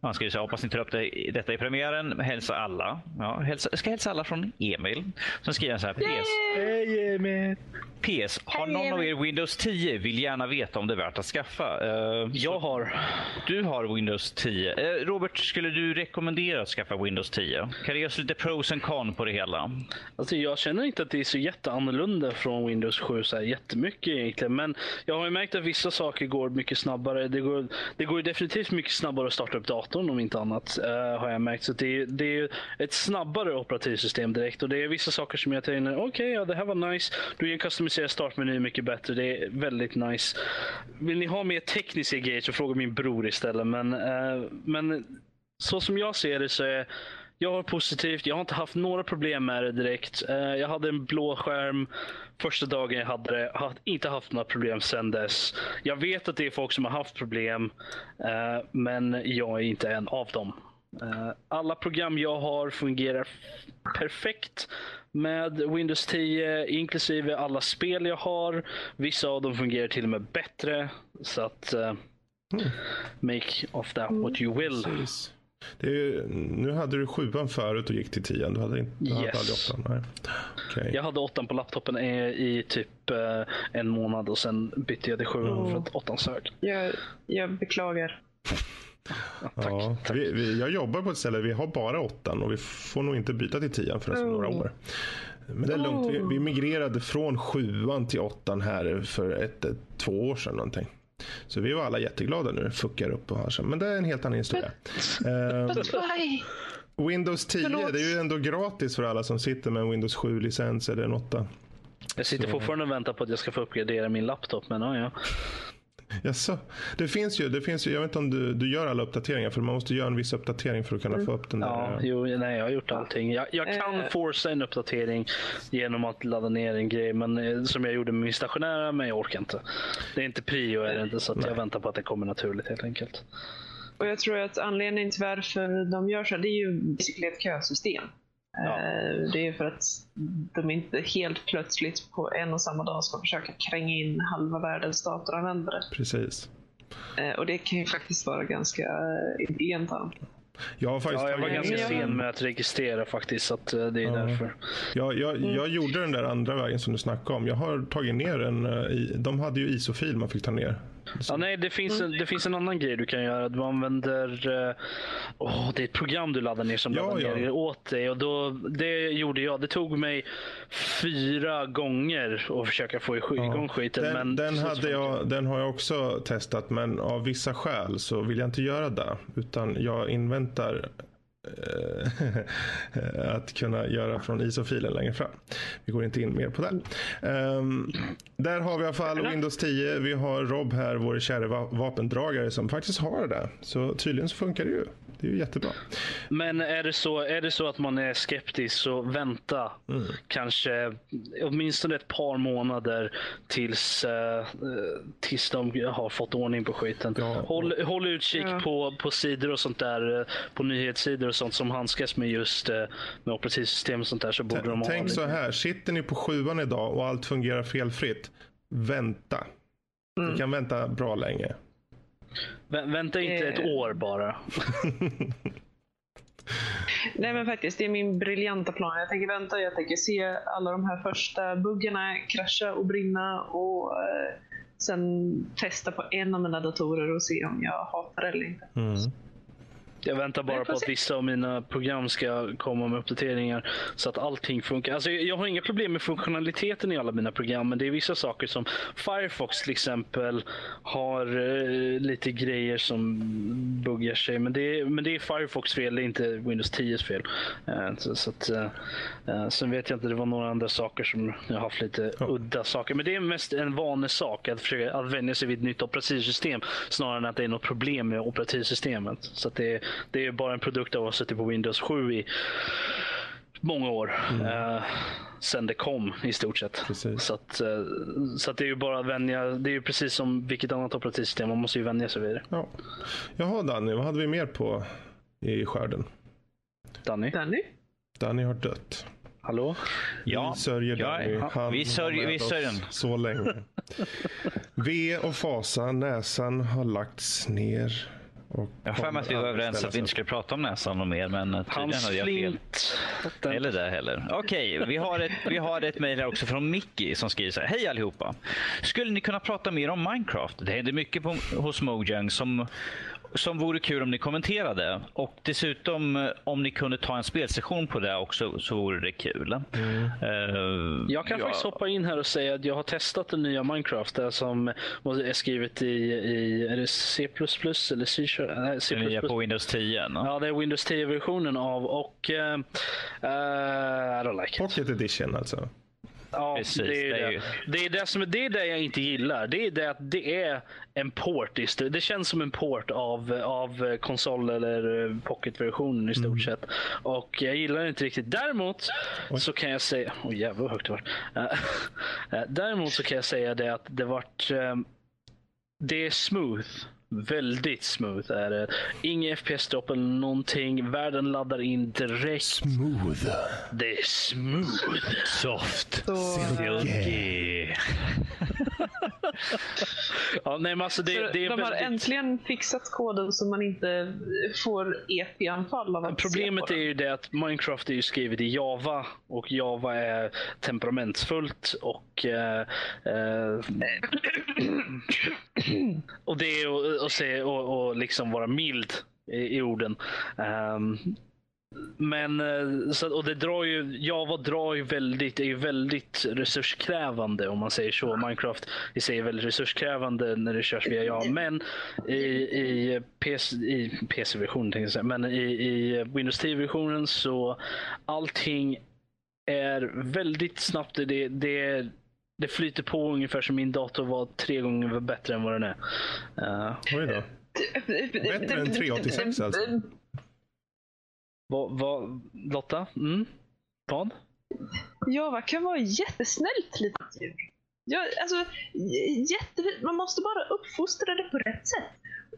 Man ska ju säga, hoppas ni tar upp det, detta i premiären. Hälsa alla. Ja, hälsa, jag ska hälsa alla från Emil. Sen skriver han så här. PS. Hej Emil! PS. Har någon av er Windows 10? Vill gärna veta om det är värt att skaffa. Eh, Jag har. du har Windows 10. Eh, Robert, skulle du rekommendera att skaffa Windows 10? Kan du ge oss lite pros and con på det hela? Alltså jag känner inte att det är så jätteannorlunda från Windows 7 så här jättemycket egentligen. Men jag har ju märkt att vissa saker går mycket snabbare. Det går, det går ju definitivt mycket snabbare att starta upp datorn om inte annat. Uh, har jag märkt. Så det, är- det är ett snabbare operativsystem direkt. Och det är vissa saker som jag tänker, okej ja det här var nice. Du kan customisera startmeny mycket bättre. Det är väldigt nice. Vill ni ha mer tekniska grejer så fråga min bror istället. Men, uh, men så som jag ser det så är jag har positivt. Jag har inte haft några problem med det direkt. Eh, Jag hade en blå skärm första dagen jag hade det. Har inte haft några problem sedan dess. Jag vet att det är folk som har haft problem, eh, men jag är inte en av dem. Eh, alla program jag har fungerar perfekt med Windows 10, inklusive alla spel jag har. Vissa av dem fungerar till och med bättre. Så att uh, make of that what you will. Precis. Det är ju, nu hade du sjuan förut och gick till tian. Du hade, inte, du hade Yes. aldrig åttan? Nej. Okej. Jag hade åttan på laptopen i, i typ eh, en månad och sen bytte jag till sjuan Oh. för att åttan sög. Jag, jag beklagar. Ja, tack. Ja, tack. vi, vi, jag jobbar på ett ställe, vi har bara åttan och vi får nog inte byta till tian förrän om Oh. några år. Men det är lugnt. Vi, vi migrerade från sjuan till åttan här för ett, ett, två år sedan någonting. Så vi var alla jätteglada nu. Fuckar upp och har Men det är en helt annan historia. Why? Windows 10, Förlåt. det är ju ändå gratis för alla som sitter med en Windows 7-licens eller en 8. Jag sitter fortfarande och väntar på att jag ska få uppgradera min laptop. Men ja, ja. Jaså? Det finns ju, det finns ju, jag vet inte om du, du gör alla uppdateringar för man måste göra en viss uppdatering för att kunna få upp den där. Ja, jo, nej, jag har gjort allting. Jag, jag kan Eh. forsa en uppdatering genom att ladda ner en grej, men eh, som jag gjorde med min stationära, men jag orkar inte. Det är inte prio, är det inte, så att jag väntar på att det kommer naturligt helt enkelt. Och jag tror att anledningen till varför de gör så det är ju basically ett kösystem. Ja. Eh, Det är för att de inte helt plötsligt på en och samma dag ska försöka kränga in halva världens datoranvändare. Precis. Eh, Och det kan ju faktiskt vara ganska eh, intelligent av dem. Jag har faktiskt Ja, jag var ganska ner- sen med att registrera faktiskt, så att det är därför. Jag, jag, Mm. jag gjorde den där andra vägen som du snackade om. Jag har tagit ner en, de hade ju ISO-fil man fick ta ner. Ja, nej, det finns, en, det finns en annan grej du kan göra. Du använder... åh, det är ett program du laddar ner som Ja, laddar ja. ner åt dig. Och då, det gjorde jag. Det tog mig fyra gånger att försöka få igång skiten. Den, men den, hade jag, den har jag också testat men av vissa skäl så vill jag inte göra det. Utan jag inväntar att kunna göra från ISO-filen längre fram. Vi går inte in mer på det. Ehm, där har vi i alla fall Windows 10. Vi har Rob här, vår kära va- vapendragare som faktiskt har det. Så tydligen så funkar det ju. Det är ju jättebra. Men är det, så, är det så att man är skeptisk så vänta Mm. kanske åtminstone ett par månader tills, eh, tills de har fått ordning på skiten. Ja. Håll, håll utkik Ja. på, på sidor och sånt där, eh, på nyhetssidor och sånt som handskas med just eh, med operativsystem och sånt där så borde de ha Tänk så här, sitter ni på sjuan idag och allt fungerar felfritt. Vänta. Mm. Ni kan vänta bra länge. Vä- Vänta inte ett Eh. år bara. Nej men faktiskt, det är min briljanta plan. Jag tänker vänta, jag tänker se alla de här första buggarna krascha och brinna och eh, sen testa på en av mina datorer och se om jag hatar det eller inte. Mm. Jag väntar bara på att vissa av mina program ska komma med uppdateringar så att allting funkar. Alltså, jag har inga problem med funktionaliteten i alla mina program, men det är vissa saker som Firefox till exempel har eh, lite grejer som buggar sig. Men det, är, men det är Firefox fel, det är inte Windows 10 fel. Eh, så, så att, eh, eh, sen vet jag inte, det var några andra saker som jag har haft lite Ja. udda saker. Men det är mest en vanesak att försöka att vänja sig vid ett nytt operativsystem snarare än att det är något problem med operativsystemet. Så att det, det är bara en produkt av att ha suttit på Windows 7 i många år. Eh, sen det kom i stort sett. Precis. Så, att, eh, så att det är ju bara att vänja. Det är ju precis som vilket annat operativsystem. Man måste ju vänja sig vid det. Ja. Jaha Danny, vad hade vi mer på i skörden? Danny, Danny? Danny har dött. hallå? Ja, vi sörjer ja, Danny. ja. Han Vi sörjer- vi oss sörjer. Så länge. V och fasa, näsan har lagts ner. Och Jag har för mig att vi var överens att vi inte skulle prata om näsan och mer, men tydligen hade jag fel. Eller det heller. Okej, vi har ett, vi har ett mejl här också från Mickey som skriver så här. Hej allihopa! Skulle ni kunna prata mer om Minecraft? Det händer mycket på, hos Mojang som, som vore kul om ni kommenterade. Och dessutom eh, om ni kunde ta en spelsession på det också så vore det kul. Eh, Jag kan ja, faktiskt hoppa in här och säga att jag har testat den nya Minecraft där som är skrivet i, i är det C++ eller C, nej, C++. Det nya på Windows 10. no? Ja, det är Windows 10-versionen av och uh, I don't like it. Pocket edition alltså. Ja, Precis, det, är det är det. ju- Det, är det, som, det är det jag inte gillar. Det är det att det är en port. Det känns som en port av, av konsol eller eh, pocket-versionen i stort Mm. sett. Och jag gillar det inte riktigt. Däremot så kan jag säga... Oj oh, jävlar vad högt det var. Eh, Däremot så kan jag säga det att det vart... eh, Det är smooth. Väldigt smooth är det. Ingen FPS-dropp eller någonting. Världen laddar in direkt. Smooth. Det är smooth. Soft. Silky. Ja, nej, men alltså det, så det är de har väldigt... äntligen fixat koden så man inte får EP-anfall av att Problemet se är ju det att Minecraft är ju skrivet i Java och Java är temperamentsfullt och eh, eh, och det är och, se och, och liksom vara mild i, i orden. Um, men eh, så, och det drar ju, Java drar ju väldigt, är ju väldigt resurskrävande om man säger så. Minecraft i sig är väldigt resurskrävande när det körs via Java. Men i, i, PC, i PC-versionen tänkte jag säga, men i, i Windows 10-versionen så allting är väldigt snabbt. Det, det, det flyter på ungefär som min dator var tre gånger bättre än vad den är. Uh, Oj då. Bättre än 386 alltså. vad, vad, Lotta? Mm? Vad? Java kan vara jättesnällt litet djur. Ja, alltså, jätte, man måste bara uppfostra det på rätt sätt.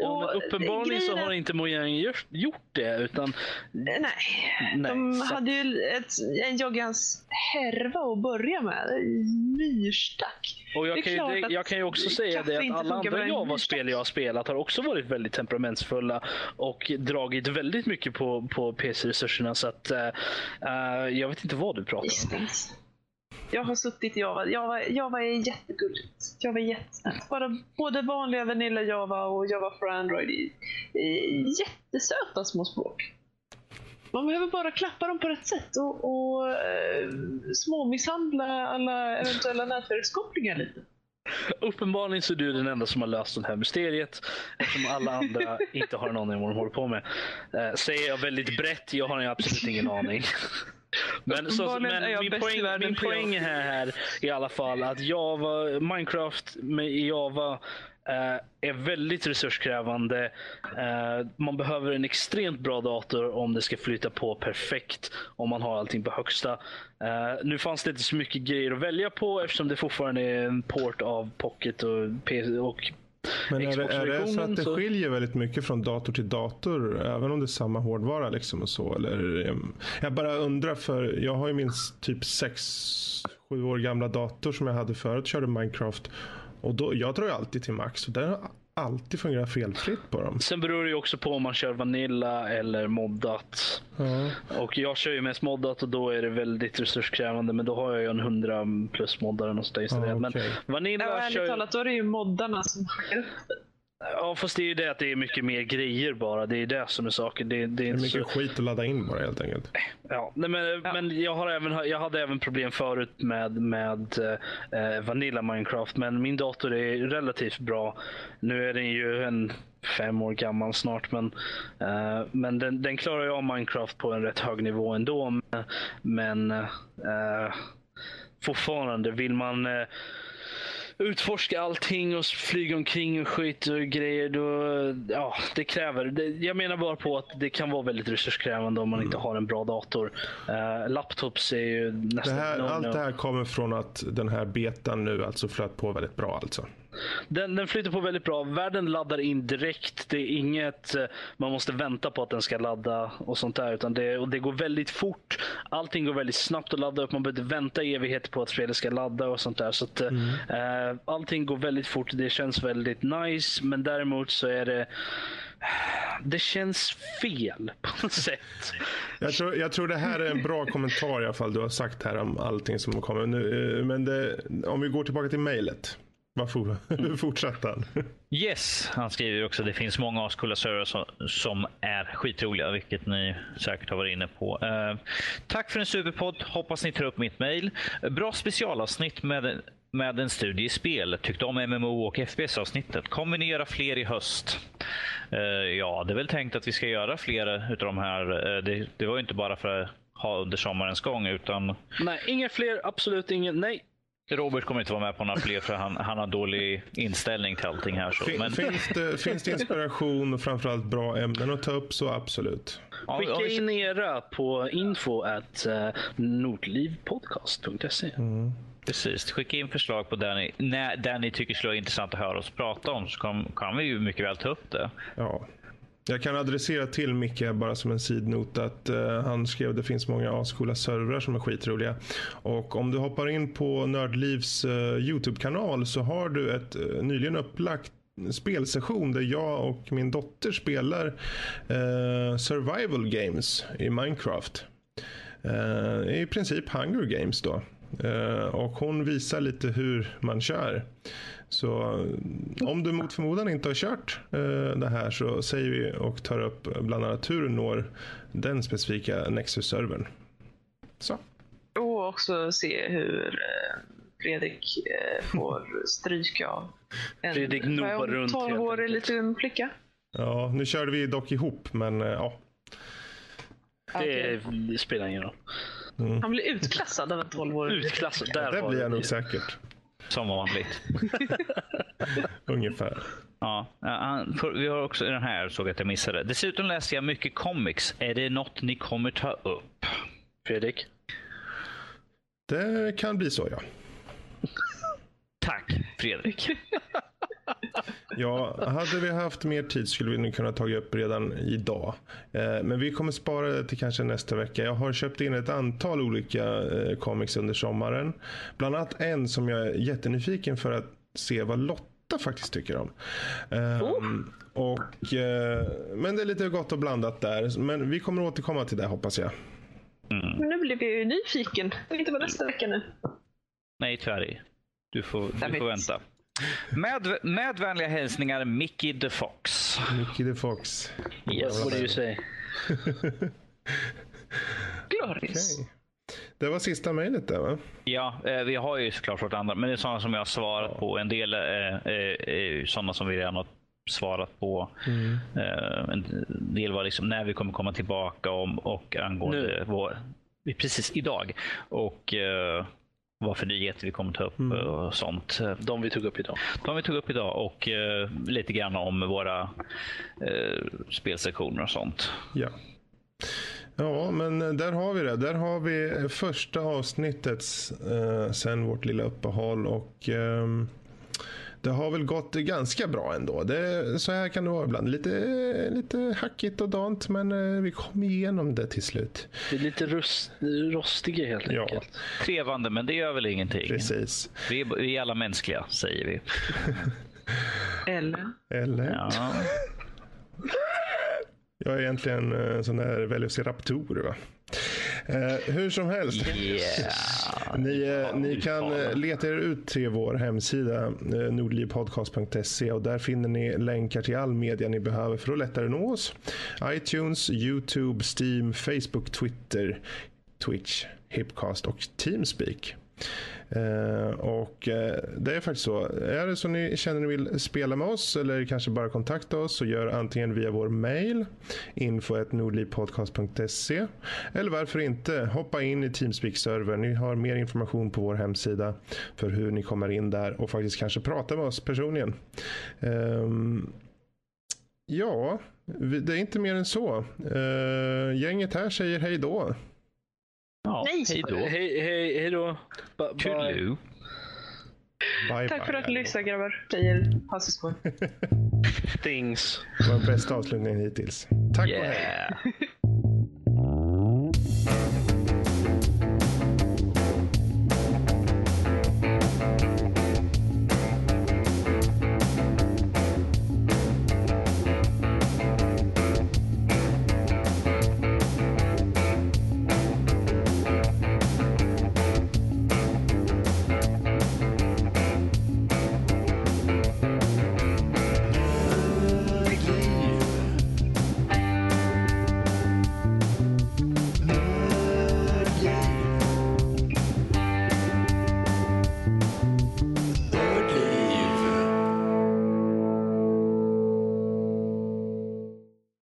Och uppenbarligen så har inte Mojang gjort, det. Utan, Nej, nej, de så- hade ju ett, en joggans härva att börja med. Myrstack. och Det jag, är kan ju, jag kan ju också säga det att alla andra Java-spel jag har spelat har också varit väldigt temperamentsfulla och dragit väldigt mycket på, på PC-resurserna. Så att, eh, eh, jag vet inte vad du pratar om. Gissnings. Jag har suttit i Java. Java, Java är jättegulligt. Java är jättesnällt. Bara både vanliga Vanilla Java och Java för Android är, är jättesöta små språk. Man behöver bara klappa dem på rätt sätt och, och eh, småmisshandla alla eventuella nätverkskopplingar lite. Uppenbarligen så är du den enda som har löst det här mysteriet eftersom alla andra inte har en aning om vad de håller på med. Eh, säger jag väldigt brett, jag har absolut ingen aning. Men, så, men min poäng, min poäng här, här i alla fall att Java, Minecraft med Java eh, är väldigt resurskrävande. Eh, man behöver en extremt bra dator om det ska flyta på perfekt om man har allting på högsta. Eh, nu fanns det inte så mycket grejer att välja på eftersom det fortfarande är en port av Pocket och, och Men är det, är det så att det så- skiljer väldigt mycket från dator till dator, även om det är samma hårdvara liksom och så? Eller, em, jag bara undrar, för jag har ju min typ 6-7 år gamla dator som jag hade förut, körde Minecraft. Och då, jag drar ju alltid till max och den har alltid fungerat felfritt på dem. Sen beror det ju också på om man kör Vanilla eller moddat. Ja. Och jag kör ju mest moddat och då är det väldigt resurskrävande. Men då har jag ju en 100 plus moddare någonstans. Ja, okej. Men Vanilla Ja, kör ärligt ju... talat, då är det ju moddarna som hackar upp. Ja, fast det är ju det att det är mycket mer grejer bara. Det är det som är saken. Det, det är Det är mycket så... skit att ladda in bara helt enkelt. Ja, nej, men, Ja. men jag, har även, jag hade även problem förut med, med eh, Vanilla Minecraft. Men min dator är relativt bra. Nu är den ju en fem år gammal snart. Men, eh, men den, den klarar ju av Minecraft på en rätt hög nivå ändå. Men, men eh, fortfarande vill man eh, utforska allting och flyga omkring och skit och grejer. Då, ja, det kräver. Det, jag menar bara på att det kan vara väldigt resurskrävande om man inte har en bra dator. Uh, laptops är ju Det nästan här, no-no. allt det här kommer från att den här betan nu alltså flöt på väldigt bra alltså. Den, den flyter på väldigt bra. Världen laddar in direkt. Det är inget eh, man måste vänta på att den ska ladda och sånt där. Utan det, och det går väldigt fort. Allting går väldigt snabbt att ladda upp. Man behöver inte vänta i evigheter på att spelet ska ladda och sånt där. Så att, eh, allting går väldigt fort. Det känns väldigt nice. Men däremot så är det det känns fel på något sätt. Jag tror, jag tror det här är en bra kommentar i alla fall du har sagt här om allting som kommer. Nu, eh, men det, om vi går tillbaka till mejlet. Varför han? Yes, han skriver också det finns många ascoola servrar som, som är skitroliga, vilket ni säkert har varit inne på. Eh, tack för en superpodd. Hoppas ni tar upp mitt mejl. Bra specialavsnitt med, med en studie i spel. Tyckte om MMO och FPS-avsnittet. Kommer ni göra fler i höst? Eh, ja, det är väl tänkt att vi ska göra fler utav de här. Eh, det, det var ju inte bara för att ha under sommarens gång, utan Nej, inga fler. Absolut ingen. Nej. Robert kommer inte vara med på några fler för han, han har dålig inställning till allting här. Så. Men, Finns, det, finns det inspiration och framförallt bra ämnen att ta upp så absolut. Skicka vi- in era på info at uh, nordlivpodcast.se. Precis. Skicka in förslag på där ni, när, där ni tycker skulle vara intressant att höra oss prata om så kan, kan vi ju mycket väl ta upp det. Ja. Jag kan adressera till Micke bara som en sidnot att uh, han skrev att det finns många ascoola servrar som är skitroliga. Och om du hoppar in på Nördlivs uh, Youtube-kanal så har du ett uh, nyligen upplagt spelsession där jag och min dotter spelar survival games i Minecraft. I princip Hunger Games då. och hon visar lite hur man kör. Så om du mot förmodan inte har kört eh, det här så säger vi och tar upp bland annat hur du når den specifika Nexus-servern. Så. Och också se hur eh, Fredrik eh, får stryk av en Fredrik nobbar runt 12-årig liten flicka. Ja, nu körde vi dock ihop men ja. Det okay. spelar ingen roll. Mm. Han blir utklassad av en 12-årig. Utklassad, där ja, det blir jag nog säkert. Som vanligt. Ungefär. Ja, vi har också den här, såg att jag missade. Dessutom läste jag mycket comics. Är det något ni kommer ta upp? Fredrik? Det kan bli så, ja. Tack, Fredrik. Ja, hade vi haft mer tid skulle vi nog kunna ta upp redan idag. Eh, men vi kommer spara det till kanske nästa vecka. Jag har köpt in ett antal olika eh, comics under sommaren. Bland annat en som jag är jättenyfiken för att se vad Lotta faktiskt tycker om. Oh. Och, eh, men det är lite gott och blandat där. Men vi kommer återkomma till det hoppas jag. Mm. Men nu blev jag ju nyfiken. Det inte vara nästa vecka nu. Nej, tyvärr. Du får, du får vänta. Med, med vänliga hälsningar Mickey the Fox. Mickey the Fox. Yes, what do you say? Glorious. Okay. Det var sista mejlet där va? Ja, eh, vi har ju såklart fått andra, men det är sådana som jag har svarat ja. på. En del är eh, eh, sådana som vi redan har svarat på. Mm. En del var liksom när vi kommer komma tillbaka om och angående nu. vår, precis idag. Och vad för nyheter vi kommer ta upp mm. och sånt. De vi tog upp idag. De vi tog upp idag och uh, lite grann om våra uh, spelsektioner och sånt. Ja. Ja, men där har vi det. Där har vi första avsnittet uh, sen vårt lilla uppehåll och um, det har väl gått ganska bra ändå. Det, så här kan det vara ibland. Lite, lite hackigt och dant men eh, vi kom igenom det till slut. Det är lite rust, rostiga helt ja. enkelt. Trevande men det gör väl ingenting. Precis. Vi är, vi är alla mänskliga säger vi. Eller? Eller? Ja. Jag är egentligen en eh, sån där velociraptor. Va? Eh, hur som helst. Yeah. ni, eh, ni kan eh, leta er ut till vår hemsida eh, nordlivpodcast.se och där finner ni länkar till all media ni behöver för att lättare nå oss. iTunes, Youtube, Steam, Facebook, Twitter, Twitch, Hipcast och Teamspeak. Eh, och eh, det är faktiskt så. Är det så ni känner ni vill spela med oss eller kanske bara kontakta oss så gör antingen via vår mail info.nordlivpodcast.se eller varför inte hoppa in i Teamspeak-servern. Ni har mer information på vår hemsida för hur ni kommer in där och faktiskt kanske prata med oss personligen. Um, ja, det är inte mer än så. Uh, gänget här säger hej då. Ja, Nej. hej då. Hej, hej, hej då. Bye. Bye, Tack bye, för att ni lyssnade grabbar. Tjejer, Hasselskoj. Things. Det var den bästa avslutningen hittills. Tack yeah. och hej.